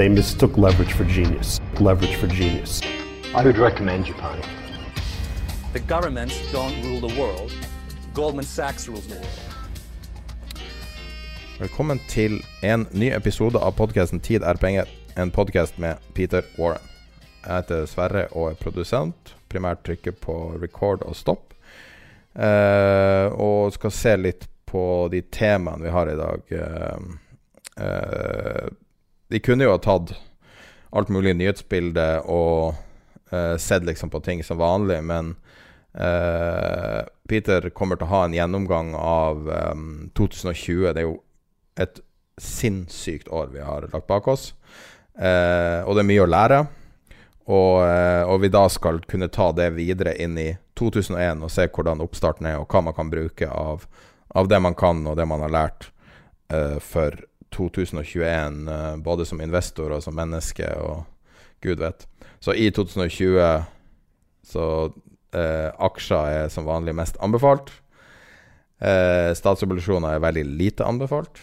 They mistook leverage for genius. Leverage for genius. I would recommend Japan. The governments don't rule the world. Goldman Sachs rules the world. Velkommen til en ny episode av podkasten 'Tid er penger', en podkast med Peter Warren. Jeg heter Sverre og er produsent. Primært trykker på record og stopp. Eh, og skal se litt på de temaene vi har i dag. Eh, eh, de kunne jo ha tatt alt mulig nyhetsbilde og uh, sett liksom på ting som vanlig, men uh, Peter kommer til å ha en gjennomgang av um, 2020. Det er jo et sinnssykt år vi har lagt bak oss. uh, og det er mye å lære. Og, og vi da skal kunne ta det videre inn i 2001 og se hvordan oppstarten er, og hva man kan bruke av, av det man kan, og det man har lært for 2021, eh, både som investor og som menneske, og gud vet. Så i 2020 så eh, aksjer er som vanlig mest anbefalt. Eh, statsobligasjoner er veldig lite anbefalt.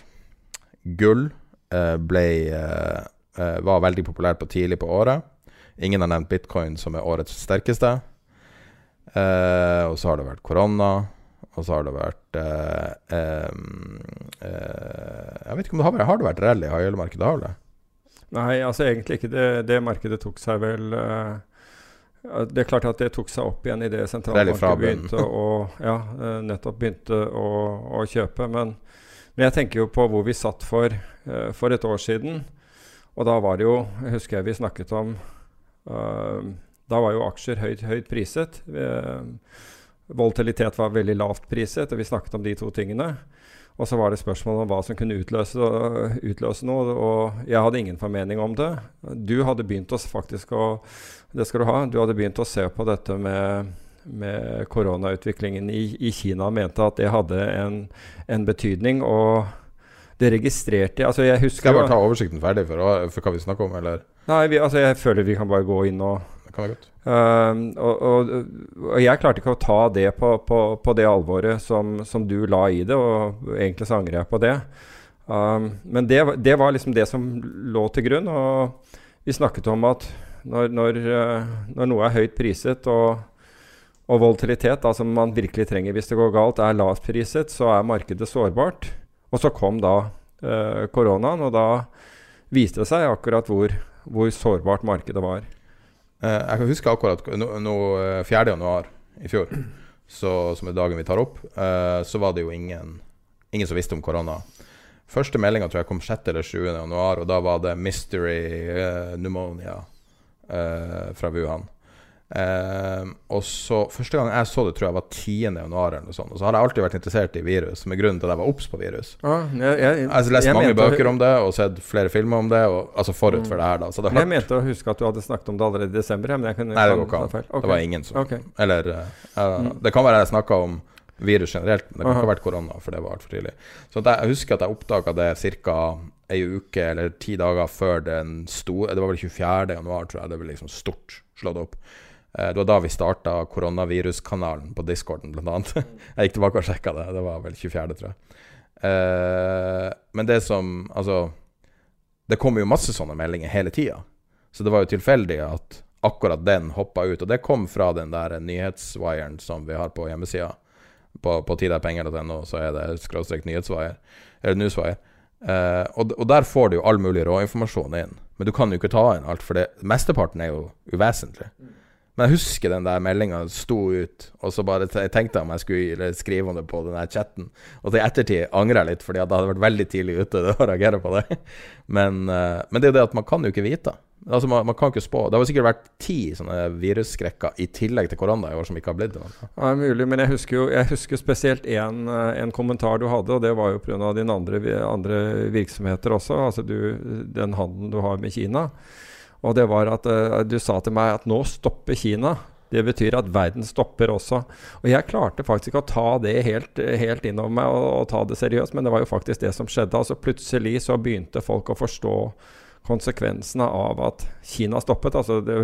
Gull eh, ble, eh, eh, var veldig populært på tidlig på året. Ingen har nevnt bitcoin som er årets sterkeste. Eh, og så har det vært korona. Og så har det vært Jeg vet ikke om det har vært Har det vært rally i high-yield-markedet? Har det? Nei, altså egentlig ikke. Det, det markedet tok seg vel det er klart at det tok seg opp igjen i det sentralbanken begynte å, ja, nettopp begynte å, å kjøpe. Men, men, jeg tenker jo på hvor vi satt for, for et år siden. Og da var det jo Jeg husker jeg vi snakket om uh, Da var jo aksjer høyt, høyt priset. Uh, volatilitet var veldig lavt priset, og vi snakket om de to tingene. Og så var det spørsmål om hva som kunne utløse, utløse noe, og jeg hadde ingen formening om det. Du hadde begynt å faktisk å Det skal du ha. Du hadde begynt å se på dette med, med koronautviklingen i, i, Kina og mente at det hadde en, en betydning. og det registrerte altså jeg husker Skal jeg bare ta oversikten ferdig for, for hva vi snakker om, eller? Nei, vi, altså jeg føler vi kan bare gå inn og kan være godt. Uh, og, og, og, jeg klarte ikke å ta det på, på, på det alvoret som, som, du la i det, og egentlig så angrer jeg på det. Um, men det, det, var liksom det som lå til grunn, og vi snakket om at når, når, uh, når noe er høyt priset og, og volatilitet, da, som man virkelig trenger hvis det går galt, er lavt priset, så er markedet sårbart. Og så kom da uh, koronaen, og da viste det seg akkurat hvor, hvor sårbart markedet var. Uh, jeg kan huske akkurat no, no, 4. januar i fjor, så, som er dagen vi tar opp, uh, så var det jo ingen, ingen som visste om korona. Første meldinga tror jeg kom 6. eller 7. januar, og da var det 'mystery pneumonia' fra Wuhan. Uh, og så Første gang jeg så det, tror jeg var 10. januar. Eller noe sånt. Og så har jeg alltid vært interessert i virus, som er grunnen til at jeg var obs på virus. Ah, jeg, jeg, jeg har lest mange bøker om det og sett flere filmer om det, og, altså forut mm. for det her. da det Jeg mente å huske at du hadde snakket om det allerede i desember. Men jeg kunne, Nei, det går ikke an. Okay. Det var ingen som okay. Eller uh. Det kan være jeg snakka om virus generelt, men det kan ikke ha vært korona, for det var altfor tidlig. Så jeg husker at jeg oppdaga det ca. ei uke eller ti dager før den sto Det var vel 24. januar, tror jeg. Det ble liksom stort slått opp. Det var da vi starta koronaviruskanalen på discorden, blant annet. Jeg gikk tilbake og sjekka det. Det var vel 24., tror jeg. Eh, men det som Altså, det kommer jo masse sånne meldinger hele tida. Så det var jo tilfeldig at akkurat den hoppa ut. Og det kom fra den der nyhetswiren som vi har på hjemmesida. på, på tiderpenger.no, så er det skråstrek nyhetswire. eller newswire. Uh, og, og, der får du jo all mulig råinformasjon inn. Men du kan jo ikke ta inn alt, for det, mesteparten er jo uvesentlig. Men jeg husker den der meldinga sto ut, og så bare tenkte jeg om jeg skulle skrive om det på den der chatten. Og til ettertid angrer jeg litt, fordi det hadde vært veldig tidlig ute å reagere på det. Men, uh, men, det er jo det at man kan jo ikke vite. Altså, man, man, kan ikke spå. Det har sikkert vært ti sånne virusskrekker i tillegg til korona i år som ikke har blitt det. Ja, mulig, men jeg husker jo jeg husker spesielt en, eh, kommentar du hadde, og det var jo pga. dine andre, andre virksomheter også. Altså du, den handelen du har med Kina. Og det var at uh, du sa til meg at nå stopper Kina. Det betyr at verden stopper også. Og jeg klarte faktisk ikke å ta det helt, helt innover meg og, og, ta det seriøst, men det var jo faktisk det som skjedde. Altså Plutselig så begynte folk å forstå konsekvensene av at Kina stoppet. Altså det,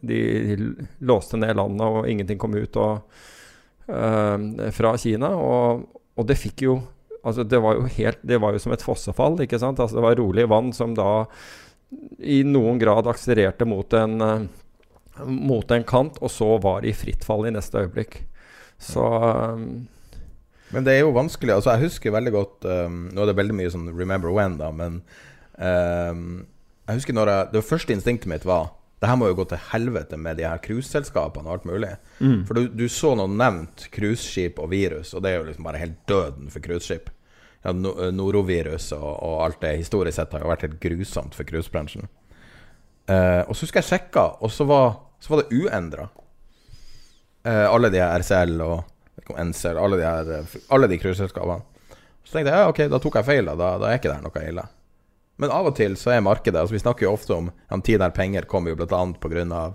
de låste ned landet, og ingenting kom ut og, uh, fra Kina. Og, og, det fikk jo Altså det var jo helt Det var jo som et fossefall, ikke sant. Altså det var rolig vann som da i noen grad akselererte mot en uh, mot en kant, og så var de i fritt fall i neste øyeblikk. Så um, Men det er jo vanskelig. altså Jeg husker veldig godt um, Nå er det veldig mye sånn 'remember when', da, men um, jeg husker når jeg, Det første instinktet mitt var det her må jo gå til helvete med de her cruiseselskapene og alt mulig. Mm. For du, du, så noe nevnt cruiseskip og virus, og det er jo liksom bare helt døden for cruiseskip. Ja, no, norovirus og, og, alt det historisk sett har vært helt grusomt for cruisebransjen. Eh, og så husker jeg sjekka, og så var, så var det uendra. Eh, alle de her RCL og NCL, alle de her Alle de cruiseselskapene. Så tenkte jeg ja, ok, da tok jeg feil, da, da er ikke det noe ille. Men av og til så er markedet altså Vi snakker jo ofte om ja, tid der penger kommer jo bl.a. pga.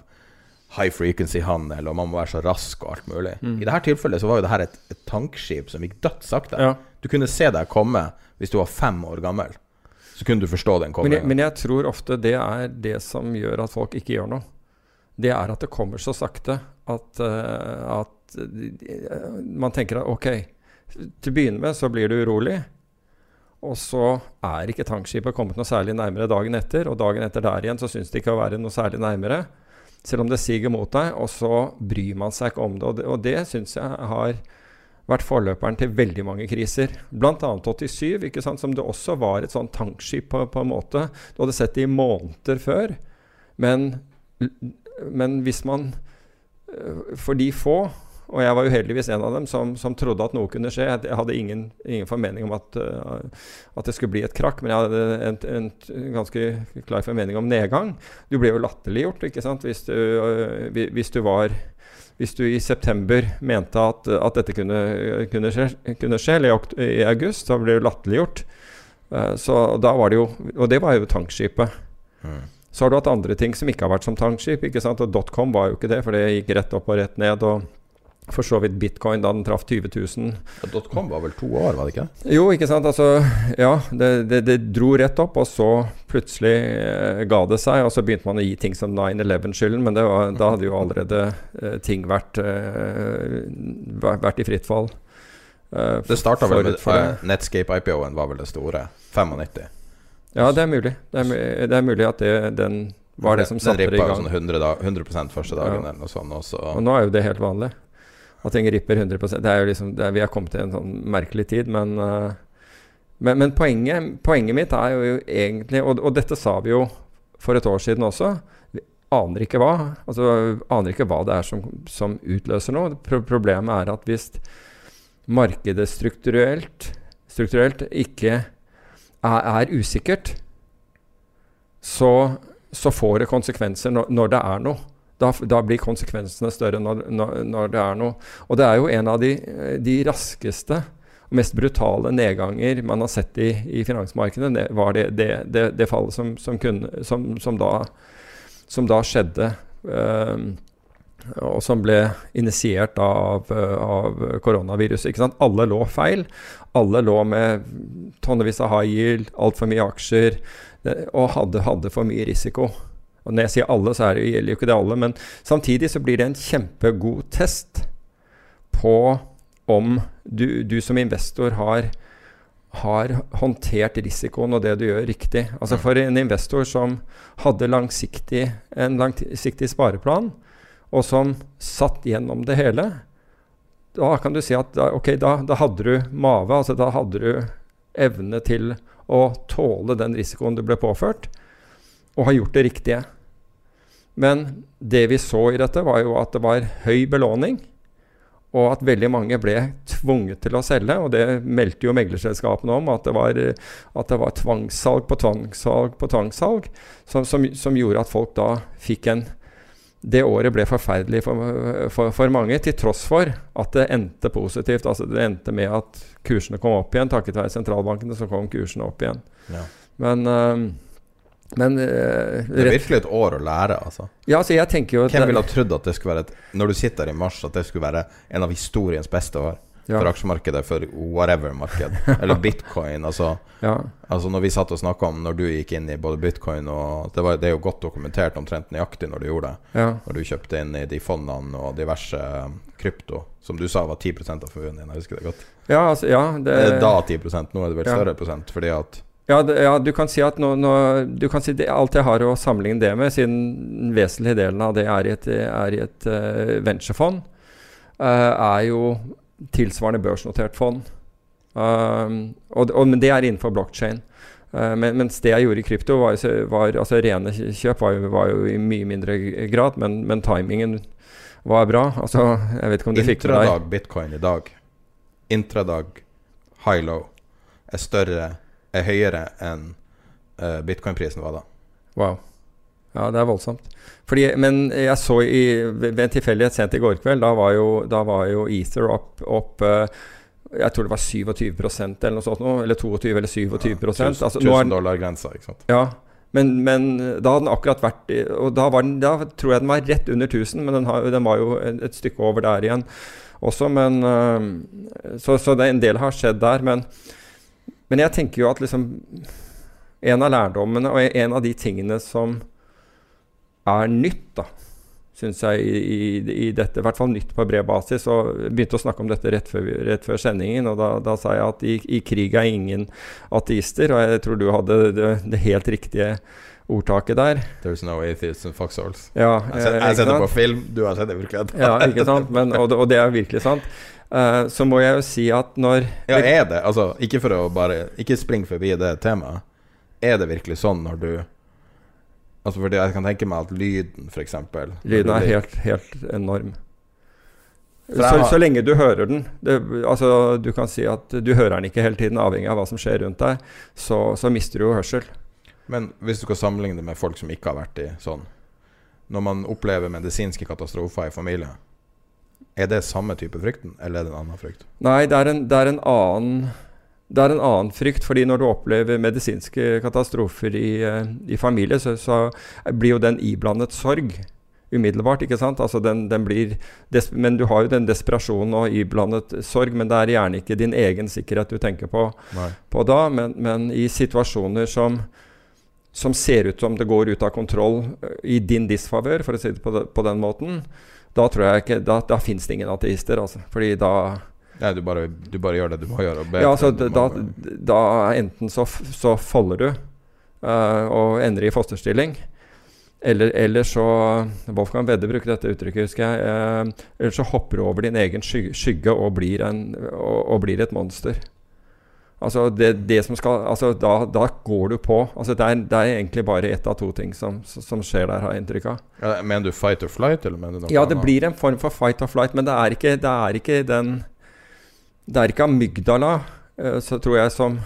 High frequency-handel, og man må være så rask og alt mulig. Mm. I dette tilfellet så var jo det her et, et tankskip som gikk dødt sakte. Ja. Du kunne se deg komme hvis du var fem år gammel. Så kunne du forstå den koblingen. Men, men jeg, tror ofte det er det som gjør at folk ikke gjør noe. Det er at det kommer så sakte at, uh, at uh, man tenker at ok, til å begynne med så blir du urolig. Og så er ikke tankskipet kommet noe særlig nærmere dagen etter, og dagen etter der igjen så syns det ikke å være noe særlig nærmere. Selv om det siger mot deg, og så bryr man seg ikke om det. Og det, og det syns jeg har vært forløperen til veldig mange kriser. Bl.a. 87, ikke sant, som det også var et sånn tankskip på, på, en måte. Du hadde sett det i måneder før. Men, men hvis man øh, For de få og jeg var uheldigvis en av dem som, som, trodde at noe kunne skje. Jeg hadde ingen, ingen formening om at, uh, at, det skulle bli et krakk, men jeg hadde en, en, ganske klar formening om nedgang. Du ble jo latterliggjort ikke sant? Hvis du, uh, hvis du, var hvis du i september mente at, at dette kunne, kunne, skje, kunne skje, eller i, august, så ble du latterliggjort. Uh, så da var det jo Og det var jo tankskipet. Mm. Så har du hatt andre ting som ikke har vært som tankskip. ikke sant? Og dotcom var jo ikke det, for det gikk rett opp og rett ned. og for så vidt bitcoin da den traff 20 000. Dotcom var vel to år, var det ikke? Jo, ikke sant. Altså, ja, det, det, det dro rett opp, og så plutselig eh, ga det seg. Og så begynte man å gi ting som 9-11-skylden, men var, da hadde jo allerede eh, ting vært, eh, vært i fritt fall. Eh, det starta vel med uh, Netscape-IPO-en var vel det store. 95. Ja, det er mulig. Det er, det er mulig at det, den var det som satte det i gang. Den rippa sånn 100, 100 første dagen ja. eller noe sånt. Også. Og nå er jo det helt vanlig. At ting ripper 100% det er jo liksom, er, Vi har kommet til en sånn merkelig tid, men, uh, men, men poenget, poenget, mitt er jo egentlig og, og, dette sa vi jo for et år siden også. Vi aner ikke hva. Altså, aner ikke hva det er som, som utløser noe. Pro problemet er at hvis markedet strukturelt, strukturelt ikke er, er usikkert, så, så, får det konsekvenser når, når det er noe. Da, da, blir konsekvensene større når, når, når, det er noe. Og det er jo en av de, de raskeste og mest brutale nedganger man har sett i, i finansmarkedet. Det var det, det, det, fallet som, som, kunne, som, som, da, som da skjedde. Um, og som ble initiert av, av koronaviruset. Alle lå feil. Alle lå med tonnevis av high yield, altfor mye aksjer, og hadde, hadde for mye risiko. Og når jeg sier alle, så det, gjelder jo ikke det alle, men samtidig så blir det en kjempegod test på om du, du som investor har, har, håndtert risikoen og det du gjør, riktig. Altså For en investor som hadde langsiktig, en langsiktig spareplan, og som satt gjennom det hele, da kan du si at da, ok, da, da hadde du mave, altså da hadde du evne til å tåle den risikoen du ble påført, og har gjort det riktige. Men det vi så i dette, var jo at det var høy belåning, og at veldig mange ble tvunget til å selge. Og det meldte jo meglerselskapene om, at det var, at det var tvangssalg på tvangssalg på tvangssalg, som, som, som gjorde at folk da fikk en det året ble forferdelig for, for, for, mange, til tross for at det endte positivt. Altså Det endte med at kursene kom opp igjen. Takket være sentralbankene så kom kursene opp igjen. Ja. Men, uh, men uh, Det er virkelig et år å lære, altså. Ja, altså jeg tenker jo Hvem ville ha trodd at det skulle være et, Når du sitter her i mars, at det skulle være en av historiens beste år? ja. for aksjemarkedet, for whatever-marked. Eller bitcoin. Altså, ja. altså Når vi satt og snakka om når du gikk inn i både bitcoin og Det, var, det er jo godt dokumentert omtrent nøyaktig når du gjorde det. Ja. Når du kjøpte inn i de fondene og diverse krypto, som du sa var 10 av formuen din. Jeg husker det godt. Ja, altså, ja det, Da 10% nå er det vel større prosent, fordi at ja, ja, du kan si at nå, nå, du kan si det, alt jeg har å sammenligne det med, siden den vesentlige delen av det er i et, er i et uh, venturefond, uh, er jo tilsvarende børsnotert fond. Uh, og, og, men det er innenfor blockchain. Uh, men, mens det jeg gjorde i krypto, var, var altså rene kjøp var jo, var jo, i mye mindre grad, men, men, timingen var bra. Altså, jeg vet ikke om du fikk det der. Intradag bitcoin i dag, intradag high low, er større, er høyere enn uh, bitcoin-prisen var da. Wow. Ja, det er voldsomt. Fordi, men jeg så i, ved en tilfeldighet sent i går kveld, da var jo, da var jo Ether opp, opp uh, jeg tror det var 27% eller noe sånt, eller 22 eller 27 ja, 1000, altså, dollar-grensa, ikke sant. Ja, men, men, da hadde den akkurat vært Og da, den, da, tror jeg den var rett under 1000, men den, har, den var jo et stykke over der igjen også. Men, uh, så, så det, en del har skjedd der. Men, men jeg tenker jo at liksom En av lærdommene og en av de tingene som er nytt, da, syns jeg, i, i, i, dette. I hvert fall nytt på bred basis. Og begynte å snakke om dette rett før, rett før sendingen. Og da, da, sa jeg at i, i, krig er ingen ateister. Og jeg tror du hadde det, det helt riktige ordtaket der. There's no atheists in foxholes. Ja, jeg har sett det på film, du har sett det i virkeligheten. ja, ikke sant? Men, og, det, og, det, er virkelig sant. Uh, så må jeg jo si at når Ja, er det? Altså, ikke for å bare Ikke spring forbi det temaet. Er det virkelig sånn når du Altså fordi Jeg kan tenke meg at lyden, f.eks. Lyden er helt, helt enorm. Så, så, lenge du hører den det, altså Du kan si at du hører den ikke hele tiden, avhengig av hva som skjer rundt deg. Så, så mister du jo hørsel. Men hvis du skal sammenligne det med folk som ikke har vært i sånn Når man opplever medisinske katastrofer i familie, er det samme type frykten, eller er det en annen frykt? Nei, det er en, det er en annen det er en annen frykt, fordi når du opplever medisinske katastrofer i, eh, i familie, så, så, blir jo den iblandet sorg umiddelbart. ikke sant? Altså den, den blir men du har jo den desperasjonen og iblandet sorg, men det er gjerne ikke din egen sikkerhet du tenker på, på da. Men, men, i situasjoner som, som ser ut som det går ut av kontroll eh, i din disfavør, for å si det på, på den måten, da tror jeg ikke, da, da fins det ingen ateister. altså, fordi da Nei, du bare, du bare, gjør det du må gjøre. ja, altså, da, da, enten så, så folder du uh, og ender i fosterstilling. Eller, eller, så Wolfgang Wedde bruker dette uttrykket, husker jeg. Uh, eller så hopper du over din egen skygge og, blir en, og, og, blir et monster. Altså, det, det som skal, altså da, da, går du på. Altså det, er, det er egentlig bare ett av to ting som, som skjer der, har jeg inntrykk av. Ja, mener du fight or flight? Ja, det blir en form for fight or flight, men det er ikke, det er ikke den det er ikke amygdala, eh, så tror jeg, som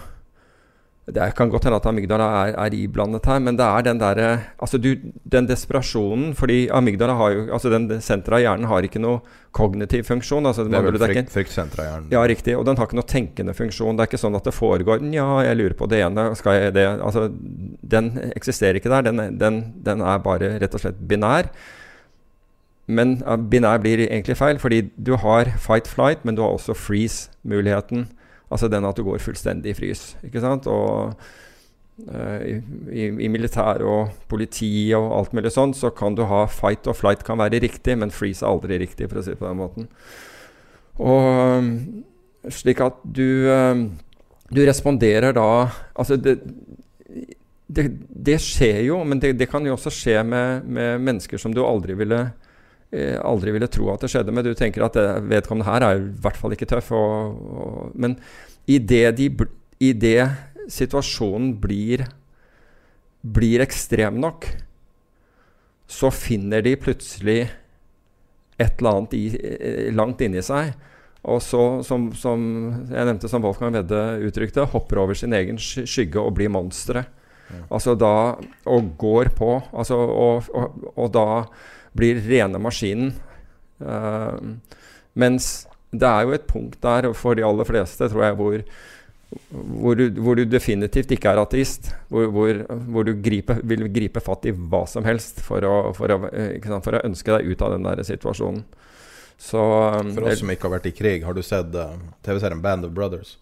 Det kan godt hende at amygdala er, er iblandet her, men det er den derre Altså, du, den desperasjonen Fordi amygdala har jo Altså, den senteret av hjernen har ikke noe kognitiv funksjon. Altså, det er vel frykt, fryktsenteret av hjernen. Ja, riktig. Og den har ikke noe tenkende funksjon. Det er ikke sånn at det foregår Ja, jeg lurer på det ene, skal jeg det Altså, den eksisterer ikke der. Den, den, den er bare rett og slett binær. Men binær blir egentlig feil, fordi du har fight-flight, men du har også freeze-muligheten. Altså den at du går fullstendig i frys. ikke sant? Og uh, i, i, i militær og politi og alt mulig sånn, så kan du ha fight og flight kan være riktig, men freeze er aldri riktig, for å si det på den måten. Og um, slik at du um, du responderer da Altså, det, det, det skjer jo, men det, det, kan jo også skje med, med mennesker som du aldri ville eh, aldri ville tro at det skjedde. Men du tenker at det, vedkommende her er i hvert fall ikke tøff. Og, og, men idet de, situasjonen blir, blir ekstrem nok, så finner de plutselig et eller annet i, eh, langt inni seg. Og så, som, som, jeg nevnte, som Wolfgang Wedde uttrykte, hopper over sin egen skygge og blir monstre. Ja. Altså da Og går på. Altså, og, og, og da blir rene maskinen. Uh, mens det er jo et punkt der for de aller fleste, tror jeg, hvor hvor du, hvor du, definitivt ikke er ateist. Hvor, hvor, du gripe, vil gripe fatt i hva som helst for å, for å, sant, for å ønske deg ut av den der situasjonen. Så, um, for oss som ikke har vært i krig, har du sett uh, TV-serien Band of Brothers?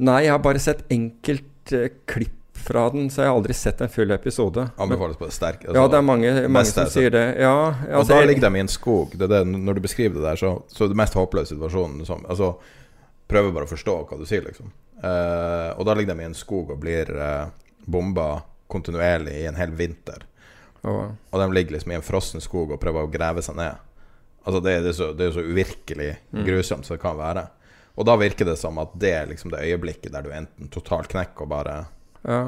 Nei, jeg har bare sett enkelt uh, klipp fra den, så jeg har aldri sett en full episode. Anbefales på det sterke. Altså, ja, det er mange, mange som sier det. Ja, altså, og da ligger de i en skog. Det det, når du beskriver det der, så, så er det mest håpløse situasjonen som, altså, Prøver bare å forstå hva du sier, liksom. Uh, og da ligger de i en skog og blir uh, bomba kontinuerlig i en hel vinter. Oh. Og de ligger liksom i en frossen skog og prøver å grave seg ned. Altså Det, det, er, så, det er så uvirkelig mm. grusomt som det kan være. Og da virker det som at det er liksom det øyeblikket der du enten totalt knekker og bare ja.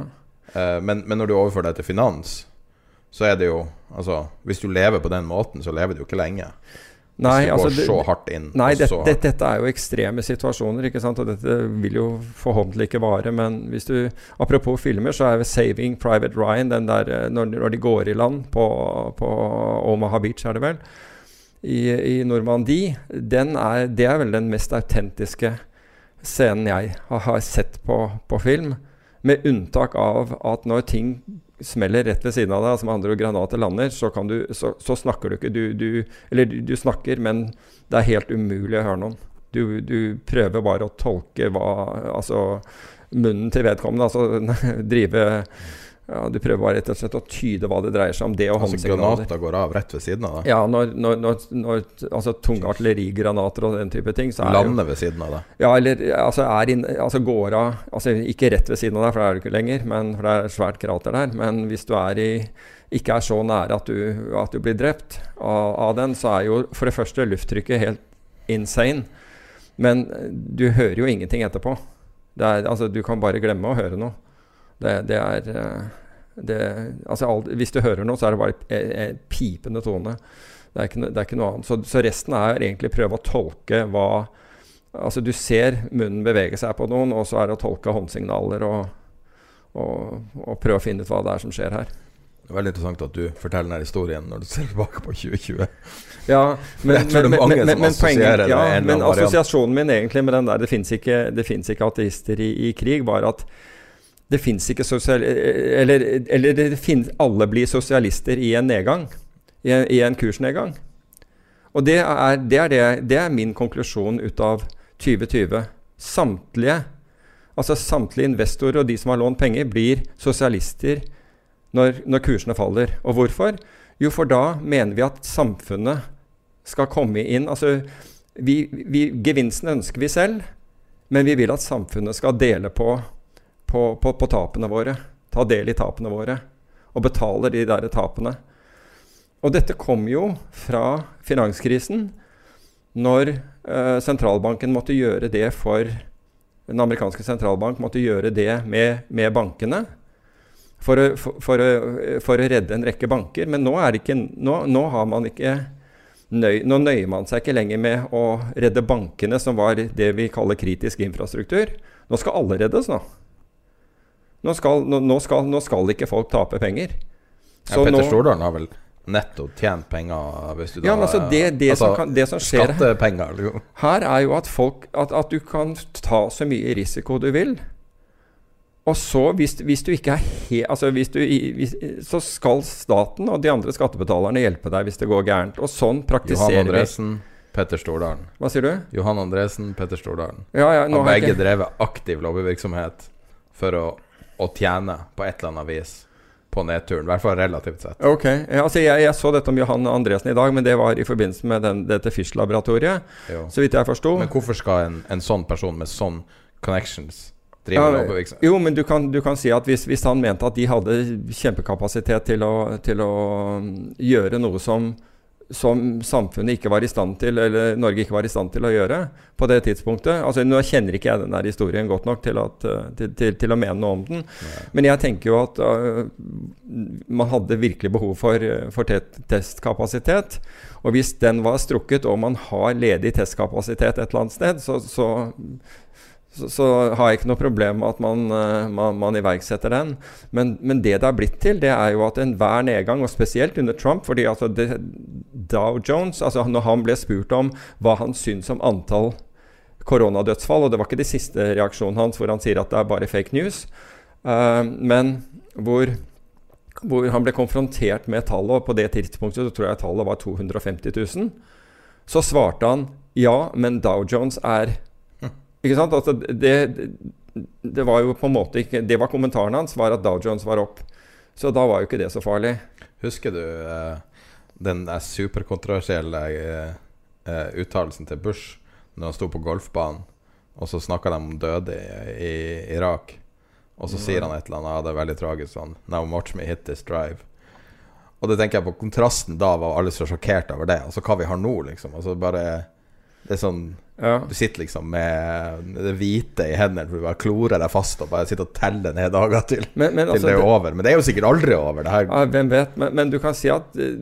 uh, men, men, når du overfører det til finans, så er det jo Altså, hvis du lever på den måten, så lever du jo ikke lenge. Nei, altså, så hardt inn. Nei, det, det, dette er jo ekstreme situasjoner, ikke sant? og dette vil jo forhåpentlig ikke vare. Men hvis du, apropos filmer, så er jo 'Saving Private Ryan' den der eh, når, når de går i land på, på, Omaha Beach, er det vel, i, i Normandie, den er, det er vel den mest autentiske scenen jeg har, har sett på, på film. Med unntak av at når ting smeller rett ved siden av deg, altså med andre granater lander, så, du, så, så snakker du ikke. Du, du, eller du, du, snakker, men det er helt umulig å høre noen. Du, prøver bare å tolke hva Altså munnen til vedkommende. Altså drive ja, Du prøver bare rett og slett å tyde hva det dreier seg om. Det og altså granater går av rett ved siden av deg? Ja, når, når, når, når altså tunge artillerigranater og den type ting så er Lander ved siden av deg? Ja, eller altså, inn, altså går av altså Ikke rett ved siden av deg, for det er du ikke lenger, men, for det er svært krater der. Men hvis du er i ikke er så nære at du, at du blir drept av, av, den, så er jo for det første lufttrykket helt insane. Men du hører jo ingenting etterpå. Er, altså, du kan bare glemme å høre noe. Det, det er eh, det, altså alt, Hvis du hører noe, så er det bare en, en pipende tone. Det er, ikke, det er ikke, noe annet. Så, så, resten er egentlig prøve å tolke hva Altså Du ser munnen bevege seg på noen, og så er det å tolke håndsignaler og, og, og prøve å finne ut hva det er som skjer her. Det er veldig interessant at du forteller denne historien når du ser tilbake på 2020. Ja, men, men, men, assosierer det. ja, men assosiasjonen min egentlig med den der Det fins ikke, ikke, ateister i, i, krig, var at det fins ikke sosial... Eller, eller det finnes, alle blir sosialister i en nedgang. I en, i en kursnedgang. Og det er, det, er det, det er, min konklusjon ut av 2020. Samtlige, altså samtlige investorer og de som har lånt penger, blir sosialister når, når kursene faller. Og hvorfor? Jo, for da mener vi at samfunnet skal komme inn Altså, vi, vi, gevinsten ønsker vi selv, men vi vil at samfunnet skal dele på på, på, på, tapene våre. Ta del i tapene våre. Og betaler de der tapene. Og dette kom jo fra finanskrisen, når eh, sentralbanken måtte gjøre det for Den amerikanske sentralbank måtte gjøre det med, med bankene. For å, for, for, å, for å, redde en rekke banker. Men nå, ikke, nå, nå har man ikke nøy, nå nøyer man seg ikke lenger med å redde bankene, som var det vi kaller kritisk infrastruktur. Nå skal alle reddes, nå. Nå skal, nå, skal, nå skal, ikke folk tape penger. Så ja, Petter Stordalen har vel netto tjent penger hvis du da ja, altså det, det, altså, som kan, det, som skjer Skattepenger, liksom. Her er jo at, folk, at, at, du kan ta så mye risiko du vil. Og så, hvis, hvis du ikke er he, altså hvis du, hvis, Så skal staten og de andre skattebetalerne hjelpe deg hvis det går gærent. Og sånn praktiserer Johan Andresen, vi. Petter Stordalen. Hva sier du? Johan Andresen, Petter Stordalen. Ja, ja, har begge ikke... drevet aktiv lobbyvirksomhet for å å tjene på et eller annet vis på nedturen. I hvert fall relativt sett. Ok, altså jeg, jeg, så dette om Johan Andresen i dag, men det var i forbindelse med den, dette Fish-laboratoriet. Så vidt jeg forsto. Men hvorfor skal en, en, sånn person med sånn connections ja? Jo, men du kan, du kan si at hvis, hvis, han mente at de hadde kjempekapasitet til å, til å mm, gjøre noe som som samfunnet ikke var i stand til, eller Norge ikke var i stand til å gjøre på det tidspunktet. Altså, Nå kjenner ikke jeg den der historien godt nok til, at, eh, til, til, til å mene noe om den. Nei. Men jeg tenker jo at uh, man hadde virkelig behov for, for testkapasitet. Og hvis den var strukket, og man har ledig testkapasitet et eller annet sted, så, så så, så, har jeg ikke noe problem med at man, man, man iverksetter den. Men, men, det det har blitt til, det er jo at enhver nedgang, og spesielt under Trump fordi altså det, Dow Jones altså Når han ble spurt om hva han syns om antall koronadødsfall, og det var ikke de siste reaksjonen hans hvor han sier at det er bare fake news, uh, men hvor, hvor, han ble konfrontert med tallet, og på det tidspunktet så tror jeg tallet var 250 000, så svarte han ja, men Dow Jones er ikke sant? Altså, det, det, var jo på en måte ikke Det var kommentaren hans, var at Dow Jones var opp. Så da var jo ikke det så farlig. Husker du uh, den superkontroversielle uh, uh, uttalelsen til Bush når han sto på golfbanen, og så snakka de om døde i, i Irak? Og så sier han et eller annet, ja, det er veldig tragisk sånn Now watch me hit this drive. Og det tenker jeg på kontrasten da var alle så sjokkert over det. Altså hva vi har nå, liksom. Altså bare Det er sånn ja. Du sitter liksom med det hvite i hendene for du bare klorer deg fast og bare sitter og teller ned dager til, men, men, til altså, det er over. Men det er jo sikkert aldri over. det her ja, Hvem vet. Men, men, du kan si at uh,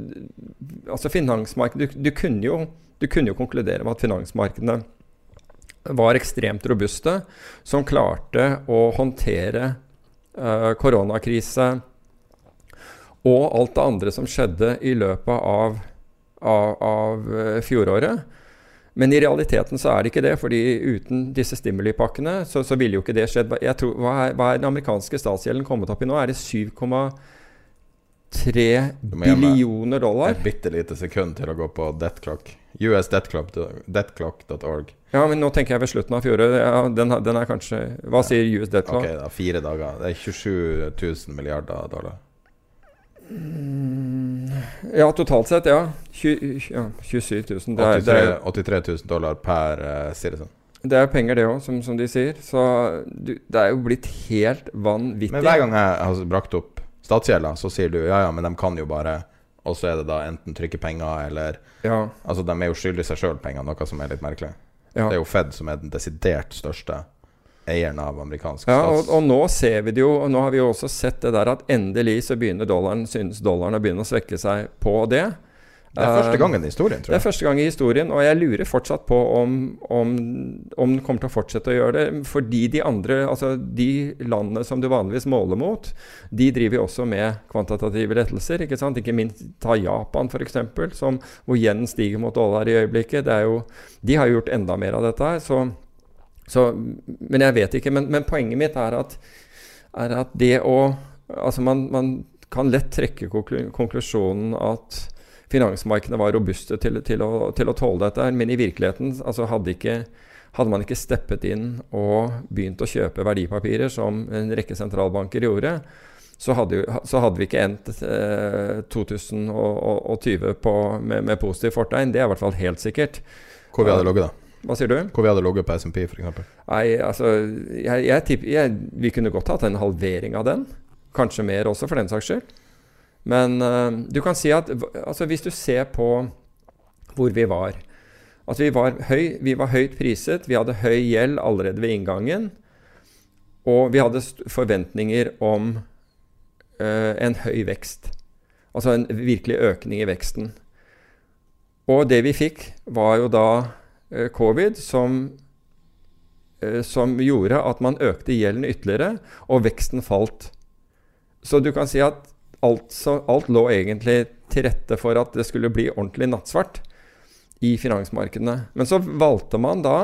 altså finansmarkedet du, du, kunne jo, du kunne jo konkludere med at finansmarkedene var ekstremt robuste, som klarte å håndtere uh, koronakrise og alt det andre som skjedde i løpet av, av, av uh, fjoråret. Men i realiteten så er det ikke det, fordi uten disse stimulipakkene så, så ville jo ikke det skjedd. Tror, hva, er, hva, er, den amerikanske statsgjelden kommet opp i nå? Er det 7,3 billioner dollar? Et bitte lite sekund til å gå på deathclock. usdeathclock.org. Ja, men nå tenker jeg ved slutten av fjoråret. Ja, den, den, er kanskje Hva sier US Death Ok, da, Fire dager. Det er 27 000 milliarder dollar. Mm, ja, totalt sett, ja. 20, ja 27 000. Det er, 83, det er, 83 000 dollar per uh, citizen. Det er penger, det òg, som, som, de sier. Så du, det er jo blitt helt vanvittig. Men hver gang jeg har brakt opp statsgjelda, så sier du ja, ja, men de kan jo bare Og så er det da enten trykke penger eller ja. Altså, de er jo skyldig seg sjøl penger, noe som er litt merkelig. Ja. Det er jo Fed som er den desidert største eieren av amerikansk stats. ja, og, og, nå ser vi det jo, og nå har vi jo også sett det der at endelig så begynner dollaren, synes dollaren å begynne å svekke seg på det. Det er første gangen i historien, tror jeg. Det er første gang i historien, og jeg lurer fortsatt på om, om, om den kommer til å fortsette å gjøre det. Fordi de andre, altså de landene som du vanligvis måler mot, de driver jo også med kvantitative lettelser. Ikke sant? Ikke minst ta Japan, f.eks., hvor yen stiger mot dollar i øyeblikket. Det er jo, de har jo gjort enda mer av dette her. så så, men jeg vet ikke. Men, men poenget mitt er at, er at, det å Altså, man, man kan lett trekke konklusjonen at finansmarkedene var robuste til, til, å, til, å, tåle dette. Men i virkeligheten altså hadde, ikke, hadde, man ikke steppet inn og begynt å kjøpe verdipapirer, som en rekke sentralbanker gjorde, så hadde, så hadde vi ikke endt eh, 2020 på, med, med positivt fortegn. Det er i hvert fall helt sikkert. Hvor vi hadde ligget da? Hva sier du? Hvor vi hadde ligget på SMP, f.eks.? Nei, altså jeg, jeg tipper, jeg, Vi kunne godt hatt en halvering av den. Kanskje mer også, for den saks skyld. Men uh, du kan si at altså, hvis du ser på hvor vi var Altså, vi var, høy, vi var høyt priset, vi hadde høy gjeld allerede ved inngangen. Og vi hadde forventninger om uh, en høy vekst. Altså en virkelig økning i veksten. Og det vi fikk, var jo da covid som, eh, som gjorde at man økte gjelden ytterligere, og veksten falt. Så du kan si at alt, alt lå egentlig til rette for at det skulle bli ordentlig nattsvart i finansmarkedene. Men så valgte man da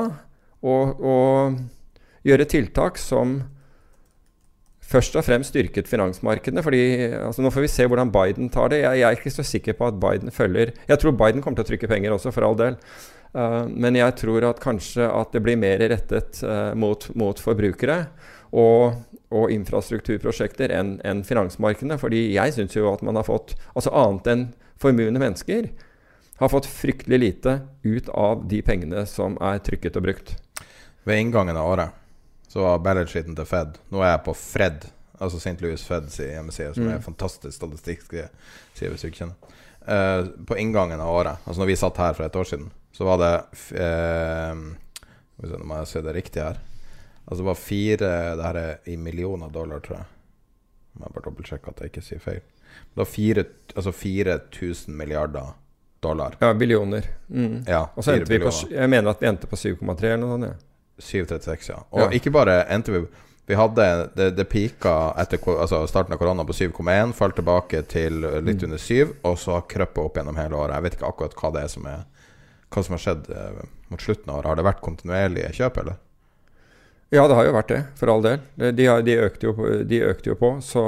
å, å gjøre tiltak som først og fremst styrket finansmarkedene. fordi altså Nå får vi se hvordan Biden tar det. Jeg, jeg, er ikke så sikker på at Biden følger Jeg tror Biden kommer til å trykke penger også, for all del. Uh, men jeg tror at kanskje at det blir mer rettet uh, mot, mot, forbrukere og, og infrastrukturprosjekter enn en finansmarkedene. Fordi jeg syns jo at man har fått Altså annet enn formuende mennesker har fått fryktelig lite ut av de pengene som er trykket og brukt. Ved inngangen av året så var balance-sheeten til Fed Nå er jeg på Fred, altså St. Louis Feds hjemmeside, som mm. er en fantastisk statistikk, hvis du ikke kjenner. Eh, på inngangen av året, altså når vi satt her for et år siden, så var det eh, Nå må jeg se det riktig her. Altså det var fire Det her er i millioner dollar, tror jeg. Må jeg bare dobbeltsjekke at jeg ikke sier feil. Det var fire, altså 4000 milliarder dollar. Ja, billioner. Mm. Ja, og så endte vi på Jeg mener at vi endte på 7,3 eller noe sånt. Ja. 7,36, ja. Og ja. ikke bare endte vi vi hadde Det, det pika etter altså starten av korona på 7,1, falt tilbake til litt mm. under 7, og så krøpet opp gjennom hele året. Jeg vet ikke akkurat hva det er som er Hva som har skjedd eh, mot slutten av året. Har det vært kontinuerlige kjøp, eller? Ja, det har jo vært det, for all del. De, har, de, økte, jo, de økte, jo, på, så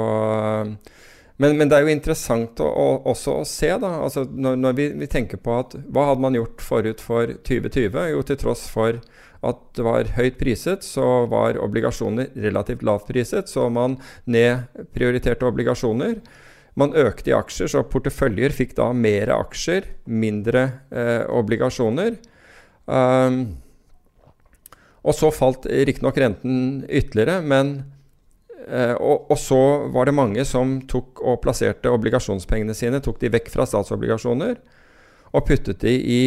men, men, det er jo interessant å, å, også å se, da. Altså når, når vi, vi, tenker på at Hva hadde man gjort forut for 2020? Jo, til tross for at det var høyt priset, så var obligasjoner relativt lavt priset. Så man nedprioriterte obligasjoner. Man økte i aksjer, så porteføljer fikk da mer aksjer, mindre eh, obligasjoner. Um, og så falt riktignok renten ytterligere, men Eh, og, og, så var det mange som tok og plasserte obligasjonspengene sine tok de vekk fra statsobligasjoner og puttet de i,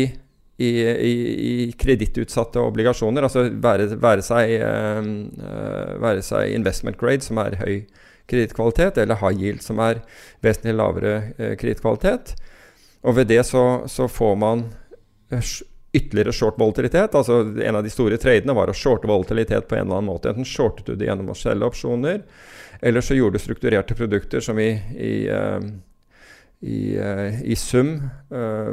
i, i, kredittutsatte obligasjoner. Altså være, være, seg, uh, være, seg, investment grade, som er høy kredittkvalitet, eller high yield, som er vesentlig lavere uh, kredittkvalitet. Og ved det så, så får man ytterligere short volatilitet. altså En av de store tradene var å shorte volatilitet på en eller annen måte. Enten shortet du det gjennom å selge opsjoner, eller så gjorde du strukturerte produkter som i, i, uh, i, uh, i sum uh,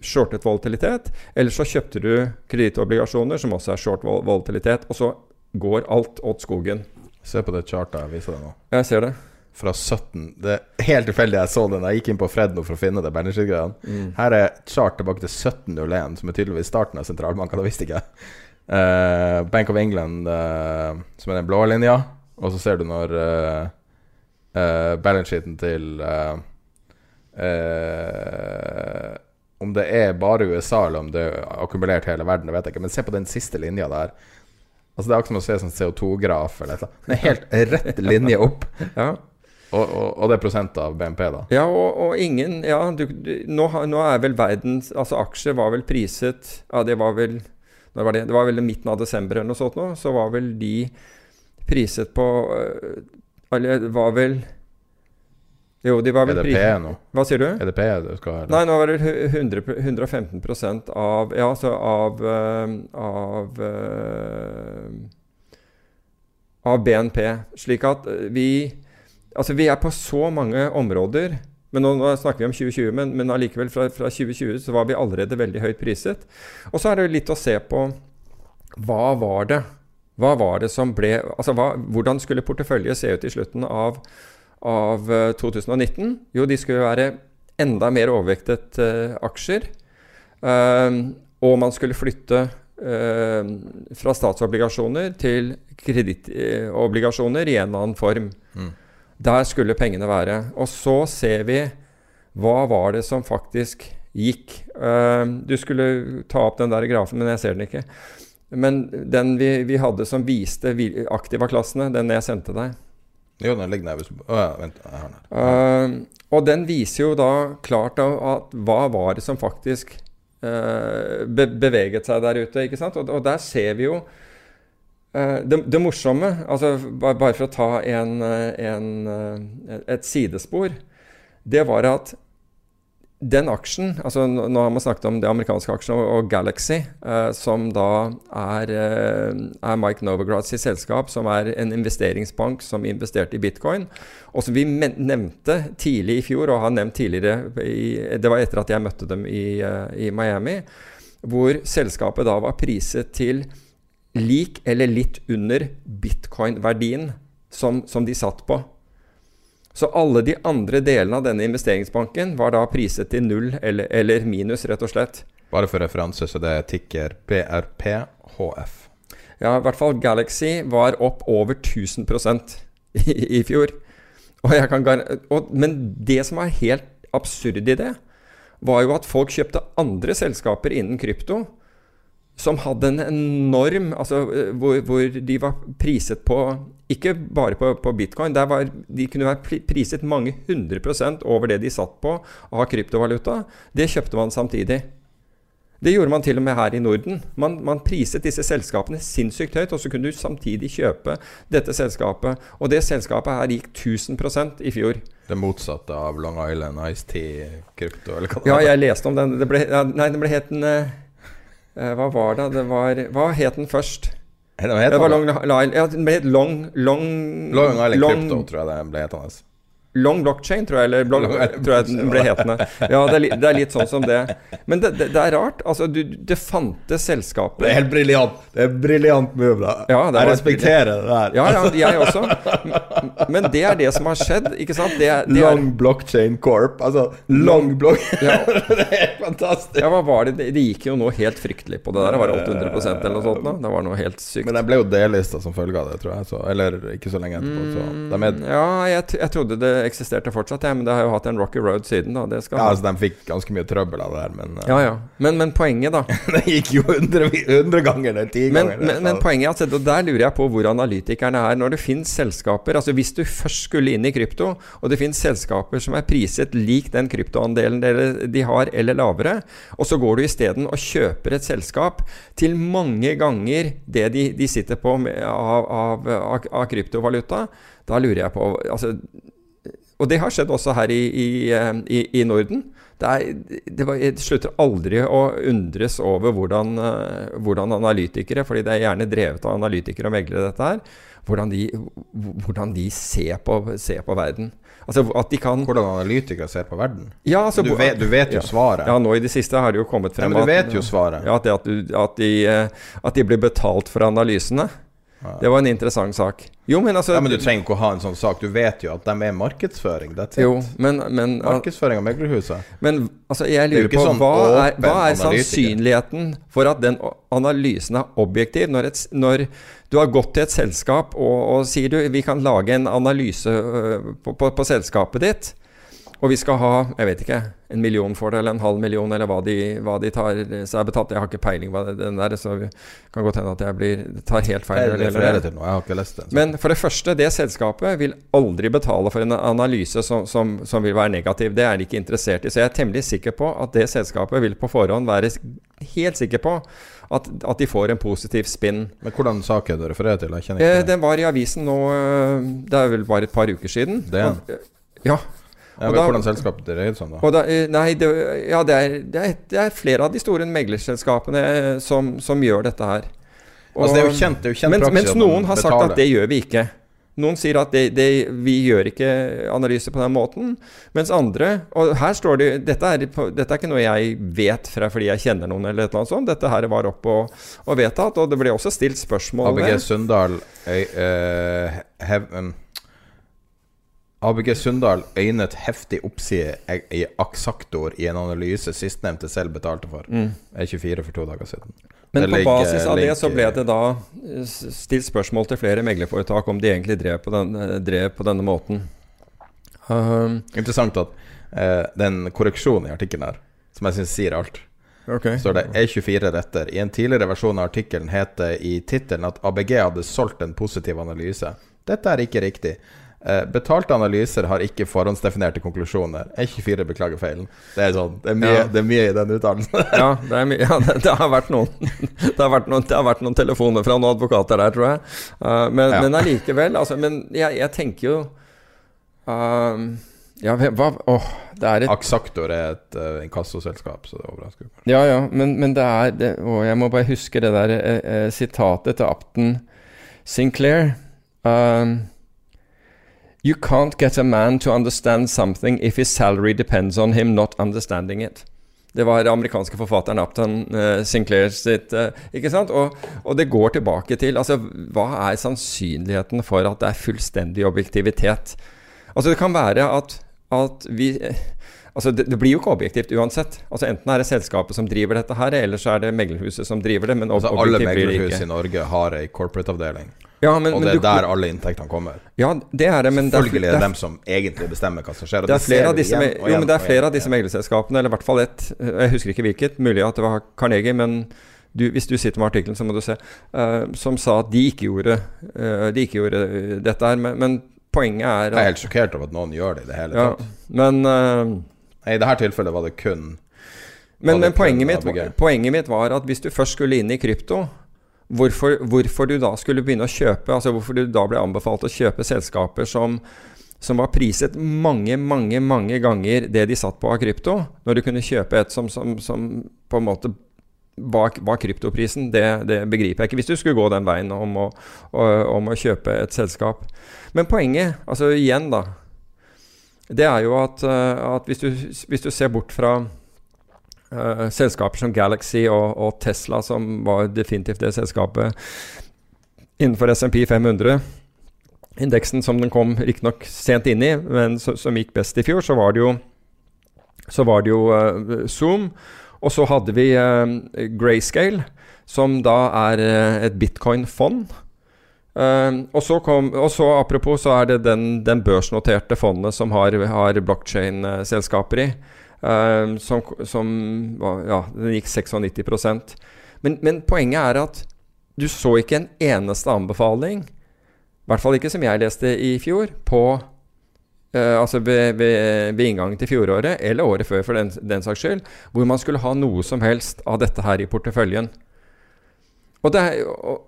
shortet volatilitet. Eller så kjøpte du kredittobligasjoner, som også er short volatilitet. Og så går alt åt skogen. Se på det chartet jeg viser deg nå. Jeg ser det fra 17 Det er helt tilfeldig jeg så den. Jeg gikk inn på Fredno for å finne det. Mm. Her er chart tilbake til 1701, som er tydeligvis starten av sentralbanken. Det visste ikke jeg. Uh, Bank of England, uh, som er den blå linja. Og så ser du når uh, uh, balance-sheeten til Om det er bare USA, eller om det er akkumulert hele verden, det vet jeg ikke. Men se på den siste linja der. Altså Det er akkurat som å se sånn CO2-graf eller noe. Det er helt rett linje opp. ja og, og, og, det er prosent av BNP, da? Ja, og, og ingen Ja, du, du, nå, nå, er vel verdens Altså, aksjer var vel priset Ja, det var vel Når var det? Det var vel midten av desember eller noe sånt nå. Så var vel de priset på øh, Eller var vel jo, de var vel EDP nå? Hva sier du? EDP du skal ha? Nei, nå var det 100, 115% av Ja, altså av øh, Av øh, Av BNP. Slik at vi Altså, vi er på så mange områder. Men nå, nå snakker vi om 2020, men, men allikevel fra, fra, 2020 så var vi allerede veldig høyt priset. Og så er det jo litt å se på hva var det? Hva var det som ble Altså, hva, hvordan skulle portefølje se ut i slutten av, av 2019? Eh, jo, de skulle være enda mer overvektet uh, aksjer. Uh, og man skulle flytte uh, fra statsobligasjoner til kredittobligasjoner i en eller annen form. Mm. Der skulle pengene være. Og så ser vi hva var det som faktisk gikk. Uh, du skulle ta opp den der grafen, men jeg ser den ikke. Men den vi, vi hadde som viste aktiva-klassene, den jeg sendte deg Jo, den ligger nærmest Å ja, vent. Jeg har den. Uh, og den viser jo da klart at hva var det som faktisk uh, be beveget seg der ute. ikke sant? Og, og der ser vi jo Eh, det, det, morsomme, altså bare for å ta en, eh, en, eh, et sidespor, det var at den aksjen altså Nå har man snakket om det amerikanske aksjen og, Galaxy, eh, som da er, er Mike Novograds selskap, som er en investeringsbank som investerte i bitcoin. Og som vi nevnte tidlig i fjor, og har nevnt tidligere i, Det var etter at jeg møtte dem i, i Miami, hvor selskapet da var priset til lik eller litt under bitcoin-verdien som, som, de satt på. Så alle de andre delene av denne investeringsbanken var da priset til null eller, eller minus, rett og slett. Bare for referanse, så det er ticker BRPHF. Ja, i hvert fall Galaxy var opp over 1000 i, i fjor. Og og, men det som er helt absurd i det, var jo at folk kjøpte andre selskaper innen krypto som hadde en enorm Altså eh, hvor, hvor, de var priset på ikke bare på, på bitcoin. Var, de kunne være priset mange hundre prosent over det de satt på av kryptovaluta. Det kjøpte man samtidig. Det gjorde man til og med her i Norden. Man, man, priset disse selskapene sinnssykt høyt, og så kunne du samtidig kjøpe dette selskapet. Og det selskapet her gikk 1000% i fjor. Det motsatte av Long Island Ice Tea Krypto, eller hva det Ja, jeg leste om den. Det ble, nei, den ble het den uh, Hva var det? det var, hva het den først? Det var, det var long, ja, den ble het Long Long Long Island long, Crypto, tror jeg det ble hetende. Long blockchain, tror jeg, eller blog, tror jeg den ble hetende. Ja, det er, det er, litt sånn som det. Men det, det, det er rart. Altså, du, det fantes selskaper Det er helt briljant. Det er briljant move, da. Ja, jeg respekterer det der. Ja, ja, jeg også. Men det er det som har skjedd, ikke sant? Long er, blockchain corp. Altså long block... Ja. det er fantastisk. Ja, hva var det? det gikk jo noe helt fryktelig på det der. Det var 800% eller noe sånt. Da. Det var noe helt sykt. Men den ble jo delista som følge av det, tror jeg. Så, eller ikke så lenge etterpå. Så er, ja, jeg, jeg trodde det eksisterte fortsatt, ja, men det har jo hatt en rocky road siden. da ja, altså De fikk ganske mye trøbbel av det der, men uh, Ja, ja. Men, men poenget, da Det gikk jo hundre ganger eller ti ganger. Men, men, men poenget altså, Der lurer jeg på hvor analytikerne er. Når det finnes selskaper altså Hvis du først skulle inn i krypto, og det finnes selskaper som er priset lik den kryptoandelen de har, eller lavere, og så går du isteden og kjøper et selskap til mange ganger det de, de sitter på med, av, av, av, av kryptovaluta, da lurer jeg på altså, og det har skjedd også her i, i, eh, i, i Norden. Det, er, det, var, jeg slutter aldri å undres over hvordan, uh, hvordan, analytikere, fordi det er gjerne drevet av analytikere og meglere, dette her, hvordan de, hvordan de ser, på, ser, på, verden. Altså at de kan Hvordan analytikere ser på verden? Ja, altså, du, vet, du, vet, jo ja, svaret. Ja, nå i det siste har det jo kommet frem ja, men du vet jo svaret. Ja, at, at, de, eh, at de blir betalt for analysene. Det var en interessant sak. Jo, men altså ja, Men du trenger ikke å ha en sånn sak. Du vet jo at de er markedsføring. Jo, men, men, markedsføring av meglerhuset. Men altså, jeg lurer på sånn hva er, hva er sannsynligheten for at den analysen er objektiv, når, et, når du har gått til et selskap og, og sier du vi kan lage en analyse øh, på, på, på selskapet ditt, og vi skal ha jeg vet ikke, en million for det, eller en halv million, eller hva de, hva de tar seg betalt. Jeg har ikke peiling på den der, så det kan godt hende at jeg blir, tar helt feil. Jeg jeg har ikke lest det. Men for det første, det selskapet vil aldri betale for en analyse som, som, som, vil være negativ. Det er de ikke interessert i. Så jeg er temmelig sikker på at det selskapet vil på forhånd være helt sikker på at, at, de får en positiv spinn. Men Hvordan sak er det du refererer til? Eh, den var i avisen nå eh, Det er vel bare et par uker siden. Det. Ja, ja, men da, hvordan selskap det dreier seg om, da? da eh, nei, det, ja, det er, det, er, det, er, flere av de store meglerselskapene eh, som, som gjør dette her. Og, altså, det er jo kjent, det er jo kjent mens, praksis mens noen har sagt at det gjør vi ikke. Noen sier at det, det, vi gjør ikke analyser på den måten. Mens andre Og her står det dette er, dette er ikke noe jeg vet fra fordi jeg kjenner noen, eller et eller annet sånt. Dette her var opp og, og vedtatt. Og det ble også stilt spørsmål ABG Sundal øy, uh, hev, um, ABG Sundal øynet heftig oppside i Aksaktor i en analyse sistnevnte selv betalte for. Mm. E24 for to dager siden. Men på basis av det så ble det da eh, stilt spørsmål til flere meglerforetak om de egentlig drev på, den, eh, drev på denne måten. Um, Interessant at uh, den korreksjonen i artikkelen her, som jeg syns sier alt okay. står det E24 retter. I en tidligere versjon av artikkelen het det i tittelen at ABG hadde solgt en positiv analyse. Dette er ikke riktig. Uh, betalte analyser har ikke forhåndsdefinerte konklusjoner. E24 beklager feilen. Det er sånn, det er mye, ja. det er mye i den uttalelsen. ja, det, er ja det, det, har vært noen, det, har vært noen, det har vært noen telefoner fra noen advokater der, tror jeg. Uh, men, ja. men allikevel altså, Men jeg, jeg tenker jo uh, ja, hva åh, det er et Aksaktor er et uh, inkassoselskap, så det overrasker meg. Ja, ja, men, men det er det, å, jeg må bare huske det der uh, sitatet til Apten Sinclair. Um, You can't get a man to understand something if his salary depends on him not understanding it. Det var amerikanske forfatteren Upton uh, Sinclair sitt uh, Ikke sant? Og, og, det går tilbake til altså, Hva er sannsynligheten for at det er fullstendig objektivitet? Altså, det kan være at, at vi Altså, det, det, blir jo ikke objektivt uansett. Altså Enten er det selskapet som driver dette her, eller så er det meglerhuset som driver det. Men altså, alle meglerhus i Norge har ei corporate-avdeling. Ja, men, og det er du, der alle inntektene kommer. Ja, det er det, men Selvfølgelig er det dem som egentlig bestemmer hva som skjer. det, er flere av disse, igjen, jo, men det er flere av disse meglerselskapene, eller i hvert fall ett, jeg husker ikke hvilket, mulig at det var Carnegie, men du, Hvis du sitter med artikkelen, så må du se. Uh, som sa at de ikke gjorde, uh, de ikke gjorde dette her. Men, men, poenget er at Jeg er helt sjokkert over at noen gjør det i det hele ja, tatt. Men uh, I dette tilfellet var det kun Men, men poenget, mitt, poenget mitt var at hvis du først skulle inn i krypto Hvorfor, hvorfor, du da skulle begynne å kjøpe Altså hvorfor du da ble anbefalt å kjøpe selskaper som, som var priset mange, mange mange ganger det de satt på av krypto, når du kunne kjøpe et som, som, som på en måte var, kryptoprisen, det, det, begriper jeg ikke. Hvis du skulle gå den veien om å, om å kjøpe et selskap. Men poenget, altså igjen, da, det er jo at, at hvis, du, hvis, du, ser bort fra uh, selskaper som Galaxy og, og, Tesla, som var definitivt det selskapet innenfor SMP 500 Indeksen som den kom riktignok sent inn i, men som gikk best i fjor, så var det jo, var det jo uh, Zoom. Og så hadde vi uh, Grayscale, som da er et bitcoin-fond. Uh, og, så kom, og så apropos, så er det den, den børsnoterte fondet som har, har blockchain-selskaper i. som, som Ja, den gikk 96 men, men poenget er at du så ikke en eneste anbefaling i hvert fall ikke som jeg leste i fjor, på uh, altså ved, ved, ved, inngangen til fjoråret, eller året før for den, den, saks skyld, hvor man skulle ha noe som helst av dette her i porteføljen. Og, det, og,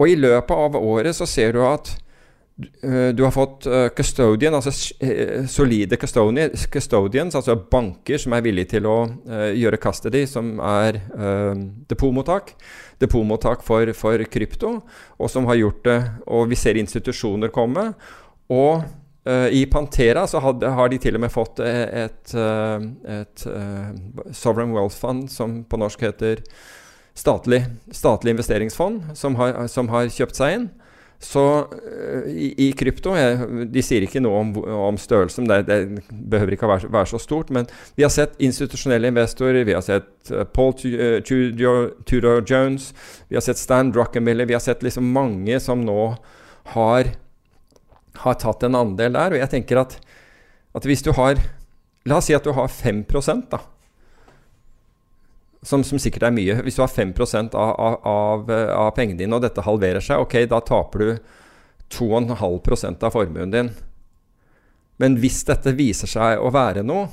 og i løpet av året så ser du at du har fått uh, custodian, altså solide custodians, altså banker som er villige til å gjøre custody, som er depotmottak depotmottak for, for krypto, og som har gjort det Og vi ser institusjoner komme. Og i Pantera så har de til og med fått et, et, et Sovereign Wealth Fund, som på norsk heter statlig, statlig investeringsfond, som har, som har kjøpt seg inn. Så uh, i, i, krypto jeg, De sier ikke noe om, om størrelsen, det, det, behøver ikke være, være, så stort. Men vi har sett institusjonelle investorer, vi har sett uh, Paul uh, Tudor Jones, vi har sett Stan Druckenmiller, vi har sett liksom mange som nå har, har tatt en andel der. Og jeg tenker at, at hvis du har La oss si at du har 5% da som, som, sikkert er mye. Hvis du har 5% av, av, av, pengene dine, og dette halverer seg, ok, da taper du 2,5 av formuen din. Men hvis dette viser seg å være noe,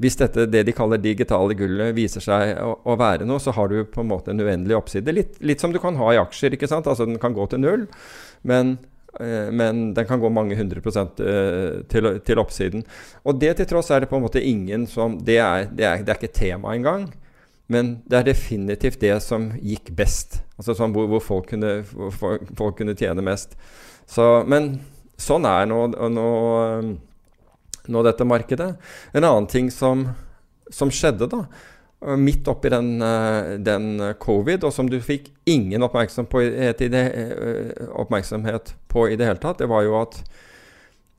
hvis dette, det de kaller digitale gullet, viser seg å, å, være noe, så har du på en måte en uendelig oppside. Litt, litt, som du kan ha i aksjer. ikke sant? Altså Den kan gå til null, men, eh, men den kan gå mange hundre prosent eh, til, til, oppsiden. Og det til tross er det på en måte ingen som Det er, det er, det er ikke tema engang. Men det er definitivt det som gikk best. Altså sånn hvor, hvor, folk, kunne, hvor folk, kunne, tjene mest. Så, men sånn er nå, nå, nå, dette markedet. En annen ting som, som skjedde, da, midt oppi den, den, covid, og som du fikk ingen oppmerksomhet, på, oppmerksomhet på i det hele tatt, det var jo at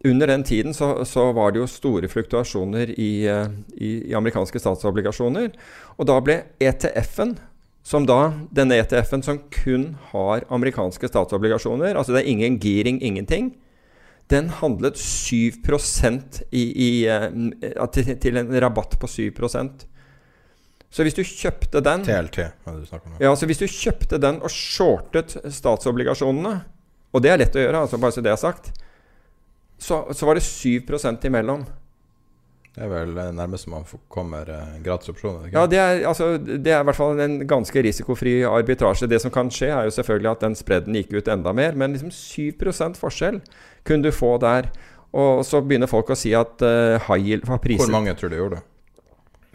under den tiden så, så, var det jo store fluktuasjoner i, eh, i, i, amerikanske statsobligasjoner. Og da ble ETF-en, som da, denne ETF-en som kun har amerikanske statsobligasjoner, altså det er ingen giring, ingenting, den handlet 7 i, i, uh, til, til, en rabatt på 7% Så hvis du kjøpte den TLT, hva du snakker om. Ja, så hvis du kjøpte den og shortet statsobligasjonene, og det er lett å gjøre, altså bare så det er sagt, så, så var det 7% imellom. Det er vel nærmest man kommer gratis gratisopsjoner? Ja, det er, altså, det er i hvert fall en ganske risikofri arbitrasje. Det som kan skje, er jo selvfølgelig at den spredden gikk ut enda mer. Men liksom 7% forskjell kunne du få der. Og så begynner folk å si at uh, high var priset Hvor mange tror du gjorde det?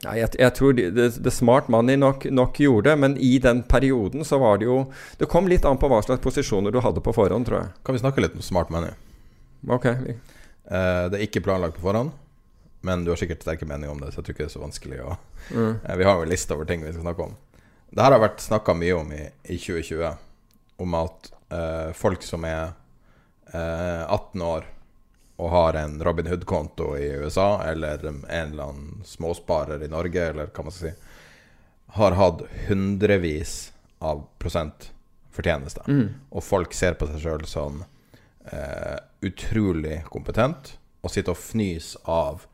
Nei, jeg, jeg, tror The Smart Money nok, nok, gjorde det, men i den perioden så var det jo Det kom litt an på hva slags posisjoner du hadde på forhånd, tror jeg. Kan vi snakke litt om Smart Money? Ok. Uh, det er ikke planlagt på forhånd, men du har sikkert sterke meninger om det, så jeg tror ikke det er så vanskelig å mm. uh, Vi har jo en liste over ting vi skal snakke om. Det her har vært snakka mye om i, i, 2020, om at uh, folk som er 18 år og har en Robin Hood-konto i USA, eller en eller annen småsparer i Norge, eller hva man skal si, har hatt hundrevis av prosent fortjeneste. Mm. Og folk ser på seg sjøl som eh, utrolig kompetent og sitter og fnys av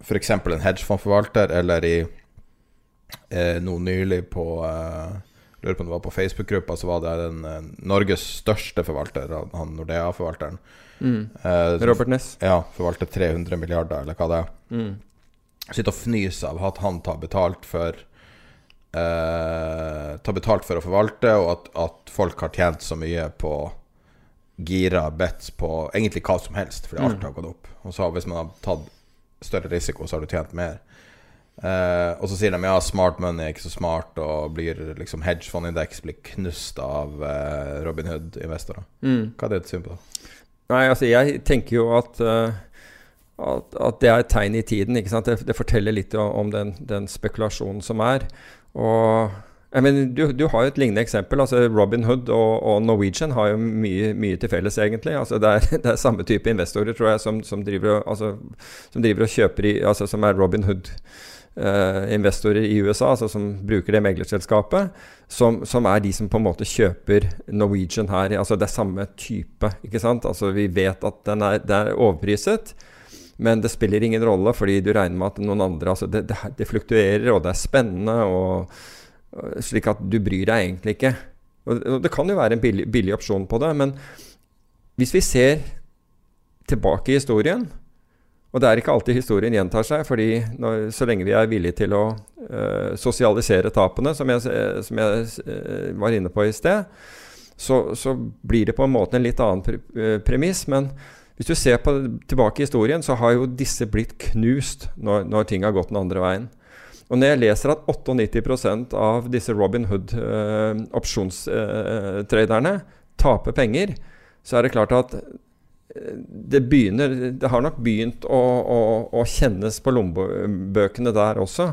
f.eks. en hedgefondforvalter, eller i eh, noe nylig på eh, Lurer på om det var på Facebook-gruppa, så var det den eh, Norges største forvalter, han Nordea-forvalteren. Mm. Eh, Robert Ness. Ja, forvalter 300 milliarder, eller hva det er. Mm. Sitter og fnyser av at han tar betalt for eh, Tar betalt for å forvalte, og at, at, folk har tjent så mye på gira bets på egentlig hva som helst, fordi alt mm. har gått opp. Og så hvis man har tatt større risiko, så har du tjent mer. Uh, og så sier de ja, smart money er ikke så smart, og blir liksom hedgefondindeks blir knust av uh, Robin Hood-investorer. Mm. Hva er det et syn på? Nei, altså jeg tenker jo at, uh, at, at, det er et tegn i tiden. Det, det forteller litt om den, den, spekulasjonen som er. Og mener, du, du, har jo et lignende eksempel. altså Robin Hood og, og Norwegian har jo mye, mye, til felles, egentlig. altså det er, det er, samme type investorer, tror jeg, som, som, driver, altså, som driver, og kjøper i, altså som er Robin Hood-investorer investorer i USA, altså som bruker det meglerselskapet, som, som, er de som på en måte kjøper Norwegian her. altså Det er samme type. ikke sant? Altså Vi vet at den er, er overpriset. Men det spiller ingen rolle, fordi du regner med at noen andre altså det, det, det fluktuerer, og det er spennende, og, slik at du bryr deg egentlig ikke. Og, Det kan jo være en billig, billig opsjon på det, men hvis vi ser tilbake i historien, og det er ikke alltid historien gjentar seg, fordi når, så lenge vi er villige til å uh, sosialisere tapene, som jeg, som jeg uh, var inne på i sted, så, så, blir det på en måte en litt annen uh, premiss. Men hvis du ser på, tilbake i historien, så har jo disse blitt knust når, når ting har gått den andre veien. Og når jeg leser at 98% av disse Robin Hood-opsjonstraderne taper penger, så er det klart at det begynner Det har nok begynt å, å, å kjennes på lommebøkene der også.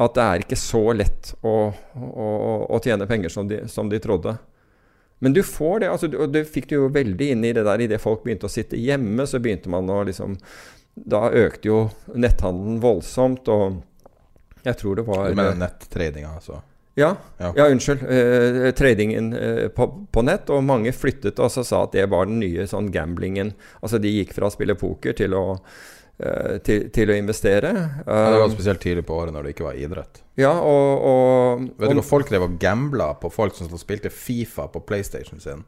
At det er ikke så lett å, å tjene penger som de, som de, trodde. Men du får det. altså Det fikk du jo veldig inn i det der idet folk begynte å sitte hjemme. Så begynte man å liksom Da økte jo netthandelen voldsomt, og jeg tror det var Med mener nettradinga, altså? Ja, ja. ja unnskyld. Eh, tradingen eh, på, på, nett. Og mange flyttet og sa at det var den nye sånn gamblingen. Altså de gikk fra å spille poker til å, uh, til, til, å investere. ja, det var spesielt tidlig på året når det ikke var idrett. Ja, og, og Vet du hva folk drev og gambla på folk som spilte Fifa på PlayStation sin?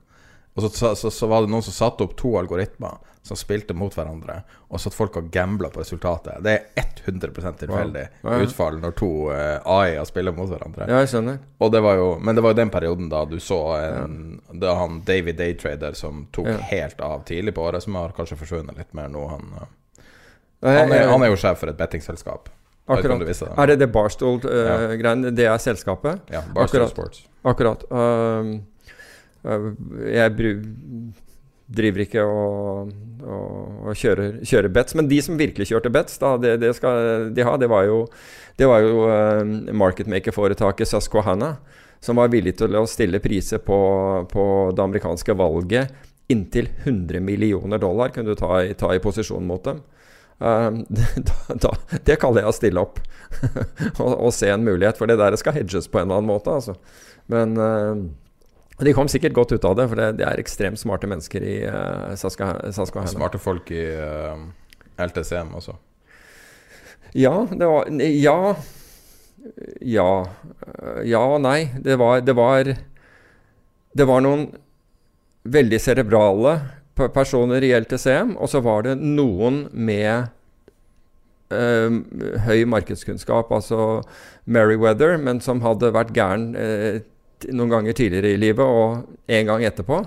Og så, så, så, var det noen som satte opp to algoritmer som spilte mot hverandre, og så at folk har gambla på resultatet. Det er 100 tilfeldig wow. ja, ja. utfall når to uh, eh, AI-er spiller mot hverandre. Ja, jeg skjønner. Det var jo, men det var jo den perioden da du så en, ja. Da han David Daytrader som tok helt av tidlig på året, som har kanskje forsvunnet litt mer nå. Han, uh, han, er, han er jo sjef for et bettingselskap. Akkurat. Det. Er det det Barstool-greiene? Uh, det er selskapet? Ja. Barstool Akkurat. Sports. Akkurat. Um, jeg driver ikke og, og, og kjører, kjører, bets. Men de som virkelig kjørte bets, da, det, det skal de ha, det var jo, det var jo uh, marketmaker-foretaket Susquehanna, som var villig til å stille priser på, på, det amerikanske valget. Inntil 100 millioner dollar kunne du ta ta i posisjon mot dem. Uh, da, da, det kaller jeg å stille opp og, og, se en mulighet, for det der skal hedges på en eller annen måte. Altså. Men uh, de kom sikkert godt ut av det, for det, det er ekstremt smarte mennesker i uh, Saskahana. Smarte folk i uh, eh, LTCM også? Ja, det var Ja. Ja. Ja og nei. Det var, det var Det var noen veldig cerebrale personer i LTCM, og så var det noen med uh, høy markedskunnskap, altså Meriwether, men som hadde vært gæren uh, noen ganger tidligere i livet og en gang etterpå,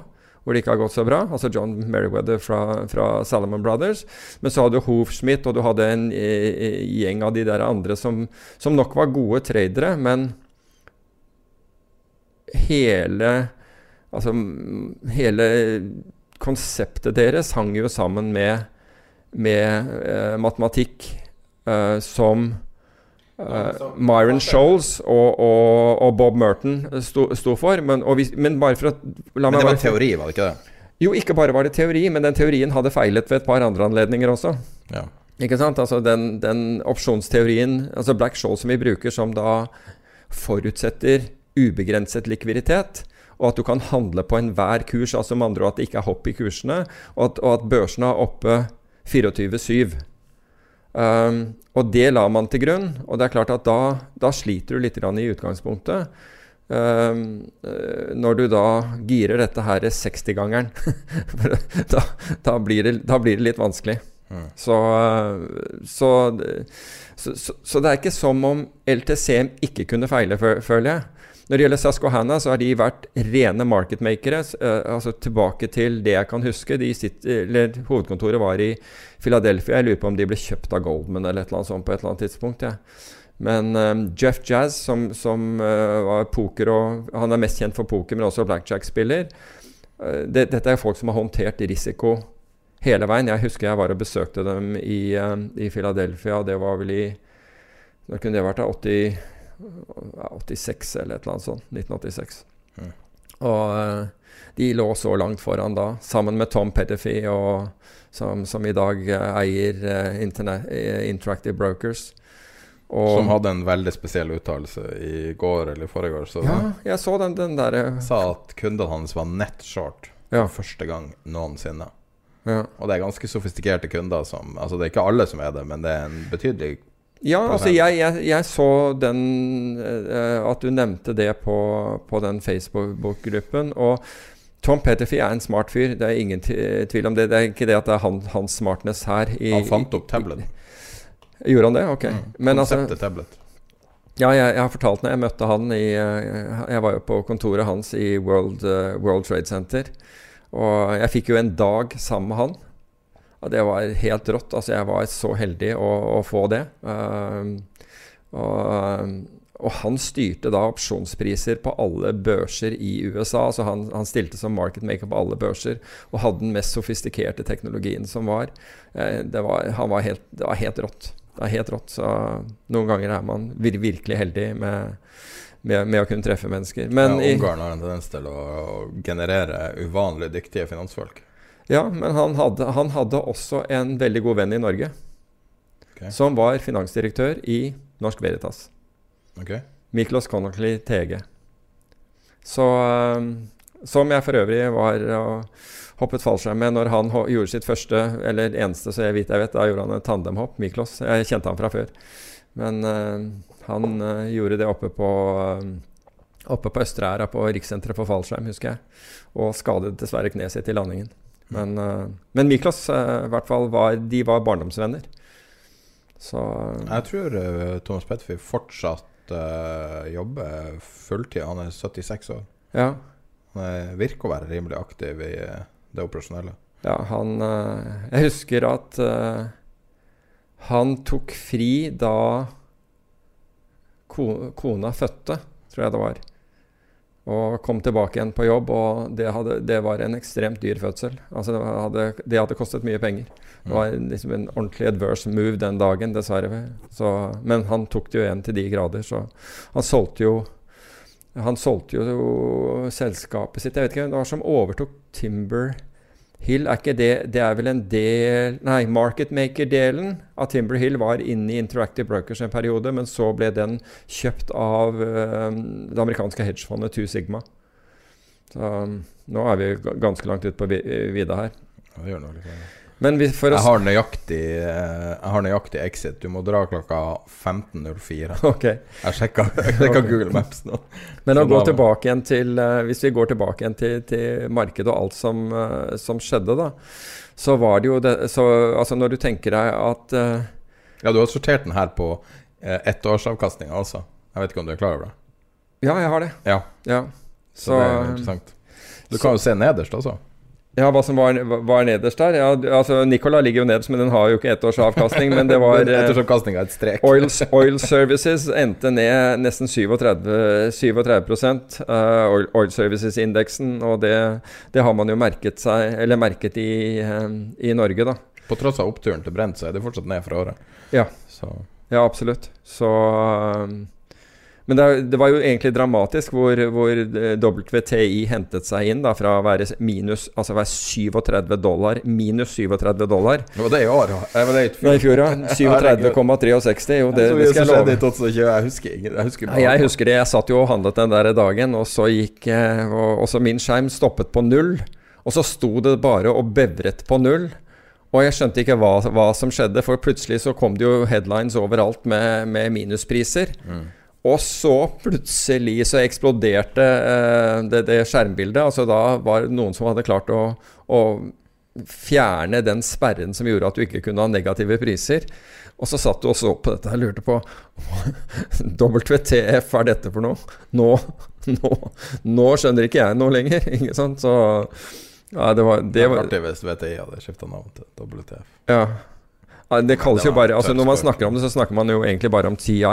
hvor det ikke har gått så bra. Altså John Merriweather fra, fra Salomon Brothers. Men så hadde du Hoofsmith, og du hadde en e, e, gjeng av de der andre som, som nok var gode tradere, men hele Altså hele konseptet deres hang jo sammen med, med eh, matematikk eh, som Uh, Myron Scholes og, og, og, Bob Merton sto, sto for. Men, vi, men, bare for å Men det var teori, var det ikke det? Jo, ikke bare var det teori, men den teorien hadde feilet ved et par andre anledninger også. Ja. Ikke sant? Altså den, den opsjonsteorien, altså Black Scholes som vi bruker, som da forutsetter ubegrenset likviditet og at du kan handle på enhver kurs, altså med andre ord at det ikke er hopp i kursene, og at, og at børsene er oppe 24-7. Um, og det la man til grunn. Og det er klart at da, da sliter du litt i utgangspunktet. Um, når du da girer dette her 60-gangeren, da, da, blir da, blir det litt vanskelig. Mm. Så, så, så, så, det er ikke som om LTCM ikke kunne feile, føler jeg. Når det gjelder Saskohanna, så har de vært rene marketmakere. Uh, altså tilbake til det jeg kan huske. Sitter, hovedkontoret var i Philadelphia. Jeg lurer på om de ble kjøpt av Goldman eller et eller annet sånt på et eller annet tidspunkt. Ja. Men um, Jeff Jazz, som, som uh, var poker og Han er mest kjent for poker, men også blackjack-spiller. Uh, det, dette er folk som har håndtert risiko hele veien. Jeg husker jeg var og besøkte dem i, uh, i Philadelphia. Det var vel i Når kunne det vært? da? 80 86 eller et eller annet sånt. 1986. Mm. Og de lå så langt foran da, sammen med Tom og, som, som, i dag uh, eier uh, Interactive Brokers. Og, som hadde en veldig spesiell uttalelse i går eller forrige år. ja, jeg så den, den der Sa at kundene hans var nettshort for ja. første gang noensinne. Ja. Og det er ganske sofistikerte kunder som Altså det er ikke alle som er det, men det er en betydelig ja, altså jeg, jeg, jeg, så den At du nevnte det på, på den Facebook-gruppen. Og Tom Petterfee er en smart fyr. Det er ingen tvil om det. Det er ikke det at det er han, hans smartness her. I, han fant opp tablet. Gjorde han det? Ok. Mm. Men altså tablet. Ja, jeg, jeg, har fortalt når jeg møtte han i uh, Jeg var jo på kontoret hans i World, uh, World Trade Center. Og jeg fikk jo en dag sammen med han. Og det var helt rått. Altså, jeg var så heldig å, å få det. Uh, og, og, han styrte da opsjonspriser på alle børser i USA. så han, han, stilte som market maker på alle børser og hadde den mest sofistikerte teknologien som var. Uh, det, var, var helt, det var helt rått. Det er helt rått. Så noen ganger er man vir virkelig heldig med med, med, å kunne treffe mennesker. Men ja, Ungarn har en tendens til å generere uvanlig dyktige finansfolk. Ja, men han hadde, han hadde, også en veldig god venn i Norge. Okay. Som var finansdirektør i Norsk Veritas. Okay. Miklos Konakli TG. Så um, Som jeg for øvrig var og hoppet fallskjerm med når han gjorde sitt første, eller eneste så jeg vet, jeg vet, da gjorde han et tandemhopp. Miklos. Jeg kjente han fra før. Men uh, han uh, gjorde det oppe på uh, Oppe på Østre Æra, på Rikssenteret for fallskjerm, husker jeg. Og skadet dessverre kneet sitt i landingen. Men, uh, men Miklos uh, hvert fall var, de var barndomsvenner. Så Jeg tror Thomas Petterfie fortsatt jobber fulltid. Han er 76 år. Ja. Han virker å være rimelig aktiv i det operasjonelle. Ja, han Jeg husker at han tok fri da kona fødte, tror jeg det var. Og kom tilbake igjen på jobb, og det, hadde, det var en ekstremt dyr fødsel. Altså det, hadde, det hadde kostet mye penger. Det var liksom en ordentlig adverse move den dagen, dessverre. Så, men han tok det jo igjen til de grader, så han solgte jo han solgte jo selskapet sitt. Jeg vet ikke, Det var som overtok Timber Hill, er ikke det Det er vel en del Nei, marketmaker-delen av Timber Hill var inne i Interactive Brokers en periode, men så ble den kjøpt av uh, det amerikanske hedgefondet Two Sigma. Så um, nå er vi ganske langt ute på vidda her. Ja, det gjør noe litt, ja. Men vi, jeg, har nøyaktig, eh, jeg har nøyaktig exit. Du må dra klokka 15.04. Okay. Jeg sjekka. Google Maps nå. Men å gå tilbake igjen til eh, Hvis vi går tilbake igjen til, til markedet og alt som, eh, som, skjedde, da, så var det jo det så, Altså, når du tenker deg at uh, Ja, du har sortert den her på uh, ettårsavkastninga altså. Jeg vet ikke om du er klar over det? Ja, jeg har det. Ja. ja. Så, så det er interessant. Du kan jo se nederst også. Ja, hva som var, var nederst der? Ja, altså Nicola ligger jo nederst, men den har jo ikke ettårsavkastning. Men det var Ettårsavkastning er et strek. Oil, oil, Services endte ned nesten 37, 37 uh, Oil, oil Services-indeksen. Og det, det, har man jo merket seg, eller merket i, uh, i, Norge, da. På tross av oppturen til Brent, så er det fortsatt ned fra året. Ja, ja absolutt. Så uh, men det, det, var jo egentlig dramatisk hvor, hvor, eh, WTI hentet seg inn da, fra å være minus Altså være 37 dollar. Minus 37 dollar. Det var det i år? Det var det i fjor, Nei, ja. 37,63. Jo, det, det skal jeg love. Jeg husker. Jeg husker, jeg husker det. Jeg satt jo og handlet den der dagen, og så gikk eh, og, Også min skjerm stoppet på null. Og så sto det bare og bevret på null. Og jeg skjønte ikke hva, hva, som skjedde, for plutselig så kom det jo headlines overalt med, med minuspriser. Mm. Og så plutselig så eksploderte eh, det, det, skjermbildet. Altså da var det noen som hadde klart å, å, fjerne den sperren som gjorde at du ikke kunne ha negative priser. Og så satt du og så på dette og lurte på WTF, hva er dette for noe? Nå, nå, nå skjønner ikke jeg noe lenger. Ikke sant? Så ja, det var Det var artig hvis VTI hadde skifta navn til WTF. Ja. Det kalles jo bare Altså Når man snakker om det, så snakker man jo egentlig bare om TI.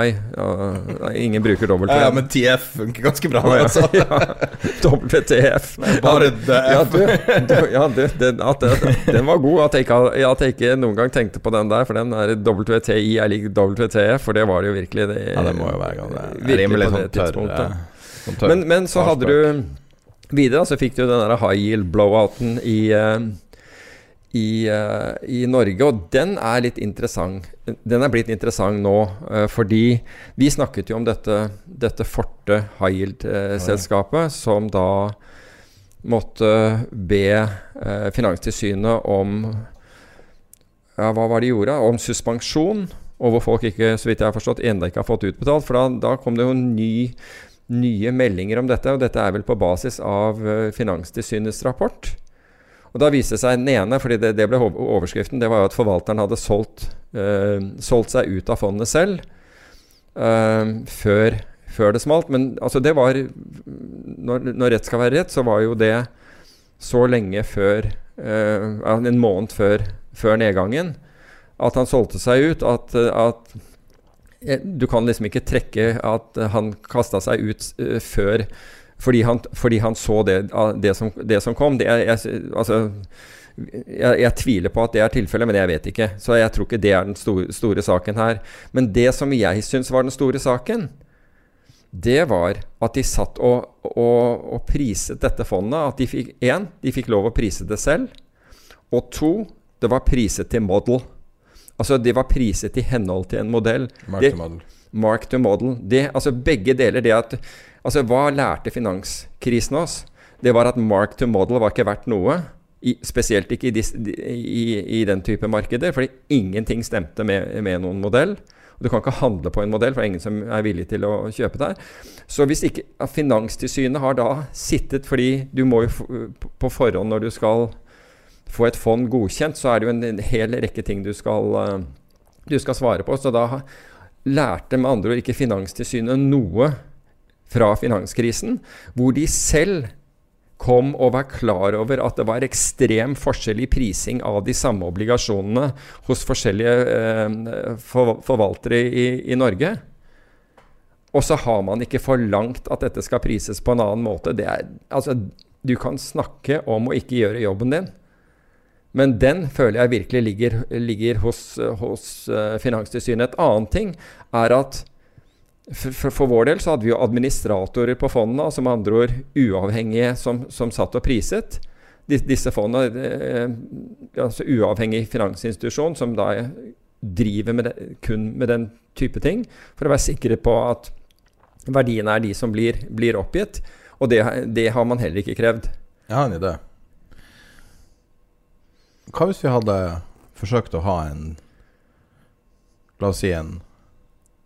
Ingen bruker WTF. Ja, men TF funker ganske bra. Altså. ja, WTF. Bare DF. Ja, du, du, ja du, den, at, den var god. At jeg, ikke, at jeg, ikke, noen gang tenkte på den der. For den er WTI er lik WTF, for det var det jo virkelig. Det, ja, det må jo være det. Rimelig sånn tørr. Sånn tørr men, men så hadde du Videre så fikk du den der high yield blowouten i, uh, i, uh, i, Norge, og den er litt interessant. Den er blitt interessant nå, uh, fordi vi snakket jo om dette, dette Forte high yield-selskapet, ja. som da måtte be Finanstilsynet om ja, Hva var det de gjorde? Om suspensjon. Og hvor folk ikke, så vidt jeg har forstått, ennå ikke har fått utbetalt. For da, da kom det jo ny nye meldinger om dette, og dette er vel på basis av uh, Finanstilsynets rapport. Og Da viste det seg den ene, fordi det, det, ble overskriften, det var jo at forvalteren hadde solgt, uh, solgt seg ut av fondet selv uh, før, før, det smalt. Men altså det var når, når, rett skal være rett, så var jo det så lenge før En måned før, før nedgangen at han solgte seg ut. At, at du kan liksom ikke trekke at han kasta seg ut uh, før fordi han, fordi han, så det, det, som, det som, kom. Det er, jeg, altså, jeg, jeg, tviler på at det er tilfellet, men jeg vet ikke. Så jeg tror ikke det er den store, store saken her. Men det som jeg syns var den store saken, det var at de satt og, og, og priset dette fondet. At de fikk én, de fikk lov å prise det selv. Og to, det var priset til model. Altså, det var priset i henhold til en modell. Mark to model. Mark to model. Det, altså, begge deler. Det at Altså, hva lærte finanskrisen oss? Det var at mark to model var ikke verdt noe. I, spesielt ikke i, dis, i, i, den type markeder, fordi ingenting stemte med, med noen modell. Du kan ikke handle på en modell, for det er ingen som er villig til å kjøpe der. Så hvis ikke Finanstilsynet har da sittet fordi du må jo på forhånd når du skal få et fond godkjent, så er det jo en, hel rekke ting du skal, uh, du skal svare på. Så da lærte med andre ord ikke Finanstilsynet noe fra finanskrisen, hvor de selv kom og var klar over at det var ekstrem forskjell i prising av de samme obligasjonene hos forskjellige eh, for, forvaltere i, i, Norge. Og så har man ikke forlangt at dette skal prises på en annen måte. Er, altså, du kan snakke om å ikke gjøre jobben din. Men den føler jeg virkelig ligger, ligger hos, hos uh, Finanstilsynet. Et annet ting er at for, for, vår del så hadde vi jo administratorer på fondene, altså med andre ord uavhengige som, som satt og priset disse fondene. Eh, altså uavhengig finansinstitusjon som da driver med det, kun med den type ting, for å være sikre på at verdiene er de som blir, blir oppgitt. Og det, det, har man heller ikke krevd. Jeg har en idé. Hva hvis vi hadde forsøkt å ha en La oss si en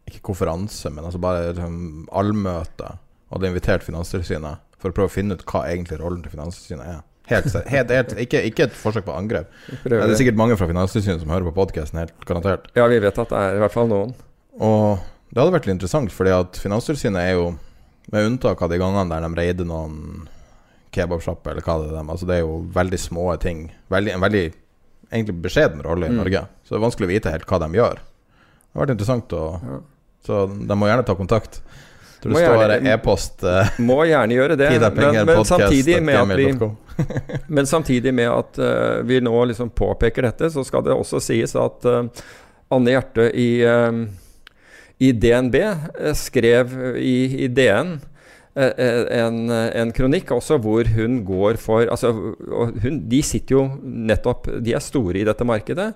Ikke konferanse, men altså bare liksom, allmøte. Og hadde invitert Finanstilsynet for å prøve å finne ut hva egentlig rollen til Finanstilsynet er. Helt, helt, helt, ikke, ikke, et forsøk på angrep. Det er sikkert mange fra Finanstilsynet som hører på podkasten, helt garantert. Ja, vi vet at det er i hvert fall noen. Og det hadde vært litt interessant, fordi at Finanstilsynet er jo, med unntak av de gangene der de reider noen kebabsjappe, eller hva det er. dem, Altså, det er jo veldig små ting. Veldig, en veldig egentlig beskjeden rolle i mm. Norge. Så det er vanskelig å vite helt hva de gjør. Det har vært interessant å ja. Så de må gjerne ta kontakt. Tror det står e-post e Må gjerne gjøre det. Men, men, samtidig med at vi, men samtidig med at uh, vi nå liksom påpeker dette, så skal det også sies at uh, Anne Hjerte i, i DNB skrev i, i DN en, en, kronikk også hvor hun går for altså, hun, De sitter jo nettopp De er store i dette markedet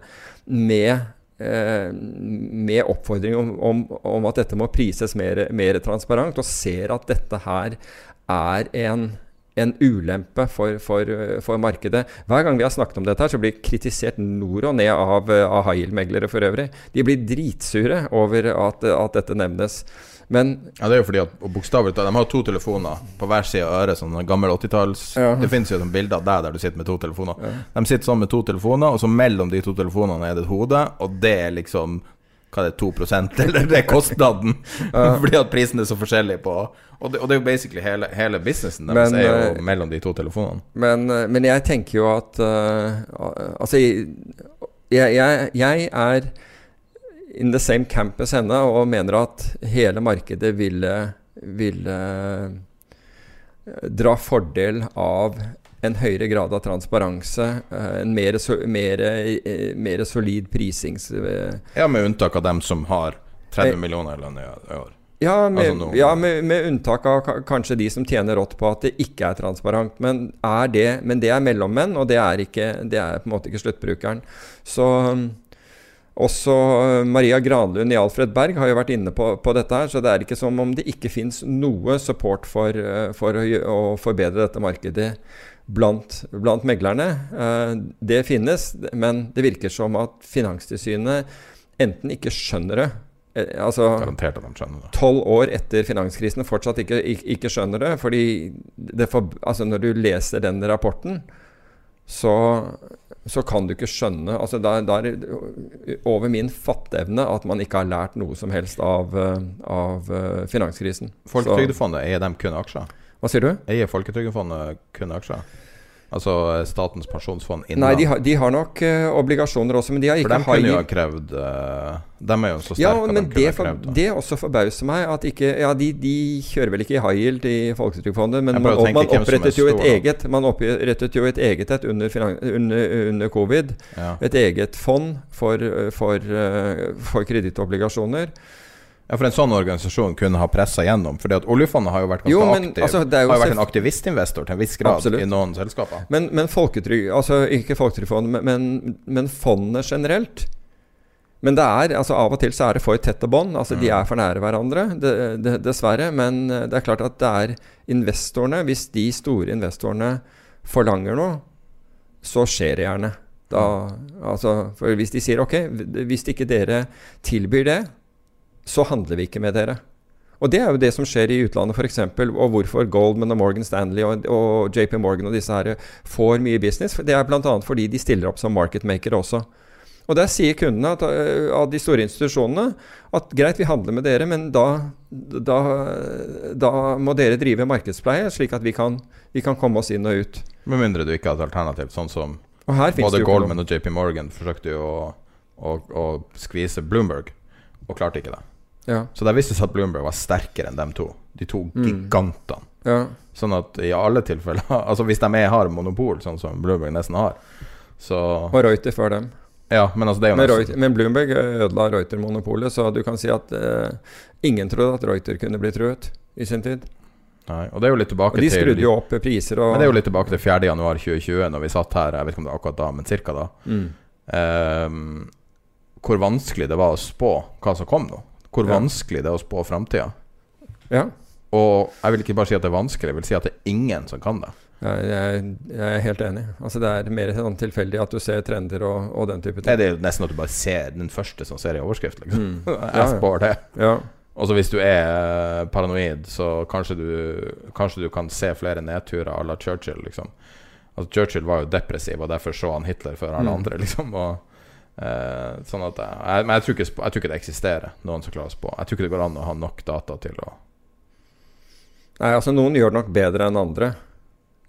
med, med oppfordring om, om, om, at dette må prises mer, mer, transparent, og ser at dette her er en en ulempe for, for, for, markedet. Hver gang vi har snakket om dette, her, så blir kritisert nord og ned av, av Hail-meglere for øvrig. De blir dritsure over at, at dette nevnes. Men Ja, det er jo fordi at bokstavelig talt De har to telefoner på hver side av øret, sånn gammel 80-talls ja. Det finnes jo bilder av deg der du sitter med to telefoner. Ja. De sitter sånn med to telefoner, og så mellom de to telefonene er det et hode, og det er liksom hva er det, 2 eller det er kostnaden. Ja. Fordi at prisen er så forskjellig på Og det, og det er jo basically hele, hele businessen deres er jo eh, mellom de to telefonene. Men, eh, men jeg tenker jo at uh, Altså, jeg, jeg, jeg, er in the same camp as henne og mener at hele markedet ville, ville dra fordel av en høyere grad av transparense, eh, en mer, mer, eh, mer solid prisings... Eh, ja, med unntak av dem som har 30 millioner i lønn i år. Ja, med, altså ja med, med, unntak av kanskje de som tjener rått på at det ikke er transparent. Men, er det, men det er mellommenn, og det er, ikke, det er på en måte ikke sluttbrukeren. Så også Maria Granlund i Alfred Berg har jo vært inne på, på, dette. her, Så det er ikke som om det ikke fins noe support for, for å, å, forbedre dette markedet blant, blant meglerne. Eh, det finnes, men det virker som at Finanstilsynet enten ikke skjønner det eh, Altså Tolv år etter finanskrisen fortsatt ikke, ikke, skjønner det. fordi det for, altså Når du leser den rapporten, så, så kan du ikke skjønne altså da er over min fatteevne at man ikke har lært noe som helst av, eh, av finanskrisen. Folketrygdefondet, eier de kun aksjer? Hva sier du? Eier Folketrygdefondet kun aksjer? Altså eh, Statens pensjonsfond innan. Nei, de har, de har nok uh, obligasjoner også, men de har ikke For dem kunne jo ha krevd uh, Dem er jo så sterke ja, men de det, for, det også forbauser meg at ikke Ja, de, de kjører vel ikke i high yield i Folketrygdfondet, men man, man, opprettet et eget Man opprettet jo et eget et under, under, under covid. Ja. Et eget fond for, for, for kredittobligasjoner. Ja, For en sånn organisasjon kunne ha pressa gjennom? Fordi at oljefondet har jo vært ganske jo, men, aktiv. Altså, har jo vært en aktivistinvestor til en viss grad absolutt. i noen selskaper. Men, men folketrygd Altså ikke folketrygdfondet, men, men fondene generelt. Men det er, altså av og til så er det for tette bånd. Altså mm. De er for nære hverandre, det, det, dessverre. Men eh, det er klart at det er investorene Hvis de store investorene forlanger noe, så skjer det gjerne. Da, altså, for hvis de sier ok, hvis ikke dere tilbyr det, så handler vi ikke med dere. Og det er jo det som skjer i utlandet, f.eks., og hvorfor Goldman og Morgan Stanley og, og, JP Morgan og disse her får mye business. Det er bl.a. fordi de stiller opp som market maker også. Og der sier kundene at, uh, av de store institusjonene at greit, vi handler med dere, men da, da, da må dere drive markedspleie, slik at vi kan, vi kan, komme oss inn og ut. Med mindre du ikke har et alternativ, sånn som både Goldman og JP Morgan forsøkte jo å, å, å skvise Bloomberg, og klarte ikke det. Ja. Så det viste seg at Bloomberg var sterkere enn dem to. De to mm. gigantene. Ja. Sånn at i alle tilfeller Altså hvis de er, har monopol, sånn som Bloomberg nesten har, så Og Reuter før dem. Ja, men altså det men, Reuter, men Bloomberg ødela Reuter-monopolet, så du kan si at eh, ingen trodde at Reuter kunne bli truet i sin tid. Nei, og det er jo litt tilbake og De skrudde jo opp priser og Men det er jo litt tilbake til 4.1.2020, når vi satt her, jeg vet ikke om det var akkurat da, men cirka da. Mm. Um, hvor vanskelig det var å spå hva som kom nå hvor ja. vanskelig det er å spå framtida. Ja. Og jeg vil ikke bare si at det er vanskelig, jeg vil si at det er ingen som kan det. Ja, jeg, jeg, er helt enig. Altså Det er mer sånn tilfeldig at du ser trender og, og den type ting. Det er jo nesten at du bare ser den første som ser i overskrift, liksom. Mm. jeg spår det. Ja. Og så hvis du er eh, paranoid, så kanskje du, kanskje du kan se flere nedturer à la Churchill, liksom. Altså Churchill var jo depressiv, og derfor så han Hitler før alle mm. andre, liksom. Og Uh, sånn at jeg, Men jeg tror, ikke, jeg tror, ikke, det eksisterer noen som klarer å spå. Jeg tror ikke det går an å ha nok data til å Nei, altså noen gjør det nok bedre enn andre.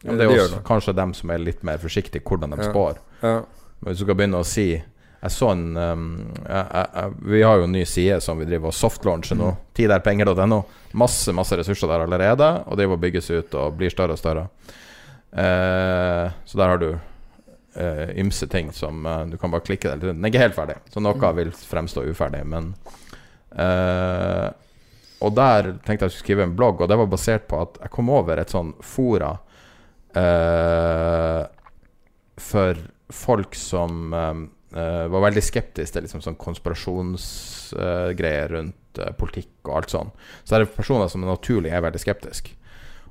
Ja, det er de også kanskje dem som er litt mer forsiktige hvordan de ja. spår. Ja. Men hvis du skal begynne å si Jeg så en um, jeg, jeg, Vi har jo en ny side som vi driver og softlauncher nå. Mm. Tiderpenger.no. Masse masse ressurser der allerede, og det bygges ut og blir større og større. Uh, så der har du uh, ymse ting som uh, du kan bare klikke deg Den er ikke helt ferdig, så noe mm. vil fremstå uferdig. Men uh, Og der tenkte jeg å skrive en blogg, og det var basert på at jeg kom over et sånn fora for folk som var veldig skeptiske til liksom sånn konspirasjonsgreier rundt politikk og alt sånn. Så det er personer som naturlig er veldig skeptiske.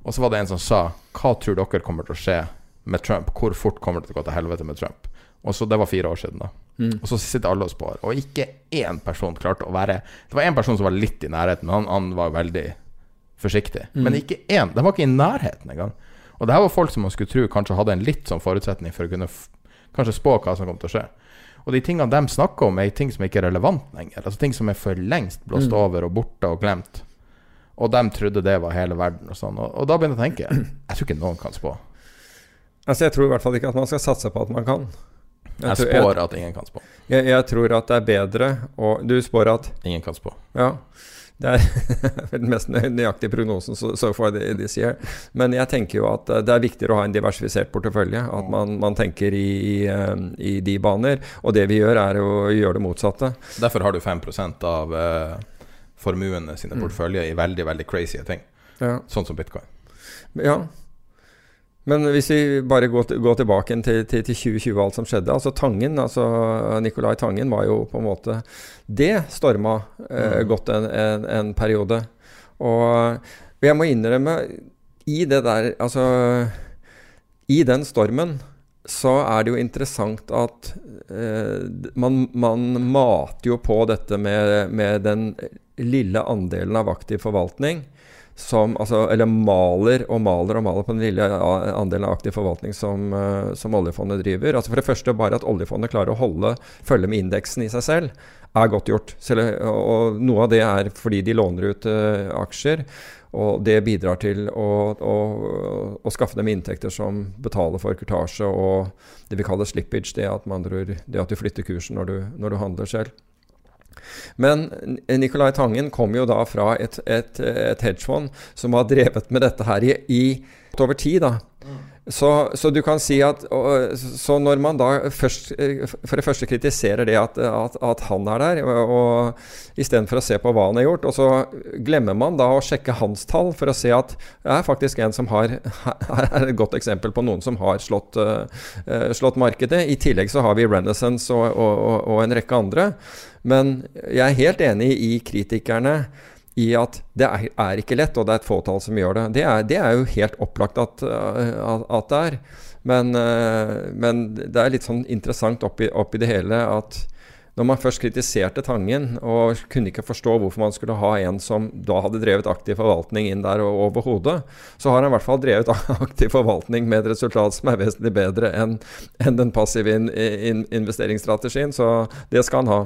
Og så var det en som sa Hva tror dere kommer til å skje med Trump? Hvor fort kommer det til å gå til helvete med Trump? Og så Det var fire år siden, da. Mm. Og så sitter alle og spår. Og ikke én person klarte å være Det var én person som var litt i nærheten, men han, han var veldig forsiktig. Mm. Men ikke én. De var ikke i nærheten engang. Og det her var folk som man skulle tro kanskje hadde en litt sånn forutsetning for å kunne kanskje spå hva som kom til å skje. Og de tingene de snakker om, er ting som ikke er relevant lenger. Altså Ting som er for lengst blåst mm. over og borte og glemt. Og de trodde det var hele verden og sånn. Og, og da begynner jeg å tenke Jeg tror ikke noen kan spå. Altså Jeg tror i hvert fall ikke at man skal satse på at man kan. Jeg, jeg spår jeg, at ingen kan spå. Jeg, jeg, tror at det er bedre å du spår at Ingen kan spå. Ja. Det er den mest nøyaktige prognosen so, far this year. Men jeg tenker jo at eh, det er viktigere å ha en diversifisert portefølje. At man, man tenker i, i, eh, i, de baner. Og det vi gjør, er å gjøre det motsatte. Derfor har du 5 av uh, formuene sine mm. i veldig, veldig crazy ting. Ja. Sånn som bitcoin. Ja, men hvis vi bare går, går tilbake til, til, til, 2020, alt som skjedde. altså Tangen, altså Nicolai Tangen var jo på en måte Det storma eh, mm. godt en, en, en, periode. Og jeg må innrømme, i det der Altså I den stormen så er det jo interessant at eh, man, man, mater jo på dette med, med den lille andelen av aktiv forvaltning som altså, Eller maler og maler og maler på den lille andelen av aktiv forvaltning som, uh, som, oljefondet driver. Altså For det første bare at oljefondet klarer å holde følge med indeksen i seg selv, er godt gjort. Selv, og noe av det er fordi de låner ut uh, aksjer. Og det bidrar til å, å, å, skaffe dem inntekter som betaler for kurtasje og det vi kaller slippage, det at, man, det at du flytter kursen når du, når du handler selv. Men Nicolai Tangen kom jo da fra et, et, et hedgefond som har drevet med dette her i, i over tid. da. Så, så, du kan si at Så når man da først for det første kritiserer det at, at, at han er der, og, og istedenfor å se på hva han har gjort, og så glemmer man da å sjekke hans tall for å se at det er faktisk en som har er et godt eksempel på noen som har slått, uh, slått markedet. I tillegg så har vi Renaissance og, og, og en rekke andre. Men jeg er helt enig i kritikerne i at det er, er, ikke lett, og det er et fåtall som gjør det. Det er, det er jo helt opplagt at, at, at det er. Men, eh, men, det er litt sånn interessant oppi, oppi det hele at når man først kritiserte Tangen og kunne ikke forstå hvorfor man skulle ha en som da hadde drevet aktiv forvaltning inn der over hodet, så har han i hvert fall drevet aktiv forvaltning med et resultat som er vesentlig bedre enn enn den passive in, in, investeringsstrategien. Så det skal han ha.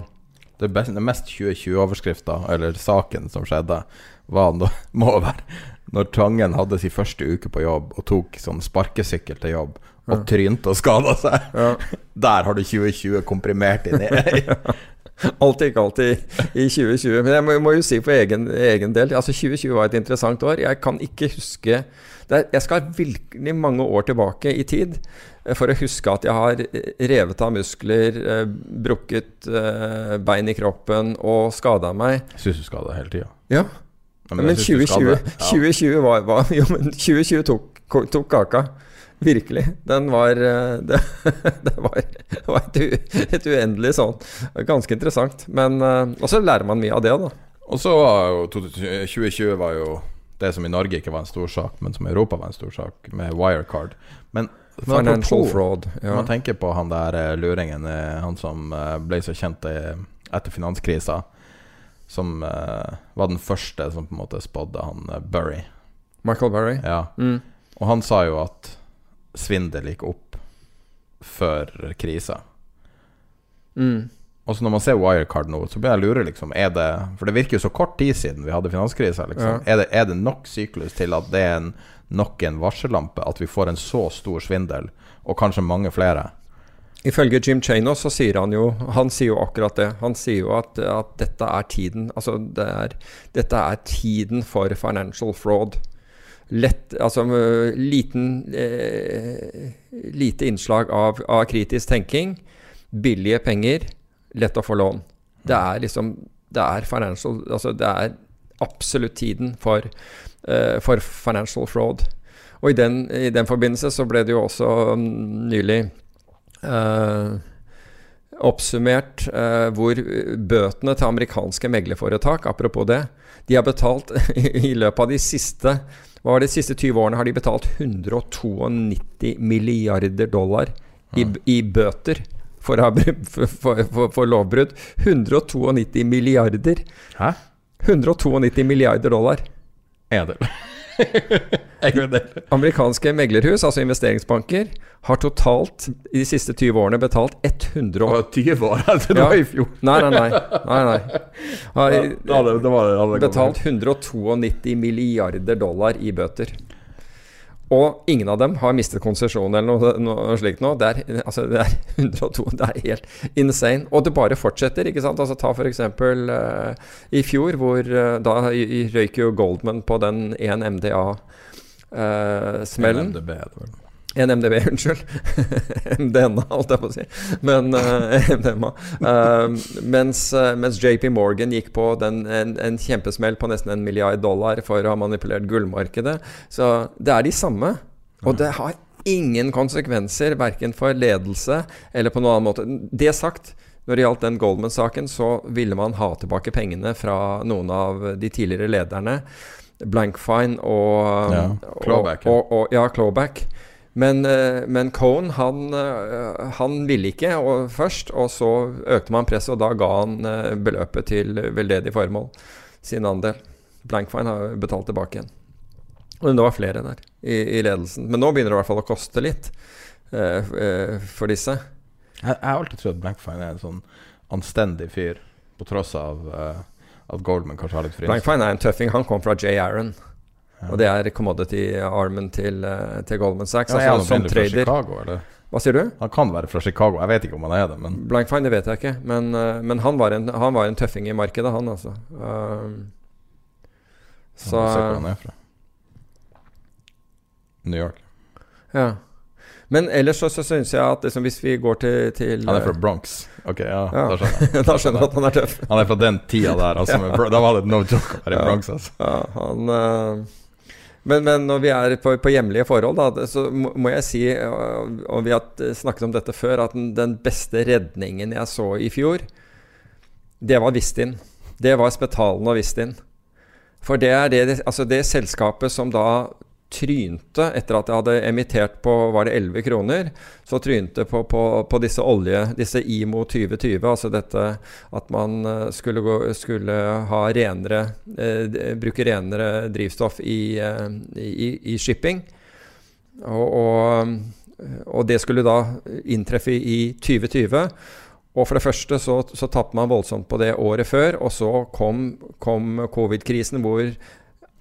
Det, best, det mest 2020-overskrifta, eller saken som skjedde, var, må være når Tangen hadde sin første uke på jobb og tok sånn sparkesykkel til jobb og ja. trynte og skada seg. Ja. Der har du 2020 komprimert inn i. Alt gikk alltid i 2020. Men jeg må, må jo si for egen, egen, del Altså 2020 var et interessant år. Jeg kan ikke huske er, Jeg skal virkelig mange år tilbake i tid for å huske at jeg har revet av muskler, eh, brukket eh, bein i kroppen og skada meg. Sysseskade hele tida. Ja. Men, men 2020, ja. 2020, var, var, jo, men 2020 tok, tok kaka. Virkelig. Den var eh, Det, det var, var et, et, uendelig sånn. Ganske interessant. Men Og så lærer man mye av det, da. Og så var jo 2020 var jo det som i Norge ikke var en stor sak, men som i Europa var en stor sak, med Wirecard. Men Financial fraud. Ja. Man tenker på han der uh, luringen, uh, han som uh, ble så kjent etter finanskrisa. Som var den første som på en måte spådde han Burry. Michael Burry? Ja. Mm. Og han sa jo at svindel gikk opp før krisa. Mm. Og så når man ser Wirecard nå, så blir jeg lure, liksom er det, For det virker jo så kort tid siden vi hadde finanskrisa. Liksom. Ja. Er, er, det nok syklus til at det er en nok en varsellampe at vi får en så stor svindel, og kanskje mange flere. Ifølge Jim Chanos så sier han jo Han sier jo akkurat det. Han sier jo at, at dette er tiden Altså, det er, dette er tiden for financial fraud. Lett Altså liten eh, Lite innslag av, av, kritisk tenking. Billige penger. Lett å få lån. Det er liksom Det er financial Altså, det er absolutt tiden for uh, for financial fraud. Og i den, i den, forbindelse så ble det jo også um, nylig uh, oppsummert uh, hvor bøtene til amerikanske meglerforetak, apropos det, de har betalt i løpet av de siste hva var det, de siste 20 årene har de betalt 192 milliarder dollar i, i bøter for, for, for, for lovbrudd. 192 milliarder. Hæ? 192 milliarder dollar. Det Amerikanske meglerhus, altså investeringsbanker, har totalt i de siste 20 årene betalt 100 år. 20 år? Det var i fjor. Nei, nei, nei. nei, nei. Har betalt 192 milliarder dollar i bøter. Og ingen av dem har mistet konsesjon eller noe, noe, slikt nå. Det er, altså, det er 102 Det er helt insane. Og det bare fortsetter. ikke sant? Altså Ta f.eks. Uh, eh, i fjor, hvor uh, da røyk jo Goldman på den 1 MDA-smellen. Uh, en MDB, unnskyld. MDNA, holdt jeg på å si. Men uh, MDMA. Uh, mens, uh, mens, JP Morgan gikk på den, en, en, kjempesmell på nesten en milliard dollar for å ha manipulert gullmarkedet. Så det er de samme. Og det har ingen konsekvenser, verken for ledelse eller på noen annen måte. Det sagt, når det gjaldt den Goldman-saken, så ville man ha tilbake pengene fra noen av de tidligere lederne. Blankfine og, ja, Clawback. Og, og, og, ja, Clawback. Men, eh, men Cohen han, eh, han, ville ikke og først, og så økte man presset, og da ga han eh, beløpet til veldedig formål, sin andel. Blankfine har betalt tilbake igjen. Og det var flere der i, i, ledelsen. Men nå begynner det i hvert fall å koste litt uh, for disse. Jeg, jeg, har alltid trodd Blankfine er en sånn anstendig fyr, på tross av uh, at Goldman kanskje har litt fri. Blankfine er en tøffing. Han kom fra J. Aaron. Og det er commodity-armen til, eh, til, Goldman Sachs. Ja, altså, som trader. Chicago, eller? Hva sier du? Han kan være fra Chicago. Jeg vet ikke om han er det. Men Blankfine, det vet jeg ikke. Men, uh, men han, var en, han, var en, tøffing i markedet, han altså. Uh, så ja, hvor han er fra. New York. Ja. Men ellers så, så syns jeg at liksom, hvis vi går til, til Han er fra Bronx? Ok, ja, ja. Da skjønner jeg. da skjønner jeg at han er tøff. Han er fra den tida der, altså. ja. Da var det no joke å være i Bronx, altså. Ja, han... Uh, men, men, når vi er på, på hjemlige forhold, da, så må, jeg si, og vi har snakket om dette før, at den beste redningen jeg så i fjor, det var Vistin. Det var Spetalen og Vistin. For det er det, altså det selskapet som da trynte etter at jeg hadde emittert på var det 11 kroner. Så trynte på, på, på disse olje, disse IMO 2020, altså dette at man eh, skulle, gå, skulle ha renere eh, Bruke renere drivstoff i, eh, i, i shipping. Og, og, og, det skulle da inntreffe i 2020. Og for det første så, så tapte man voldsomt på det året før, og så kom, kom covid-krisen hvor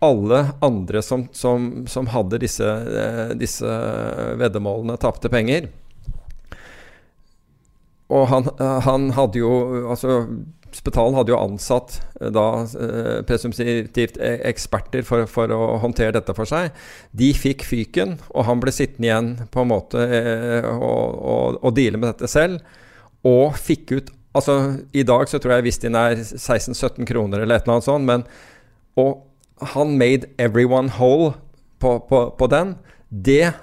alle andre som, som, som hadde disse, eh, disse veddemålene, tapte penger. Og han, han, hadde jo Altså, Spetalen hadde jo ansatt eh, da eh, presumptivt e, eksperter for, for, å håndtere dette for seg. De fikk fyken, og han ble sittende igjen på en måte og, og, og deale med dette selv. Og fikk ut Altså, i dag så tror jeg visst den er 16-17 kroner eller et eller annet sånt, men og han made everyone whole på, på, på, den. Det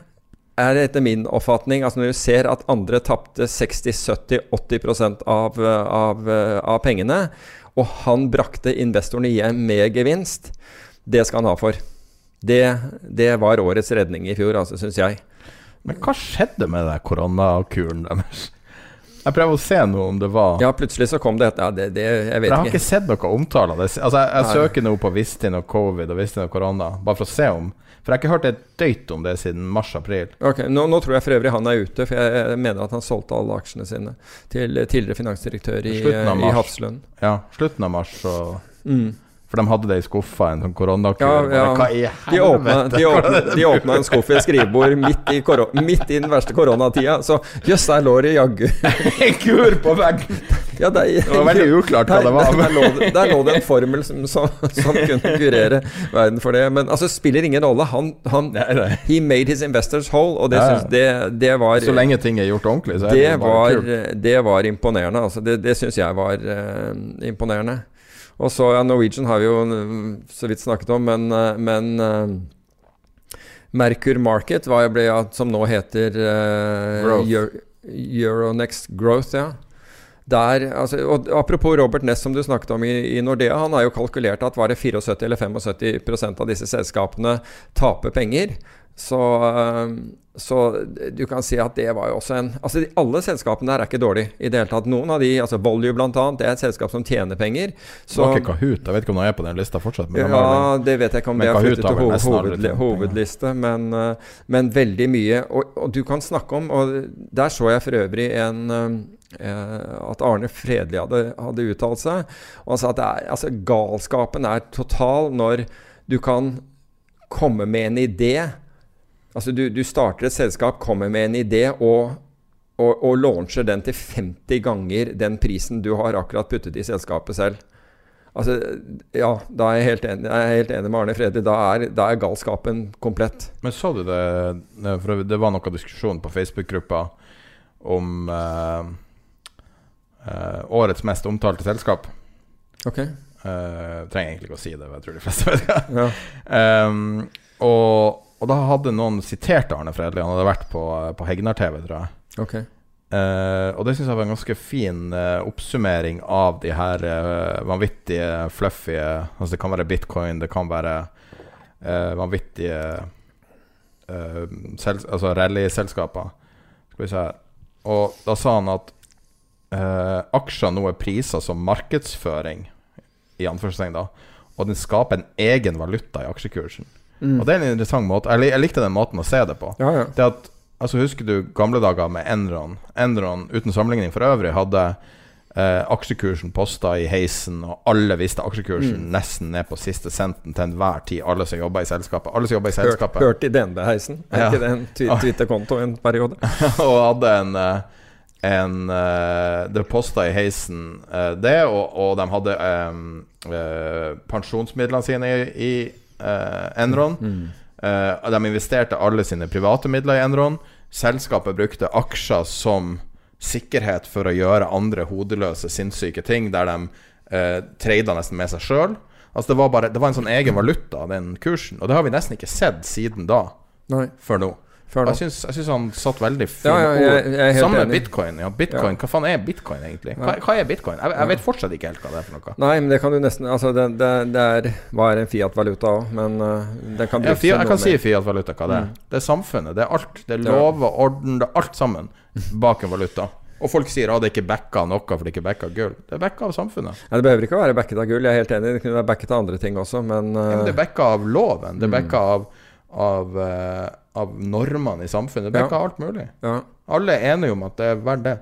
er etter min oppfatning altså Når du ser at andre tapte 60-70-80 av, av, av pengene, og han brakte investorene hjem med gevinst, det skal han ha for. Det, det var årets redning i fjor, altså, syns jeg. Men hva skjedde med den koronakuren deres? Jeg prøver å se noe om det var Ja, plutselig så kom det et ja, det, det, Jeg vet ikke. Jeg har ikke sett noe omtale av det. Altså, jeg, jeg søker nå på Vistin og covid og Vistin og korona, bare for å se om For jeg har ikke hørt et døyt om det siden mars-april. Ok, nå, nå, tror jeg for øvrig han er ute, for jeg, mener at han solgte alle aksjene sine til tidligere finansdirektør i, i Hafslund. Ja, slutten av mars så mm. For de hadde det i skuffa, en sånn koronakur. Ja, ja. I helvete? De åpna, de åpna, en skuff i et skrivebord midt i, midt i den verste koronatida. Så jøss, der lå det jaggu En kur på veggen! Ja, det, det, var veldig uklart hva det var. Der, lå, der lå det en formel som, som, som, kunne kurere verden for det. Men altså, spiller ingen rolle. Han, han nei, nei. He made his investors whole, og det, synes, det, det, var Så lenge ting er gjort ordentlig, så er det, var, Det var imponerende. Altså, det det syns jeg var uh, imponerende. Og så ja, Norwegian har vi jo så vidt snakket om, men, eh, men uh, Merkur Market, var, ble, som nå heter uh, Euro, Euronext Growth, ja. der, altså, og Apropos Robert Ness, som du snakket om i, i, Nordea. Han har jo kalkulert at var det 74 eller 75% av disse selskapene taper penger. Så, så, du kan si at det var jo også en Altså Alle selskapene der er ikke dårlige i det hele tatt. Noen av de, altså Volue bl.a., det er et selskap som tjener penger. Så, det var ikke Kahoot? Jeg vet ikke om de er på den lista fortsatt? ja, det vet jeg ikke om det har flyttet til hoved, hoved, hovedliste, men, men, veldig mye. Og, og, du kan snakke om Og der så jeg for øvrig en Eh, at Arne Fredli hadde, hadde uttalt seg. Og han sa at er, altså, galskapen er total når du kan komme med en idé. Altså du, du starter et selskap, kommer med en idé og, og, og launcher den til 50 ganger den prisen du har akkurat puttet i selskapet selv. Altså, ja, da er jeg helt enig, jeg helt enig med Arne Fredrik. Da er, da er, galskapen komplett. Men så du det For det var noe diskusjon på Facebook-gruppa om eh, eh, årets mest omtalte selskap. Ok eh, Trenger egentlig ikke å si det, jeg tror de fleste vet det. Ja. Um, og, og, da hadde noen sitert Arne Fredli. Han hadde vært på, på Hegnar-TV, tror jeg. Okay. Uh, og det syns jeg var en ganske fin uh, oppsummering av de her uh, vanvittige, fluffy Altså det kan være bitcoin, det kan være vanvittige altså rallyselskaper. Skal vi se Og da sa han at aksjer nå er priser som markedsføring, i anførselstegn, da, og den skaper en egen valuta i aksjekursen. Mm. Og det er en interessant måte. Jeg, jeg, likte den måten å se det på. Ja, ja. Det at, altså Husker du gamle dager med Enron? Enron, uten sammenligning for øvrig, hadde eh, aksjekursen posta i heisen, og alle visste aksjekursen mm. nesten ned på siste centen til enhver tid. Alle som jobba i selskapet. Alle som jobba i selskapet Hørt, hørt i DNB-heisen. Er ja. ikke det en Twitter-konto en periode? og hadde en eh, en uh, Det posta i heisen uh, det, og, og, de hadde um, uh, pensjonsmidlene sine i, i Enron. Mm. de investerte alle sine private midler i Enron. Selskapet brukte aksjer som sikkerhet for å gjøre andre hodeløse, sinnssyke ting, der de uh, treida nesten med seg sjøl. Altså det, var bare, det var en sånn egen valuta, den kursen. Og det har vi nesten ikke sett siden da, Nei. før nå. Jeg nå. jeg syns han satt veldig fine ja, ja, ord. Samme med bitcoin. Ja, bitcoin. Hva faen er bitcoin, egentlig? Hva, hva er bitcoin? Jeg, jeg, vet fortsatt ikke helt hva det er for noe. Nei, men det kan du nesten Altså, det, det, det er Hva er en Fiat-valuta òg? Men uh, det kan brukes ja, Jeg kan si Fiat-valuta hva det er. Mm. Det er samfunnet. Det er alt. Det er lov og orden. Det er alt sammen bak en valuta. Og folk sier at det ikke backa noe for det ikke backa gull. Det er backa av samfunnet. Ja, det behøver ikke å være backet av gull, jeg er helt enig. Det kunne være backet av andre ting også, men, uh, ja, men Det er backa av loven. Det er backa av, av uh, av normene i samfunnet. Det er ikke alt mulig. Ja. Alle er enige om at det er verdt det.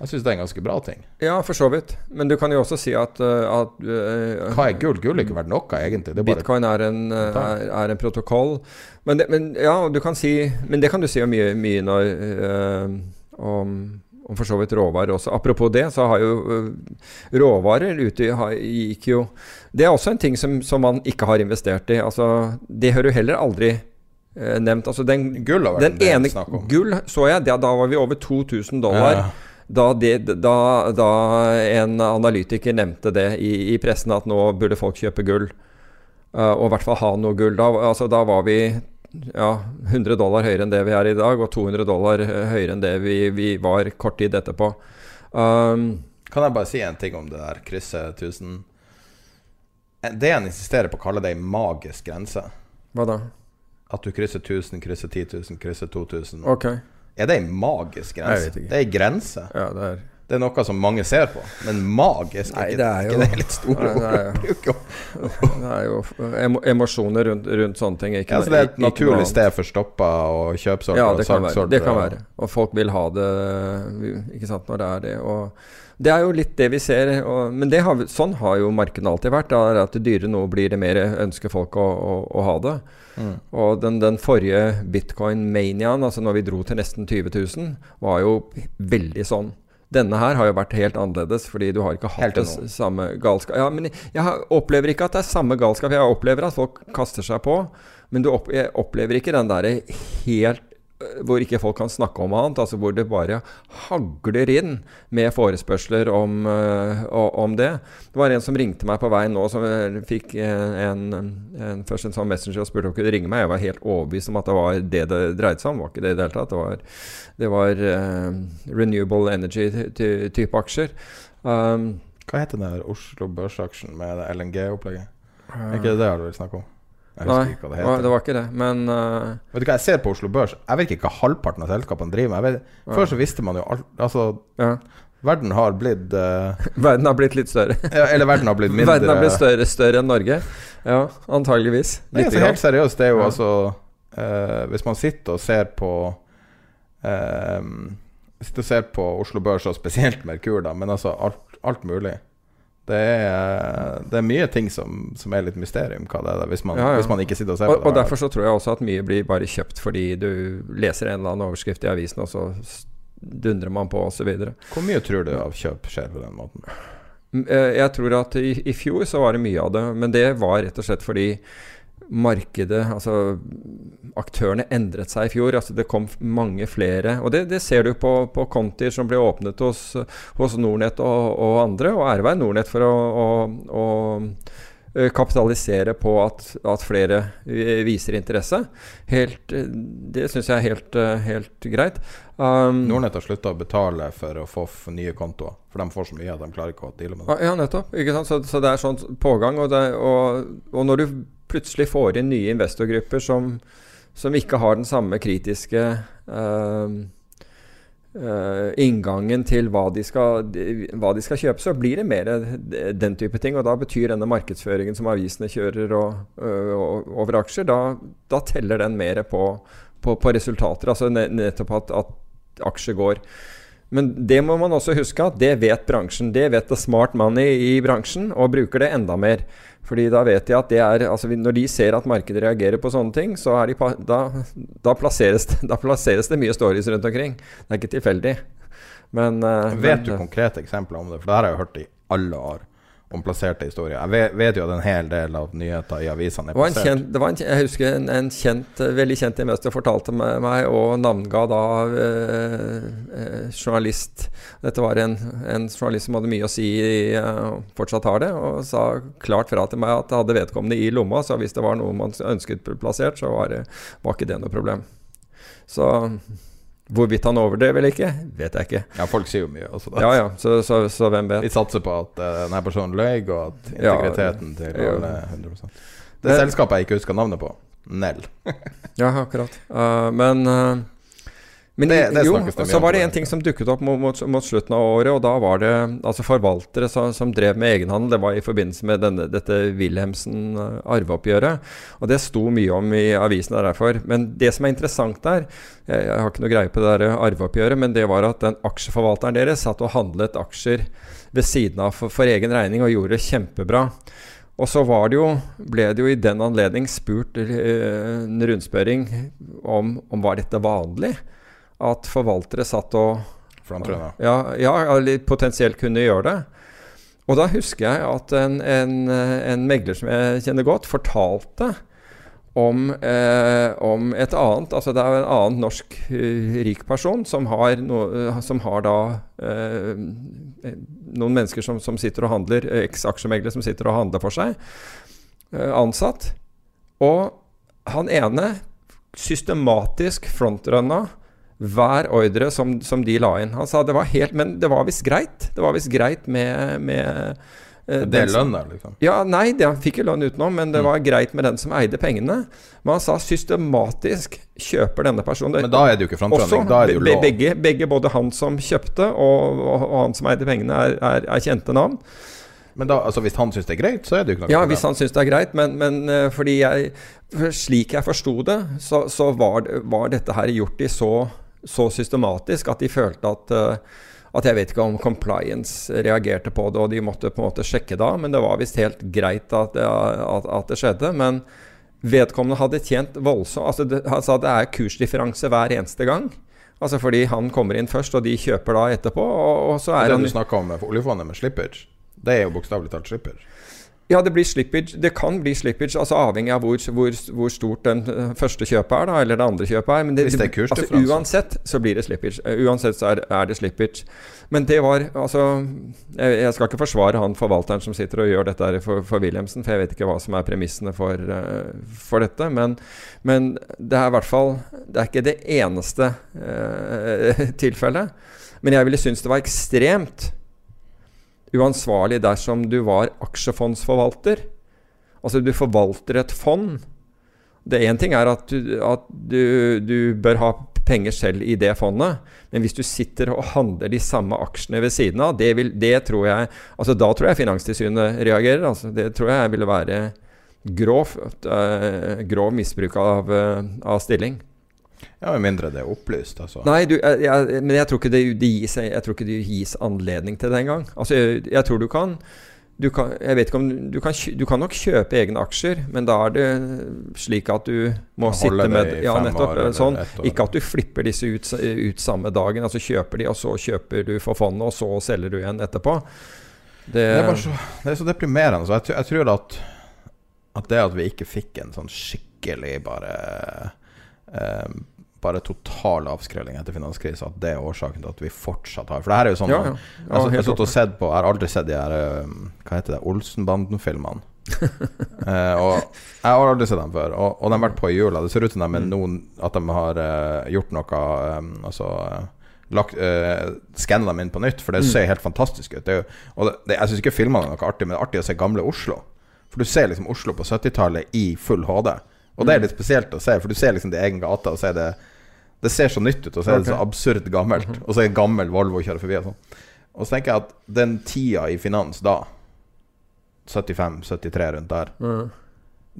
Jeg syns det er en ganske bra ting. Ja, for så vidt. Men du kan jo også si at, uh, at uh, Hva er gull? Gull er ikke verdt noe, egentlig. Er Bitcoin er en, uh, er, er en protokoll. Men det, men, ja, du kan si Men det kan du si mye, mye når, om, om for så vidt råvarer også. Apropos det, så har jo råvarer ute gikk jo Det er også en ting som, som man ikke har investert i. Altså, det hører jo heller aldri eh, nevnt. Altså den, gull har vært den ene. Gull så jeg, da, da var vi over 2000 dollar. Ja. Da, de, da, da, en analytiker nevnte det i, i, pressen, at nå burde folk kjøpe gull. Uh, og i hvert fall ha noe gull. Da, altså, da var vi ja, 100 dollar høyere enn det vi er i dag, og 200 dollar eh, høyere enn det vi, vi var kort tid etterpå. Um, kan jeg bare si en ting om det der krysset 1000? Det en insisterer på å kalle det ei magisk grense. Hva da? At du krysser 1000, krysser 10 000, krysser 2000. Okay. Er det en magisk grense? Det er en grense. Ja, det, er. det er noe som mange ser på, men magisk Nei, det er jo, ikke det litt store ord? Det er jo emosjoner rundt, rundt sånne ting. Ikke, ja, så det er et naturlig sted for stoppa og kjøpsorter ja, det kan, være. det kan være. Og folk vil ha det ikke sant, når det er det. Og det er jo litt det vi ser. Og, men har, sånn har jo markedet alltid vært. Da, at det dyre nå blir det mer ønsker folk å, å, å ha det. Mm. Og den, den forrige bitcoin-maniaen, altså når vi dro til nesten 20 000, var jo veldig sånn. Denne her har jo vært helt annerledes, fordi du har ikke hatt det samme galskap. Ja, men jeg opplever ikke at det er samme galskap. Jeg opplever at folk kaster seg på, men opp, jeg opplever ikke den derre helt hvor ikke folk kan snakke om annet, altså hvor det bare hagler inn med forespørsler om, uh, om, det. Det var en som ringte meg på vei nå, som fikk en, en, først en sånn messenger og spurte om hun kunne ringe meg. Jeg var helt overbevist om at det var det det dreide seg om. Det var ikke det i det hele tatt. Det var, det var uh, renewable energy-type aksjer. Um, Hva heter den Oslo børsaksjen med LNG-opplegget? Er ikke det det du vil snakke om? Jeg husker Nei, ikke hva det heter. det var ikke det, men uh, Vet du hva jeg ser på Oslo Børs? Jeg vet ikke hva halvparten av selskapene driver med. Vet, før så visste man jo alt Altså ja. Verden har blitt uh, Verden har blitt litt større. ja, eller verden har blitt mindre Verden har blitt større, større enn Norge. Ja, antageligvis. Nei, altså, helt seriøst, det er jo ja. altså uh, Hvis man sitter og ser på Sitter og ser på Oslo Børs, og spesielt Merkur, da, men altså alt, alt mulig. Det er, det er, mye ting som, som, er litt mysterium, hva det er, hvis man, ja, ja. hvis man ikke sitter og ser og, på det. Og Derfor så tror jeg også at mye blir bare kjøpt fordi du leser en eller annen overskrift i avisen, og så dundrer man på, osv. Hvor mye tror du av kjøp skjer på den måten? Eh, jeg tror at i, i fjor så var det mye av det, men det var rett og slett fordi markedet, altså aktørene, endret seg i fjor. altså Det kom mange flere. Og det, det ser du på, på kontier som ble åpnet hos, hos Nordnett og, og, andre. Og ære være Nordnett for å, å, å kapitalisere på at, at, flere viser interesse. Helt, det syns jeg er helt, helt greit. Um, Nordnett har slutta å betale for å få nye kontoer. For de får så mye at de klarer ikke å deale med det. Ja, nettopp. Så, så, det er sånn pågang. Og, det, og, og når du plutselig får inn nye investorgrupper som, som ikke har den samme kritiske uh, uh, inngangen til hva de, skal, hva de, skal, kjøpe, så blir det mer den type ting. Og da betyr denne markedsføringen som avisene kjører og, uh, over aksjer, da, da, teller den mer på, på, på resultater. Altså nettopp at, at aksjer går. Men det må man også huske at det vet bransjen. Det vet the smart money i bransjen, og bruker det enda mer. Fordi da vet de at det er altså Når de ser at markedet reagerer på sånne ting, så de, da, da, plasseres det, da, plasseres det, mye stories rundt omkring. Det er ikke tilfeldig. Men, uh, Vet du konkrete eksempler om det? For det har jeg hørt i alle år omplasserte historier. Jeg vet, vet, jo at en hel del av nyheter i avisene er plassert. Kjent, det var en, jeg husker en, en kjent, veldig kjent investor fortalte meg, og navnga da eh, eh, journalist Dette var en, en, journalist som hadde mye å si, eh, fortsatt har det, og sa klart fra til meg at det hadde vedkommende i lomma, så hvis det var noe man ønsket plassert, så var, det, var ikke det noe problem. Så Hvorvidt han overdrev eller ikke, vet jeg ikke. Ja, folk sier jo mye. Også, ja, ja, så, så, så, hvem vet. Vi satser på at uh, denne personen løy, og at integriteten ja, til alle ja. 100% Det selskapet jeg ikke husker navnet på, Nell. ja, akkurat. Uh, men uh, men det, det jo, så var det en ting som dukket opp mot, mot, mot, slutten av året, og da var det altså forvaltere som, som drev med egenhandel. Det var i forbindelse med denne, dette Wilhelmsen-arveoppgjøret. Eh, og det sto mye om i avisene derfor. Men det som er interessant der, jeg, jeg har ikke noe greie på det der arveoppgjøret, men det var at den aksjeforvalteren deres satt og handlet aksjer ved siden av for, for egen regning og gjorde det kjempebra. Og så var det jo, ble det jo i den anledning spurt eh, en rundspørring om, om var dette vanlig at forvaltere satt og ja, ja, eller potensielt kunne gjøre det. Og da husker jeg at en, en, en megler som jeg kjenner godt, fortalte om, eh, om, et annet Altså det er en annen norsk uh, rik person som har, no, uh, som har da uh, noen mennesker som, som, sitter og handler, eks-aksjemeglere som sitter og handler for seg, ansatt. Og han ene systematisk frontrunna hver ordre som, som, de la inn. Han sa det var helt Men det var visst greit. Det var visst greit med, med uh, Det er lønn der, liksom? Ja, nei, det, han fikk jo lønn utenom, men det mm. var greit med den som eide pengene. Men han sa systematisk kjøper denne personen Men da er det jo ikke framtrening, da er det jo lov. Begge, begge, både han som kjøpte og, og, og han som eide pengene, er, er, er kjente navn. Men da, altså hvis han syns det er greit, så er det jo ikke noe Ja, hvis han syns det er greit, men, men uh, fordi jeg Slik jeg forsto det, så, så var, var, dette her gjort i så så systematisk at de følte at, uh, at jeg vet ikke om compliance reagerte på det, og de måtte på en måte sjekke da, men det var visst helt greit at, at, at, det skjedde. Men vedkommende hadde tjent voldsomt altså det, altså det er kursdifferanse hver eneste gang. Altså fordi han kommer inn først, og de kjøper da etterpå. Og, og så er det han du snakker om oljefondet med slippage, det er jo bokstavelig talt slippage? Ja, det blir slippage. Det kan bli slippage, altså avhengig av hvor, hvor, hvor stort den eh, første kjøpet er, da, eller det andre kjøpet er. Men det, Hvis det er kurs, Altså, uansett så blir det slippage. Uh, uansett så er, er, det slippage. Men det var altså jeg, skal ikke forsvare han forvalteren som sitter og gjør dette for, for Wilhelmsen, for jeg vet ikke hva som er premissene for, uh, for dette. Men, men, det er i hvert fall Det er ikke det eneste eh, tilfellet. Men jeg ville synes det var ekstremt uansvarlig dersom du var aksjefondsforvalter. Altså du forvalter et fond. Det Én ting er at, du, at du, du, bør ha penger selv i det fondet, men hvis du sitter og handler de samme aksjene ved siden av, det, vil, det tror jeg altså Da tror jeg Finanstilsynet reagerer. Altså det tror jeg ville være grov, uh, grov misbruk av, uh, av stilling. Ja, Med mindre det er opplyst, altså. Nei, du, jeg, jeg, men jeg tror, det, det gis, jeg tror ikke det gis anledning til det engang. Altså, jeg, tror du kan, du kan Jeg vet ikke om du kan, du kan nok kjøpe egne aksjer, men da er det slik at du må sitte med Ja, nettopp. År, sånn. Ikke at du flipper disse ut, ut, samme dagen. Altså kjøper de, og så kjøper du for fondet, og så selger du igjen etterpå. Det, det, er, så, det er så deprimerende. Så jeg tror at, at det at vi ikke fikk en sånn skikkelig bare um, bare total avskrelling etter finanskrisa, at det er årsaken til at vi fortsatt har For det her er jo sånn ja, ja. Ja, Jeg har sett på Jeg har aldri sett de her eh, Hva heter det Olsenbanden-filmene. eh, og Jeg har aldri sett dem før, og, og de har vært på i jula. Det ser ut som de mm. noen, at de har uh, gjort noe um, Altså uh, lagt, uh, Skanna dem inn på nytt, for det mm. ser helt fantastisk ut. Det, og det, det, jeg syns ikke filmene er noe artig, men det er artig å se gamle Oslo. For du ser liksom Oslo på 70-tallet i full HD. Og det er mm. litt spesielt å se, for du ser liksom din egen gate, og så er det det ser så nytt ut, og så er det så absurd gammelt. Mhm. Og så er det gammel Volvo kjører forbi. Og sånn Og så tenker jeg at den tida i finans da, 75-73 rundt der mm.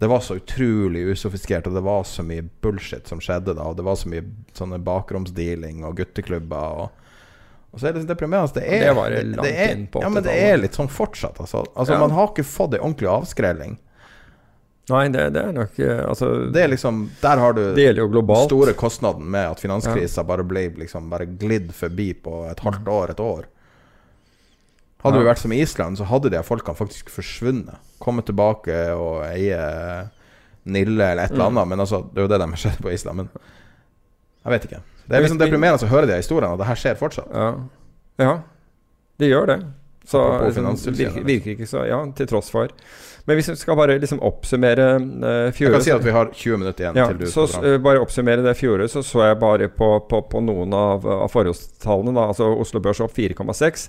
Det var så utrolig usofiskert, og det var så mye bullshit som skjedde da. Og det var så mye sånne bakromsdealing og gutteklubber. Og, og så er det så deprimerende. Det er, det, det, det er, ja, men det er litt sånn fortsatt, altså. altså ja. Man har ikke fått ei ordentlig avskrelling. Nei, det, det, er nok eh, altså, Det er liksom Der har du den store kostnaden med at finanskrisa ja. bare ble liksom bare glidd forbi på et halvt år, et år. Hadde ja. vi vært som Island, så hadde de folkene faktisk forsvunnet. Kommet tilbake og eie Nille eller et eller mm. annet. Mm. Men altså, det er jo det de har skjedd på Island. Men jeg vet ikke. Det er liksom deprimerende å høre de historiene, og det her skjer fortsatt. Ja, ja det gjør det. Så det virker, virker ikke så Ja, til tross for. Men hvis vi skal bare liksom oppsummere uh, fjoråret Jeg kan si at vi har 20 minutter igjen ja, til du så, uh, Bare oppsummere det fjoråret, så så jeg bare på, på, på noen av, av forholdstallene. Da. Altså Oslo Børs opp 4,6,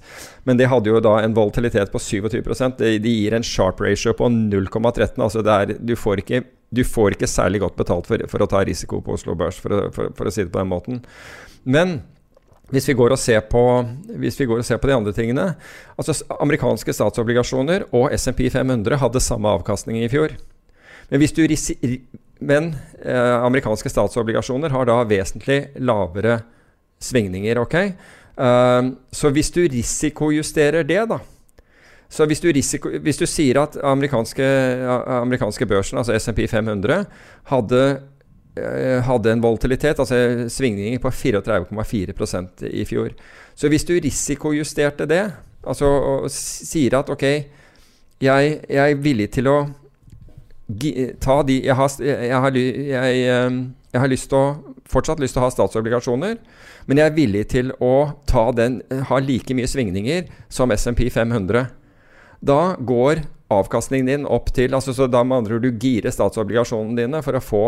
men det hadde jo da en volatilitet på 27 det, De gir en sharp ratio på 0,13. Altså det er, du, får ikke, du får ikke særlig godt betalt for, for å ta risiko på Oslo Børs, for, for, for å si det på den måten. Men hvis vi, går og ser på, hvis vi går og ser på de andre tingene altså Amerikanske statsobligasjoner og SMP 500 hadde samme avkastning i fjor. Men, hvis du men eh, amerikanske statsobligasjoner har da vesentlig lavere svingninger. ok? Uh, så hvis du risikojusterer det, da så hvis du, risiko, hvis du sier at amerikanske, amerikanske børsen, altså SMP 500, hadde Eh, hadde en volatilitet, altså svingninger på 34,4% i fjor. Så hvis du risikojusterte det, altså og sier at ok, jeg, jeg, er villig til å ta de Jeg har, jeg har, jeg, eh, jeg har lyst til å, fortsatt lyst til å ha statsobligasjoner, men jeg er villig til å ta den, ha like mye svingninger som SMP 500. Da går avkastningen din opp til altså så Da med andre ord du girer statsobligasjonene dine for å få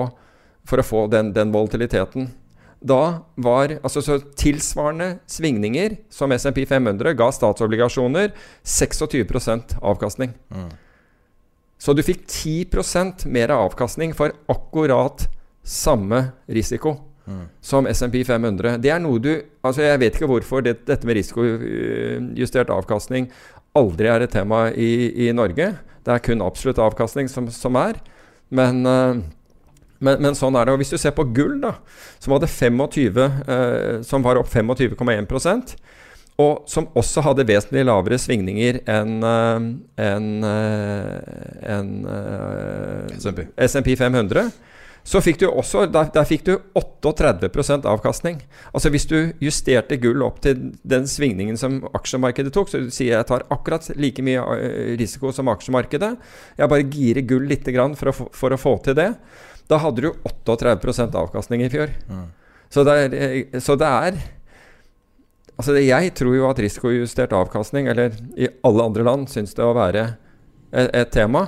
for å få den, den volatiliteten. Da var altså så tilsvarende svingninger som SMP 500 ga statsobligasjoner 26 avkastning. Mm. Så du fikk 10% mer avkastning for akkurat samme risiko mm. som SMP 500. Det er noe du altså Jeg vet ikke hvorfor det, dette med risikojustert avkastning aldri er et tema i, i Norge. Det er kun absolutt avkastning som, som er. Men uh, men, men, sånn er det. Og hvis du ser på gull, da, som, hadde 25, eh, som var opp 25,1% og som også hadde vesentlig lavere svingninger enn en, en, en, SMP 500, så fikk du også Der, der fikk du 38% avkastning. Altså hvis du justerte gull opp til den svingningen som aksjemarkedet tok, så du sier jeg tar akkurat like mye eh, risiko som aksjemarkedet, jeg bare girer gull litt for å, for å få til det, da hadde du 38% avkastning i fjor. Mm. Så, det er, eh, så det er Altså Jeg tror jo at risikojustert avkastning, eller i alle andre land, syns det å være et, et tema.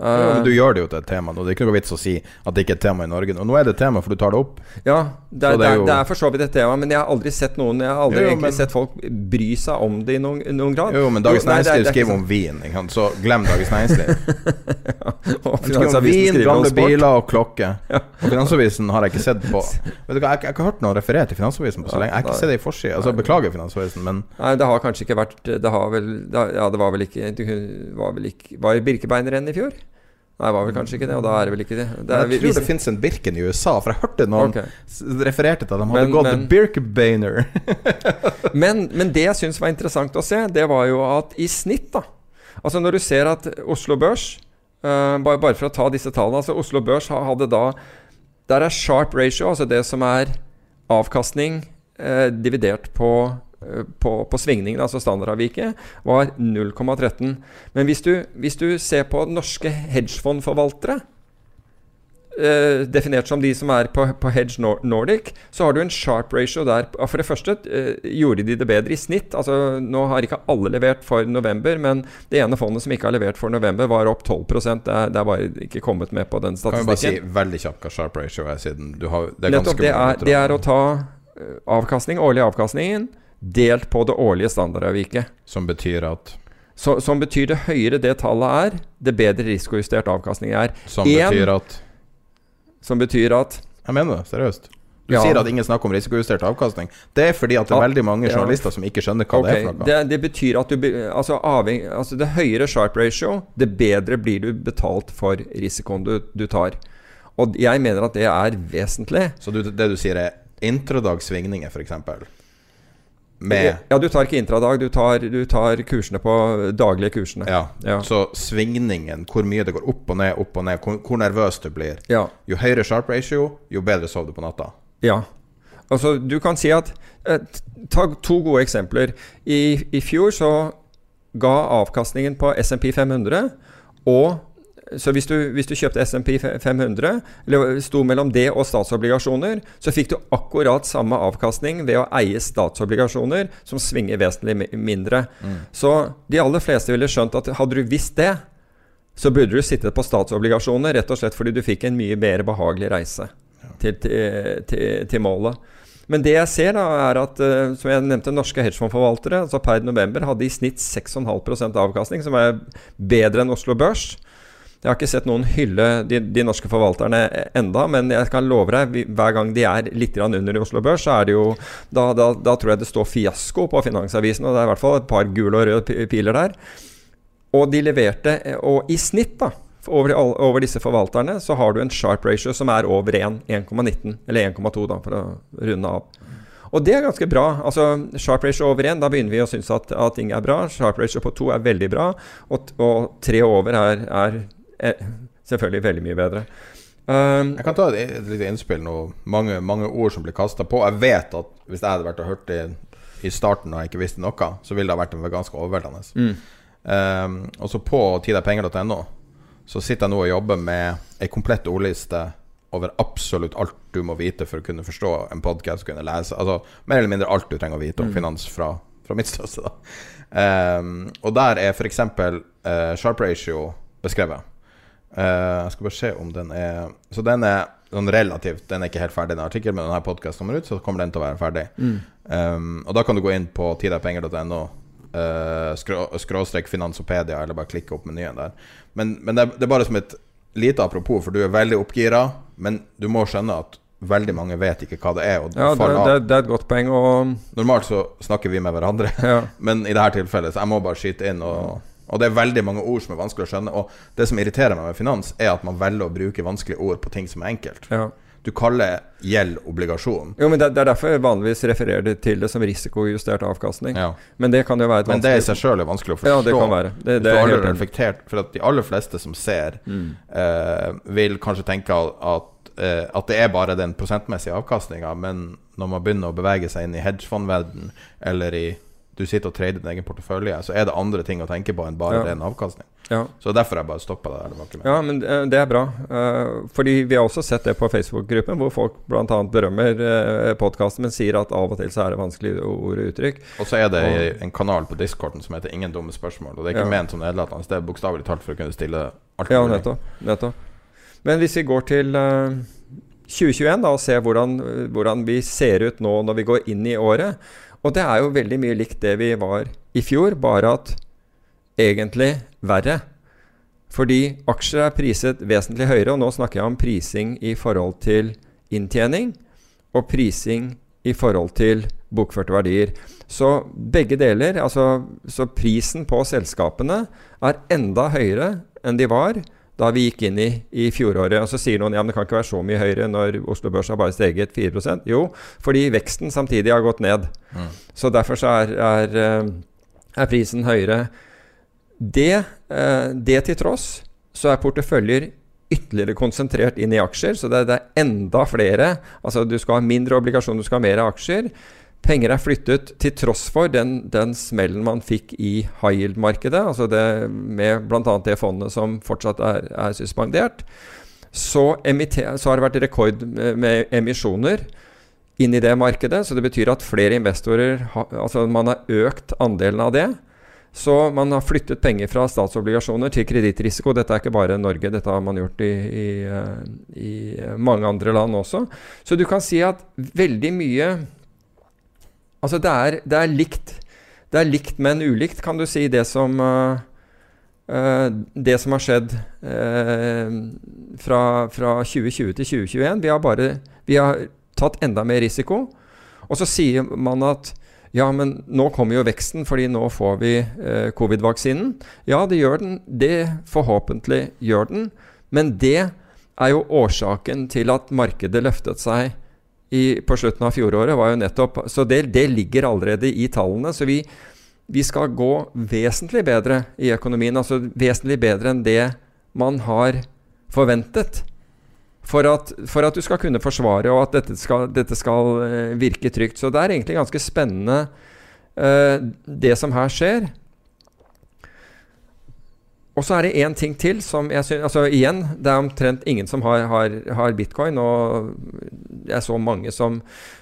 Ja, men Du gjør det jo til et tema nå. Det er ikke noe vits å si at det ikke er et tema i Norge. Og nå er det et tema, for du tar det opp. Ja, det er, det er, jo... det er for så vidt et tema, men jeg har aldri sett noen Jeg har aldri jo, egentlig men... sett folk bry seg om det i noen, noen grad. Jo, men Dagens Næringsliv skriver om vin, så glem Dagens Næringsliv. ja, og skriver om vin, gamle biler og klokke. Ja. Og Finansavisen har jeg ikke sett på Vet du hva, Jeg, jeg har ikke hørt noe referert til Finansavisen på så lenge. Jeg har ikke sett det i forsida. Altså, beklager, Finansavisen, men Nei, det har kanskje ikke vært Det har vel Ja, det var vel ikke Det var vel ikke Var Birkebeinerrennet i fjor? Nei, det var vel kanskje ikke det, og da er det vel ikke det. det er, jeg tror det fins en Birken i USA, for jeg hørte noen okay. refererte til at de hadde men, gått men, Birkebeiner. men, men, det jeg syns var interessant å se, det var jo at i snitt, da Altså når du ser at Oslo Børs uh, bare, bare, for å ta disse tallene altså Oslo Børs hadde da Der er sharp ratio, altså det som er avkastning uh, dividert på på, på svingningen, altså standardavviket, var 0,13. Men hvis du, hvis du, ser på norske hedgefondforvaltere, eh, definert som de som er på, på Hedge Nordic, så har du en sharp ratio der. For det første eh, gjorde de det bedre i snitt. Altså, nå har ikke alle levert for november, men det ene fondet som ikke har levert for november, var opp 12 Det er, det er bare ikke kommet med på den statistikken. Kan vi bare si veldig kjapt hva sharp ratio er, siden du har Det er, Nettopp, det er, det er å ta avkastning, årlig avkastningen delt på det årlige standardavviket. Som betyr at Så, Som betyr det høyere det tallet er, det bedre risikojustert avkastning er. Som en, betyr at Som betyr at Jeg mener det, seriøst. Du ja. sier at ingen snakker om risikojustert avkastning. Det er fordi at det er veldig mange journalister som ikke skjønner hva okay. det er for noe. Det, det betyr at du altså, avheng, altså det høyere sharp ratio, det bedre blir du betalt for risikoen du, du tar. Og jeg mener at det er vesentlig. Så du, det du sier er introdagsvingninger, f.eks.? Med Ja, du tar ikke intradag, du tar, du tar kursene på daglige kursene. Ja. ja. Så svingningen, hvor mye det går opp og ned, opp og ned, hvor, hvor nervøs du blir ja. Jo høyere sharp ratio, jo bedre sover du på natta. Ja. Altså, du kan si at eh, Ta to gode eksempler. I, I fjor så ga avkastningen på SMP 500 og så hvis du, hvis du kjøpte SMP 500, eller sto mellom det og statsobligasjoner, så fikk du akkurat samme avkastning ved å eie statsobligasjoner, som svinger vesentlig mindre. Mm. Så de aller fleste ville skjønt at hadde du visst det, så burde du sittet på statsobligasjoner, rett og slett fordi du fikk en mye mer behagelig reise ja. til, til, til, til, målet. Men det jeg ser, da, er at uh, som jeg nevnte, norske hedgefondforvaltere altså per november hadde i snitt 6,5% avkastning, som er bedre enn Oslo Børs. Jeg har ikke sett noen hylle de, de, norske forvalterne enda, men jeg kan love deg, hver gang de er litt under i Oslo Børs, så er det jo da, da, da, tror jeg det står fiasko på Finansavisen, og det er i hvert fall et par gule og røde piler der. Og de leverte, og i snitt, da, over, over, disse forvalterne, så har du en sharp ratio som er over 1, 1,19, eller 1,2, da, for å runde av. Og det er ganske bra. Altså, Sharp ratio over 1, da begynner vi å synes at, at ting er bra. Sharp ratio på 2 er veldig bra, og, og 3 over er, er selvfølgelig veldig mye bedre. Um, jeg kan ta et, et lite innspill nå. Mange, mange ord som blir kasta på. Jeg vet at hvis jeg hadde vært og hørt det i starten og jeg ikke visste noe, så ville det ha vært ganske overveldende. Mm. Um, og så på tidapenger.no så sitter jeg nå og jobber med ei komplett ordliste over absolutt alt du må vite for å kunne forstå en podkast kunne lese. Altså mer eller mindre alt du trenger å vite om mm. finans fra, fra mitt ståsted. Um, og der er f.eks. Uh, eh, sharp ratio beskrevet. Uh, jeg skal bare se om den er Så den er sånn relativt Den er ikke helt ferdig, den artikkelen, men når podkasten kommer ut, så kommer den til å være ferdig. Mm. Um, og da kan du gå inn på tidapenger.no, uh, skrå, skråstrek finansopedia, eller bare klikke opp menyen der. Men, men det, er, det, er, bare som et lite apropos, for du er veldig oppgira, men du må skjønne at veldig mange vet ikke hva det er. ja, det, det, det, er et godt poeng. Og... Normalt så snakker vi med hverandre, ja. men i dette tilfellet så jeg må bare skyte inn og og det er veldig mange ord som er vanskelig å skjønne. Og det som irriterer meg med finans, er at man velger å bruke vanskelige ord på ting som er enkelt. Ja. Du kaller gjeld obligasjon. Jo, men det, det, er derfor jeg vanligvis refererer til det som risikojustert avkastning. Ja. Men det kan jo være et vanskelig Men det i seg sjøl er vanskelig å forstå. Ja, det kan være. Det, det er helt reflektert, For at de aller fleste som ser, mm. eh, vil kanskje tenke at eh, at det er bare den prosentmessige avkastninga, men når man begynner å bevege seg inn i hedgefondverden eller i du sitter og trader din egen portefølje, så er det andre ting å tenke på enn bare ja. ren avkastning. Ja. Så derfor har jeg bare stoppa det der. Ja, men eh, det er bra. Uh, fordi vi har også sett det på Facebook-gruppen, hvor folk bl.a. berømmer uh, podkasten, men sier at av og til så er det vanskelige ord og uttrykk. Og så er det og, en kanal på discorden som heter 'Ingen dumme spørsmål'. Og det er ikke ja. ment som nedlatende, det er bokstavelig talt for å kunne stille alt Ja, nettopp, nettopp. Men hvis vi går til uh, 2021 da, og ser hvordan, hvordan vi ser ut nå når vi går inn i året og det er jo veldig mye likt det vi var i fjor, bare at egentlig verre. Fordi aksjer er priset vesentlig høyere, og nå snakker jeg om prising i forhold til inntjening og prising i forhold til bokførte verdier. Så begge deler, altså så prisen på selskapene er enda høyere enn de var da vi gikk inn i, i fjoråret. Og så sier noen ja, men det kan ikke være så mye høyere når Oslo Børs har bare steget 4% Jo, fordi veksten samtidig har gått ned. Mm. Så derfor så er, er, eh, er, prisen høyere. Det, eh, det til tross så er porteføljer ytterligere konsentrert inn i aksjer, så det, det er enda flere. Altså du skal ha mindre obligasjoner, du skal ha mer aksjer. Penger er flyttet til tross for den, den smellen man fikk i high yield-markedet, altså det med bl.a. det fondet som fortsatt er, er suspendert. Så, så, har det vært rekord med emisjoner inn i det markedet. Så det betyr at flere investorer Altså man har økt andelen av det. Så man har flyttet penger fra statsobligasjoner til kredittrisiko. Dette er ikke bare Norge, dette har man gjort i, i, eh, i mange andre land også. Så du kan si at veldig mye Altså, det er, det er, likt. Det er likt, men ulikt, kan du si, det som uh, Det som har skjedd uh, fra, fra, 2020 til 2021. Vi har bare Vi har tatt enda mer risiko. Og så sier man at ja, men nå kommer jo veksten, fordi nå får vi covid-vaksinen. Ja, det gjør den. Det forhåpentlig gjør den. Men det er jo årsaken til at markedet løftet seg i, på slutten av fjoråret, var jo nettopp Så det, det ligger allerede i tallene. Så vi, vi, skal gå vesentlig bedre i økonomien. Altså vesentlig bedre enn det man har forventet. For at, for at du skal kunne forsvare, og at dette skal, dette skal uh, virke trygt. Så det er egentlig ganske spennende, uh, det som her skjer. Og så er det én ting til som jeg synes Altså igjen, det er omtrent ingen som har, har, har bitcoin. Og jeg så mange som,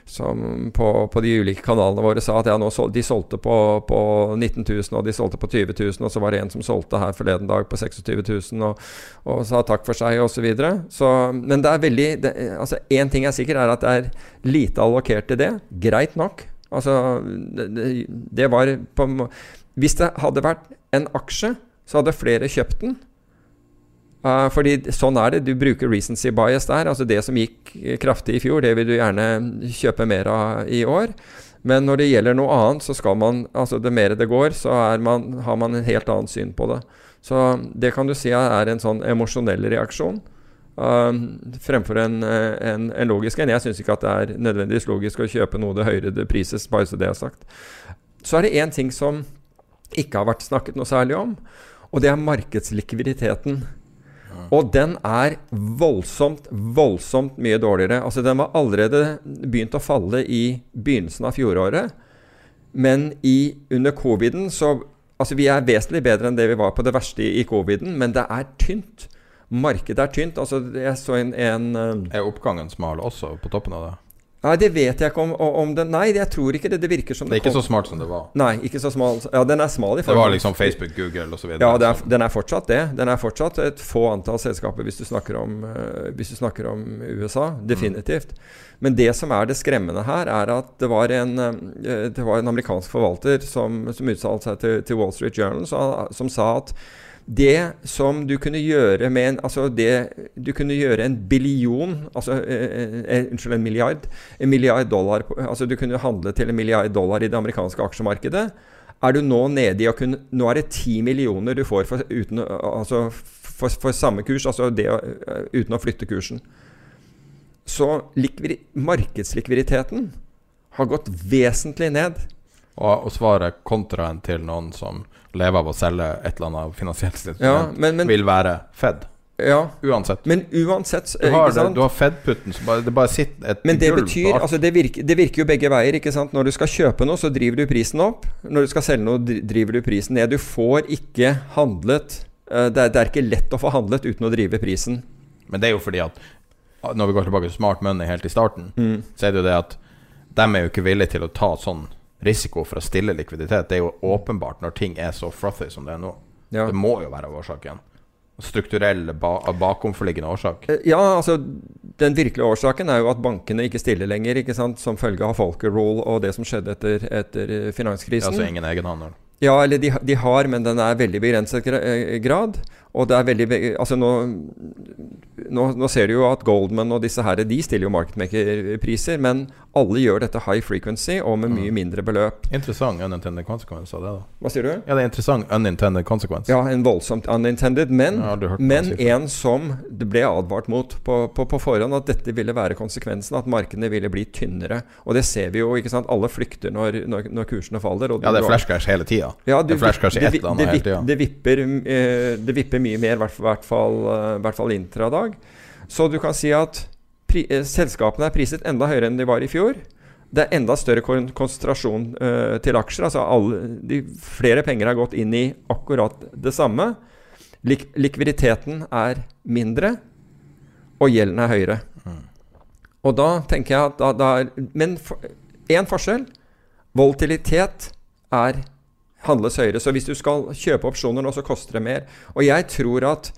som på, på, de ulike kanalene våre sa at ja, sol, de solgte på, på 19 000, og de solgte på 20 000, og så var det en som solgte her forleden dag på 26 000 og, og sa takk for seg, osv. Så videre. så, men det er veldig det, Altså én ting er sikker, er at det er lite allokert til det. Greit nok. Altså, det, det var på Hvis det hadde vært en aksje så hadde flere kjøpt den. Uh, fordi sånn er det. Du bruker recency bias der. Altså det som gikk kraftig i fjor, det vil du gjerne kjøpe mer av i år. Men når det gjelder noe annet, så skal man Altså det mer det går, så man, har man en helt annet syn på det. Så det kan du si er en sånn emosjonell reaksjon. Uh, fremfor en, en, en, logisk en. Jeg syns ikke at det er nødvendigvis logisk å kjøpe noe det høyere det prises, bare så det er sagt. Så er det én ting som ikke har vært snakket noe særlig om, og det er markedslikviditeten. Og den er voldsomt, voldsomt mye dårligere. Altså Den var allerede begynt å falle i begynnelsen av fjoråret. Men i, under coviden så Altså Vi er vesentlig bedre enn det vi var på det verste i, coviden, men det er tynt. Markedet er tynt. Altså Jeg så en, en Er oppgangen smal også på toppen av det? Nei, det vet jeg ikke om, om den Nei, jeg tror ikke det. Det virker som Det er ikke så smart som det var? Nei, ikke så smal. Ja, den er smal i forhold Det var liksom Facebook, Google osv.? Ja, er, den er fortsatt det. Den er fortsatt et få antall selskaper hvis du snakker om, uh, hvis du snakker om USA. Definitivt. Mm. Men det som er det skremmende her, er at det var en, uh, det var en amerikansk forvalter som, som uttalte seg til, til, Wall Street Journal, som, som sa at det som du kunne gjøre med en Altså det Du kunne gjøre en billion Altså eh, eh, Unnskyld, en milliard. En milliard dollar Altså du kunne handle til en milliard dollar i det amerikanske aksjemarkedet. Er du nå nede i å kunne Nå er det ti millioner du får for, uten, altså, for, for samme kurs, altså det, uh, uten å flytte kursen. Så markedslikviditeten har gått vesentlig ned. Og, og svaret kontraen til noen som lever av å selge et eller annet finansielt instrument, men, men, vil være Fed. Ja. Uansett. Men uansett Du har, det, du har Fed-putten, så bare, det bare sitter et Men det betyr altså det virker, det virker, jo begge veier. ikke sant? Når du skal kjøpe noe, så driver du prisen opp. Når du skal selge noe, driver du prisen ned. Du får ikke handlet uh, det, er, det, er, ikke lett å få handlet uten å drive prisen. Men det er jo fordi at når vi går tilbake til smart money helt i starten, mm. så er det jo det at de er jo ikke villige til å ta sånn risiko for å stille likviditet. Det er jo åpenbart når ting er så frothy som det er nå. Ja. Det må jo være årsaken strukturell ba bakomforliggende årsak? Eh, ja, altså Den virkelige årsaken er jo at bankene ikke stiller lenger, ikke sant, som følge av Folker Rule og det som skjedde etter, etter finanskrisen. Altså ingen egenhandel? Ja, eller de, de, har, men den er veldig begrenset eh, grad. Og det er veldig Altså nå, nå, nå, ser du jo at Goldman og disse her, de stiller jo marketmaker-priser, men alle gjør dette high frequency og med mye mm. mindre beløp. Interessant unintended consequence av det, da. Hva sier du? Ja, det er interessant unintended consequence. Ja, en voldsomt unintended, men, ja, men en som det ble advart mot på, på, på, forhånd, at dette ville være konsekvensen, at markedene ville bli tynnere. Og det ser vi jo, ikke sant. Alle flykter når, når, når kursene faller. ja, det er flashcrash hele tida. Ja, det det, det. Det vipper, eh, det vipper mye mer, i hvert, fall, uh, hvert fall intradag. Så du kan si at pri, uh, selskapene er priset enda høyere enn de var i fjor. Det er enda større kon konsentrasjon uh, til aksjer. Altså alle, de, flere penger har gått inn i akkurat det samme. Lik likviditeten er mindre, og gjelden er høyere. Mm. Og da tenker jeg at da, da er Men én for, forskjell. Volatilitet er handles høyere. Så hvis du skal kjøpe opsjoner nå, så koster det mer. Og jeg tror at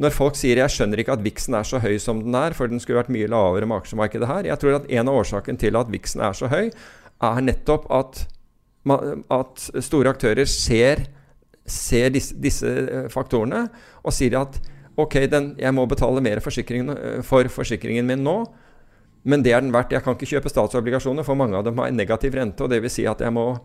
når folk sier 'jeg skjønner ikke at viksen er så høy som den er', for den skulle vært mye lavere med aksjemarkedet her Jeg tror at en av årsakene til at viksen er så høy, er nettopp at, at store aktører ser, ser disse, disse, eh, faktorene og sier at ok, den, jeg må betale mer eh, for forsikringen min nå. Men det er den verdt. Jeg kan ikke kjøpe statsobligasjoner, for mange av dem har negativ rente. og det vil si at jeg må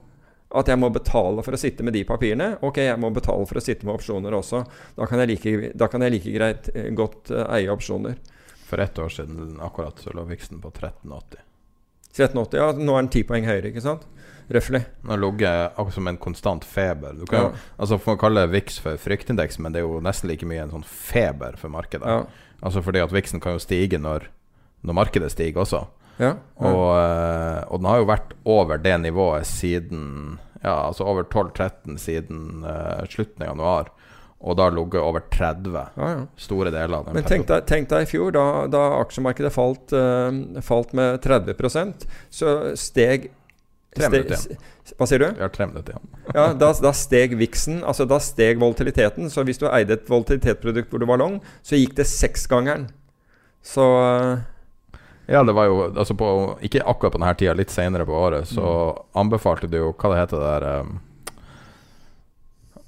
at jeg må betale for å sitte med de papirene. Ok, jeg må betale for å sitte med opsjoner også. Da kan jeg like, kan jeg like greit eh, godt uh, eie opsjoner. For ett år siden akkurat så lå viksen på 1380. 1380, ja. Nå er den ti poeng høyere, ikke sant? Røftlig. Den har ligget akkurat som en konstant feber. Du kan ja. altså Får kalle VIX for fryktindeks, men det er jo nesten like mye en sånn feber for markedet. Ja. Altså fordi at viksen kan jo stige når, når markedet stiger også. Ja, ja. Og, eh, og, den har jo vært over det nivået siden Ja, altså over 12-13 siden uh, slutten av januar. Og da ligget over 30 ja, store deler av den. Men tenk deg, tenk deg, i fjor, da, da aksjemarkedet falt, uh, falt, med 30% så steg Tre minutter igjen. Hva sier du? Ja, har tre minutter igjen. ja, da, da, steg viksen, altså da steg volatiliteten. Så hvis du eide et volatilitetsprodukt hvor du var long, så gikk det seksgangeren. Så uh, ja, det var jo altså på, Ikke akkurat på denne tida, litt senere på året, så mm. anbefalte du jo Hva det heter det der um,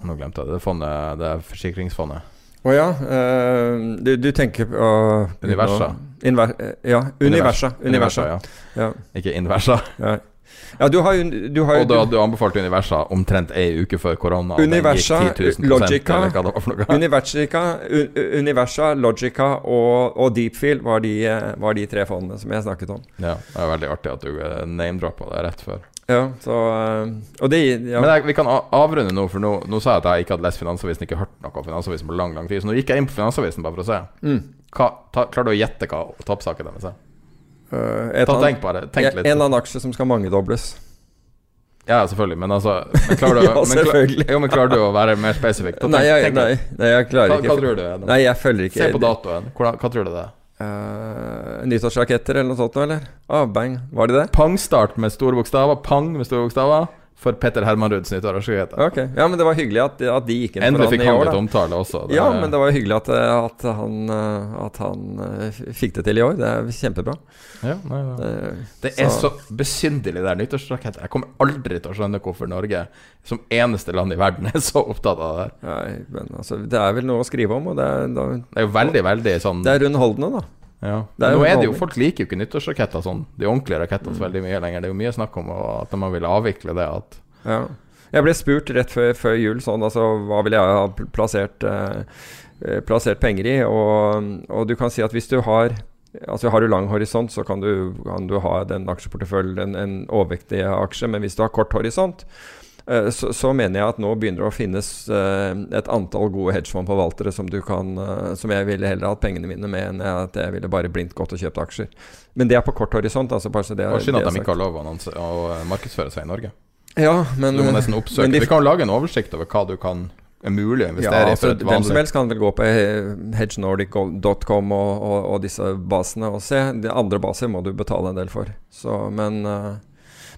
Nå glemte jeg det. Det fondet, det forsikringsfondet. Å oh, ja. Uh, du, du, tenker på uh, Universa. Inver, ja. Universa. Universa, Universa ja. ja. Ikke Inversa. Ja. Ja, du har jo, du har, og da du anbefalte Universa omtrent ei uke før korona. Universa, Logica, Universa, Universa, Logica og, og Deepfield var de, var de, tre fondene som jeg snakket om. Ja, Det er veldig artig at du eh, name-droppa det rett før. Ja, så eh, Og det ja. Men jeg, vi kan avrunde nå, for nå, nå, sa jeg at jeg ikke hadde lest Finansavisen, ikke hørt noe om Finansavisen på lang lang tid. Så nå gikk jeg inn på Finansavisen bare for å se. Mm. Hva, ta, klarer du å gjette hva toppsaken deres er? Uh, Ta, tenk bare. Tenk litt. En eller annen aksje som skal mangedobles. Ja, selvfølgelig, men altså men klarer, du, ja, men, klar, ja, men klarer du å være mer spesifikk? Nei, nei, nei, jeg klarer hva, ikke. Hva tror du er Nei, jeg følger ikke Se på datoen. Hva, hva tror du det er? Uh, nyttårsraketter eller noe sånt, eller? Ah, bang. Var det det? Pangstart med store bokstaver. Pang med store bokstaver for Petter Hermanruds nyttårsraket. Okay. Ja, men det var hyggelig at, at de gikk inn Endelig han i år. Endelig fikk han litt omtale også. Det ja, men det var hyggelig at, at han, at han uh, fikk det til i år. Det er kjempebra. Ja, nei, ja. Det, det er så, så besynderlig, det der nyttårsraketten. Jeg kommer aldri til å skjønne hvorfor Norge som eneste land i verden er så opptatt av det. Nei, men altså, det er vel noe å skrive om, og det er, da, det er jo veldig, veldig sånn Det er rundholdende da. Ja. Er Nå er det jo Folk liker jo ikke nyttårsraketter sånn, de ordentlige rakettene, så veldig mye lenger. Det er jo mye snakk om at man vil avvikle det. At ja. Jeg ble spurt rett før, før jul sånn, altså hva ville jeg ha plassert, eh, eh, plassert penger i. Og, og, du kan si at hvis du har Altså Har du lang horisont, så kan du, kan du ha den aksjeporteføljen, en, en overvektig aksje. Men hvis du har kort horisont, så, så, mener jeg at nå begynner det å finnes uh, et antall gode hedgefondforvaltere som du kan Som jeg ville heller hatt pengene mine med enn at jeg ville bare blindt gått og kjøpt aksjer. Men det er på kort horisont. Altså bare så det, er synd at de ikke har lov å, å markedsføre seg i Norge. Ja, men, du må nesten oppsøke. De, vi kan lage en oversikt over hva du kan er mulig å investere ja, altså. Hvem som helst kan vel gå på hedgenordic.com og, og, og, disse basene og se. De andre baser må du betale en del for. Så, men, uh,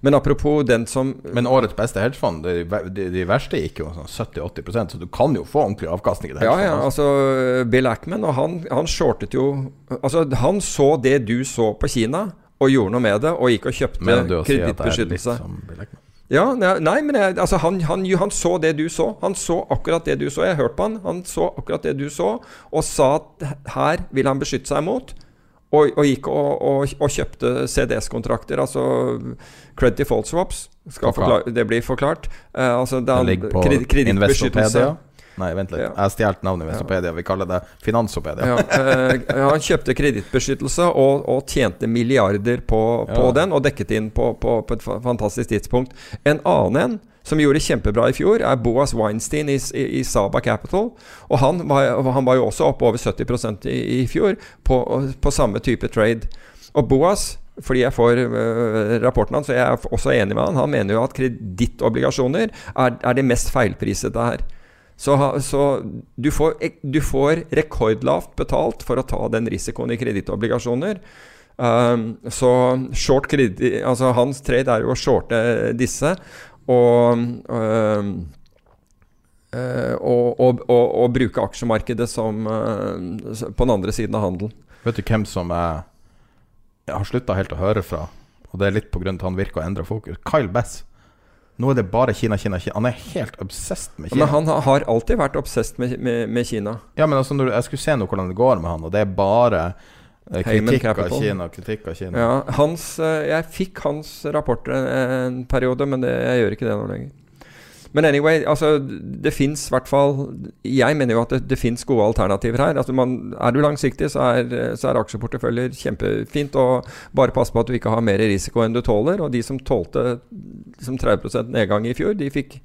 men apropos den som Men årets beste hedgefond, de, de, de verste gikk jo sånn 70-80% så du kan jo få ordentlig avkastning i det. Ja, ja, altså Bill Ackman, og han, han shortet jo Altså, han så det du så på Kina, og gjorde noe med det, og gikk og kjøpte kredittbeskyttelse. Si ja, nei, men jeg, altså han, han, han, så det du så. Han så akkurat det du så. Jeg hørte på han. Han så akkurat det du så, og sa at her vil han beskytte seg mot. Og, og gikk og, og, og kjøpte CDS-kontrakter, altså credit default swaps. Forklare, det blir forklart. Uh, altså det, det ligger på kredittbeskyttelse. Nei, vent litt. Ja. Jeg har navnet navnet Vestopedia. Vi kaller det Finansopedia. Ja, uh, han kjøpte kredittbeskyttelse og, og, tjente milliarder på, på ja. den, og dekket inn på, på, på, et fantastisk tidspunkt. En annen en som gjorde det kjempebra i fjor, er Boas Weinstein i, i, i Saba Capital. Og han var, han var, jo også oppe over 70 i, i fjor på, på samme type trade. Og Boas fordi jeg får uh, rapporten hans, og jeg er også enig med han. Han mener jo at kredittobligasjoner er, er det mest feilprisete her. Så, så du, får, du, får, rekordlavt betalt for å ta den risikoen i kredittobligasjoner. Um, så short kredit, altså hans trade er jo å shorte disse. Og, um, uh, og, og, bruke aksjemarkedet som uh, på den andre siden av handelen. Vet du hvem som er, har slutta helt å høre fra? Og det er litt pga. at han virker å endre fokus. Kyle Bass. Nå er det bare Kina, Kina, Kina. Han er helt obsessed med Kina. Men han har alltid vært obsessed med, med, med Kina. Ja, men altså, når, jeg skulle se noe hvordan det går med han, og det er bare kritikk av Kina, kritikk av Kina. Ja, hans, eh, jeg fikk hans rapporter en periode, men det, jeg gjør ikke det nå lenger. Men anyway, altså, det fins i hvert fall Jeg mener jo at det, det fins gode alternativer her. Altså, man, er du langsiktig, så er, så er aksjeporteføljer kjempefint. Og bare pass på at du ikke har mer risiko enn du tåler. Og de som tålte liksom 30% nedgang i fjor, de fikk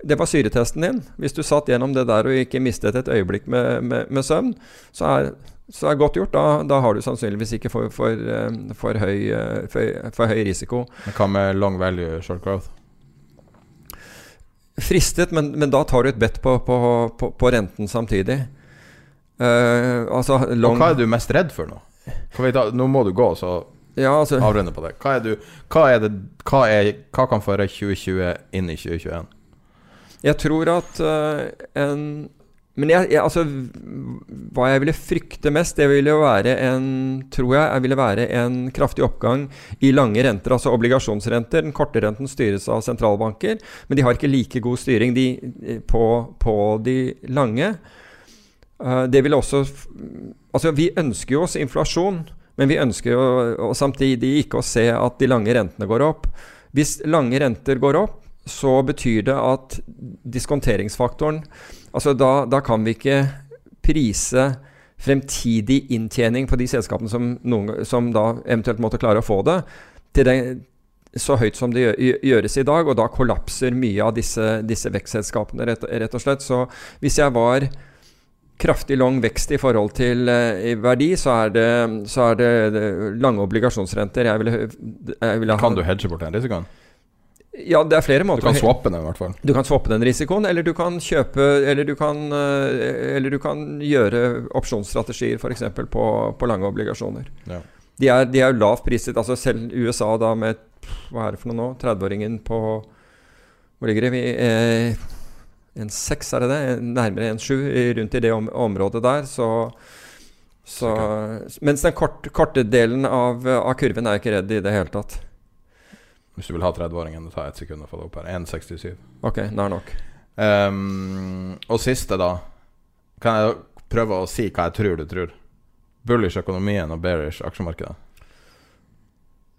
det var syretesten din. Hvis du satt gjennom det der og ikke mistet et øyeblikk med, med, med søvn, så er, så det er godt gjort. Da, da, har du sannsynligvis ikke for, for, eh, for, høy, eh, for høy risiko. Hva med long value short growth? Fristet, men, men, da tar du et bet på, på, på, på renten samtidig. Uh, altså long... Og hva er du mest redd for nå? nå må du gå, så ja, altså... avrunde på det. Hva er, du, hva, er det, hva, er, hva kan føre 2020 inn i 2021? Jeg tror at uh, en men jeg, jeg, altså, hva jeg ville frykte mest, det ville jo være en Tror jeg, jeg ville være en kraftig oppgang i lange renter, altså obligasjonsrenter. Den korte renten styres av sentralbanker, men de har ikke like god styring de, på, på, de lange. Uh, det vil også Altså, vi ønsker jo oss inflasjon, men vi ønsker jo samtidig ikke å se at de lange rentene går opp. Hvis lange renter går opp, så betyr det at diskonteringsfaktoren Altså da, da, kan vi ikke prise fremtidig inntjening på de selskapene som, noen, som da eventuelt måtte klare å få det, til det så høyt som det gjøres i dag, og da kollapser mye av disse, disse vekstselskapene, rett, rett, og slett. Så hvis jeg var kraftig lang vekst i forhold til uh, verdi, så er, det, så er det, lange obligasjonsrenter jeg ville, jeg ville Kan du hedge bort den risikoen? Ja, det er flere måter. Du kan swappe den i hvert fall. Du kan swappe den risikoen, eller du kan kjøpe Eller du kan, eh, eller du kan gjøre opsjonsstrategier f.eks. På, på lange obligasjoner. Ja. De, er, de er lavt priset. Altså selv USA da med Hva er det for noe nå? 30-åringen på Hvor ligger det? Eh, en 6, er det det? Nærmere en 7, rundt i det om, området der. Så, så Mens den kort, korte delen av, av kurven er jeg ikke redd i det hele tatt. Hvis du vil ha 30-åringen, det tar ett sekund å få det opp her. 1,67. Ok, det er nok. Um, og siste, da. Kan jeg prøve å si hva jeg tror du tror? Bullish økonomien og bearish aksjemarkedet.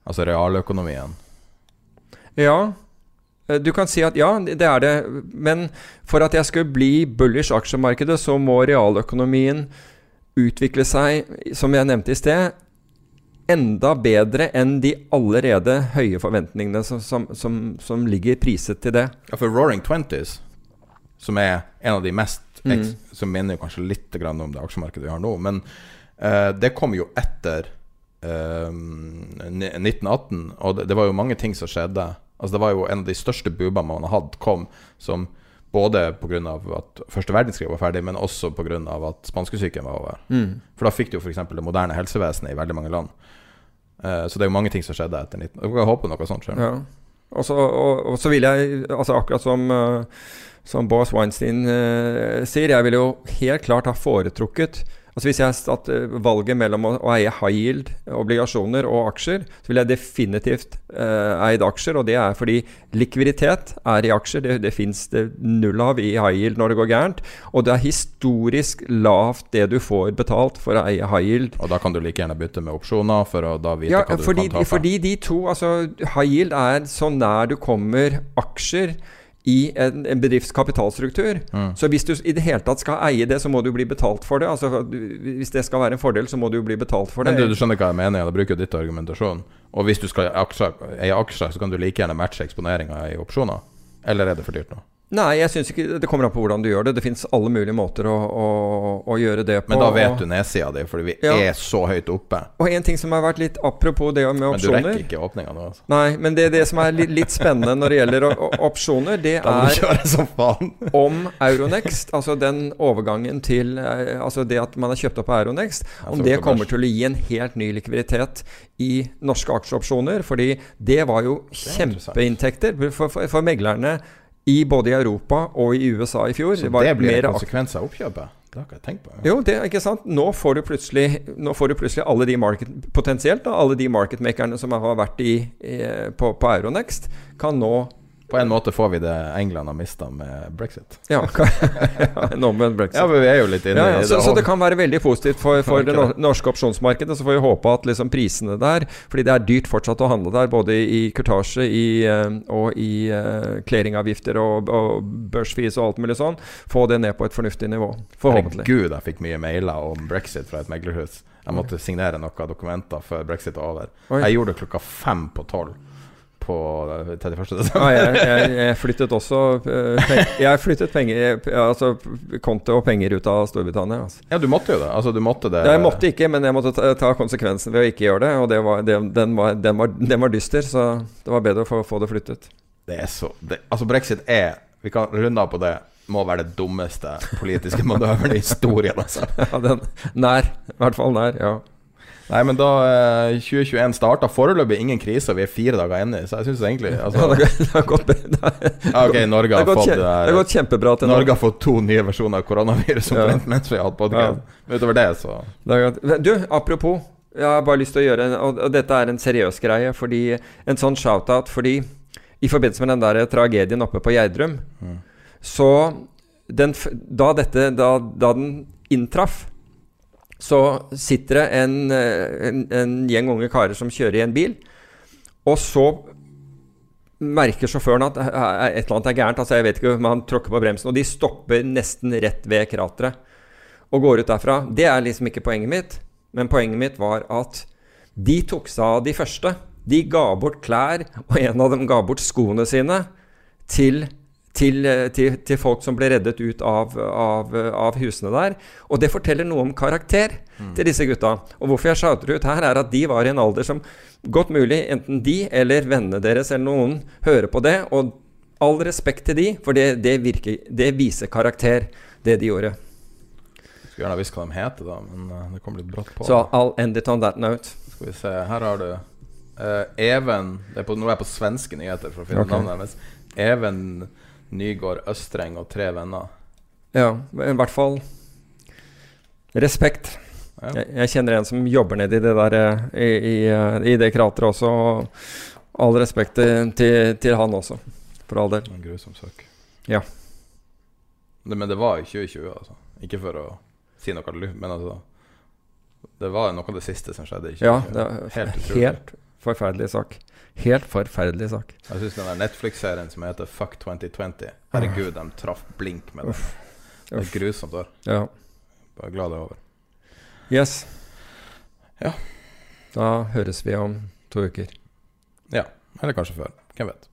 Altså realøkonomien. Ja. Eh, du kan si at ja, det er det. Men for at jeg skulle bli bullish aksjemarkedet, så må realøkonomien utvikle seg, som jeg nevnte i sted, enda bedre enn de allerede høye forventningene som, som, som, som ligger priset til det. Ja, for Roaring Twenties, som er en av de mest mm. Som minner kanskje litt om det aksjemarkedet vi har nå, men uh, det kom jo etter uh, eh, 1918, og det, det, var jo mange ting som skjedde. Altså Det var jo en av de største boomene man har hatt, kom som både pga. at første verdenskrig var ferdig, men også pga. at spanskesyken var over. Mm. For da fikk du jo f.eks. det moderne helsevesenet i veldig mange land. Uh, så det er jo mange ting som skjedde etter 19... Jeg håper noe sånt skjer. Ja. Og så, og, og så vil jeg, altså akkurat som, uh, som Boas Weinstein uh, sier, jeg ville jo helt klart ha foretrukket Altså Hvis jeg satt eh, valget mellom å, å eie high yield, obligasjoner og aksjer, så ville jeg definitivt eh, eid aksjer. Og det er fordi likviditet er i aksjer. Det, det fins det null av i high yield når det går gærent. Og det er historisk lavt det du får betalt for å eie high yield. Og da kan du like gjerne bytte med opsjoner for å da vite ja, hva du fordi, kan tape? Fordi de to, altså high yield er så nær du kommer aksjer i en, en bedrifts kapitalstruktur. Mm. Så hvis du i det hele tatt skal eie det, så må du bli betalt for det. Altså, hvis det skal være en fordel, så må du bli betalt for det. Men du, du skjønner hva jeg mener? jeg bruker ditt argumentasjon. Og hvis du skal eie aksjer, så kan du like gjerne matche eksponeringa i opsjoner. Eller er det for dyrt nå? Nei, jeg syns ikke Det kommer an på hvordan du gjør det. Det fins alle mulige måter å, å, å, gjøre det på. Men da vet du nedsida di, fordi vi ja. er så høyt oppe. Og en ting som har vært litt apropos det med opsjoner Men du rekker ikke åpninga nå, altså. Nei, men det, det som er litt, litt, spennende når det gjelder opsjoner, det er om Euronext, altså den overgangen til eh, Altså det at man har kjøpt opp av Euronext, om det kommer til å gi en helt ny likviditet i norske aksjeopsjoner. Fordi det var jo kjempeinntekter for, for, for meglerne i både i Europa og i USA i fjor. Så det, det blir en konsekvens av oppkjøpet? Det har ikke jeg tenkt på. Ja. Jo, det er ikke sant. Nå får du plutselig, får du plutselig alle de market, potensielt da, alle de marketmakerne som har vært i, i, på, på Euronext, kan nå på en måte får vi det England har mista med brexit. Ja, en omvendt brexit. Ja, men vi er jo litt inne ja, ja, så, i det. Så det kan være veldig positivt for, for det norske opsjonsmarkedet. Så får vi håpe at liksom prisene der Fordi det er dyrt fortsatt å handle der, både i kurtasje i, eh, og i uh, clearingavgifter og, og børsfis og alt mulig sånn. Få det ned på et fornuftig nivå. Forhåpentlig. Herregud, jeg fikk mye mailer om brexit fra et meglerhus. Jeg måtte signere noen dokumenter før brexit var over. Jeg gjorde det klokka fem på tolv på 31. desember. Ja, jeg, jeg, jeg, flyttet også eh, Jeg flyttet penger Altså konto og penger ut av Storbritannia. Altså. Ja, du måtte jo det. Altså, du måtte det. Jeg måtte ikke, men jeg måtte ta, ta konsekvensen ved å ikke gjøre det. Og det var, det, den, var, den, var, den, var, dyster, så det var bedre å få, få det flyttet. Det er så det, Altså, brexit er Vi kan runde av på det må være det dummeste politiske manøveren i historien. Altså. Ja, den nær. I hvert fall nær. Ja. Nei, men da eh, 2021 starta foreløpig ingen krise, og vi er fire dager inne, så jeg syns egentlig altså, ja, det, har gått ja, Ok, Norge har, fått, det har gått kjempebra til Norge har fått to nye versjoner av koronavirus ja. mens vi har hatt podkast. Ja. Utover det, så det Du, apropos. Jeg har bare lyst til å gjøre en, Og dette er en seriøs greie, fordi en sånn shout-out fordi i forbindelse med den der tragedien oppe på Gjerdrum, mm. så den, da, dette, da, da den inntraff så sitter det en, eh, en, en gjeng unge karer som kjører i en bil, og så merker sjåføren at et eller annet er gærent. altså jeg vet ikke om Han tråkker på bremsen, og de stopper nesten rett ved krateret og går ut derfra. Det er liksom ikke poenget mitt, men poenget mitt var at de tok seg av de første. De ga bort klær, og en av dem ga bort skoene sine til til, eh, til, til, folk som ble reddet ut av, av, av, husene der. Og det forteller noe om karakter mm. til disse gutta. Og hvorfor jeg shouter ut her, er at de var i en alder som godt mulig enten de eller vennene deres eller noen hører på det. Og all respekt til de, for det, det, virker, det viser karakter, det de gjorde. Jeg skulle gjerne visst hva de heter, da, men uh, det kom litt brått på. Så I'll end it on that note. Skal vi se, her har du uh, Even det er på, Nå er jeg på svenske nyheter for å finne okay. navnet hennes. Even Nygård Østreng og tre venner. Ja, i hvert fall respekt. Ja. Jeg, jeg, kjenner en som jobber nedi det der eh, i, i, eh, i det krateret også. Og all respekt til, til, han også, for all del. En grusom sak. Ja. Det, men det var i 2020, altså. Ikke for å si noe, men altså Det var noe av det siste som skjedde i 2020. Ja, det er helt, helt forferdelig sak. Helt forferdelig sak. Jeg syns den Netflix-serien som heter Fuck 2020 Herregud, de traff blink med det. Det er grusomt. Der. Ja. Bare glad det er over. Yes. Ja. Da høres vi om to uker. Ja. Eller kanskje før. Hvem vet.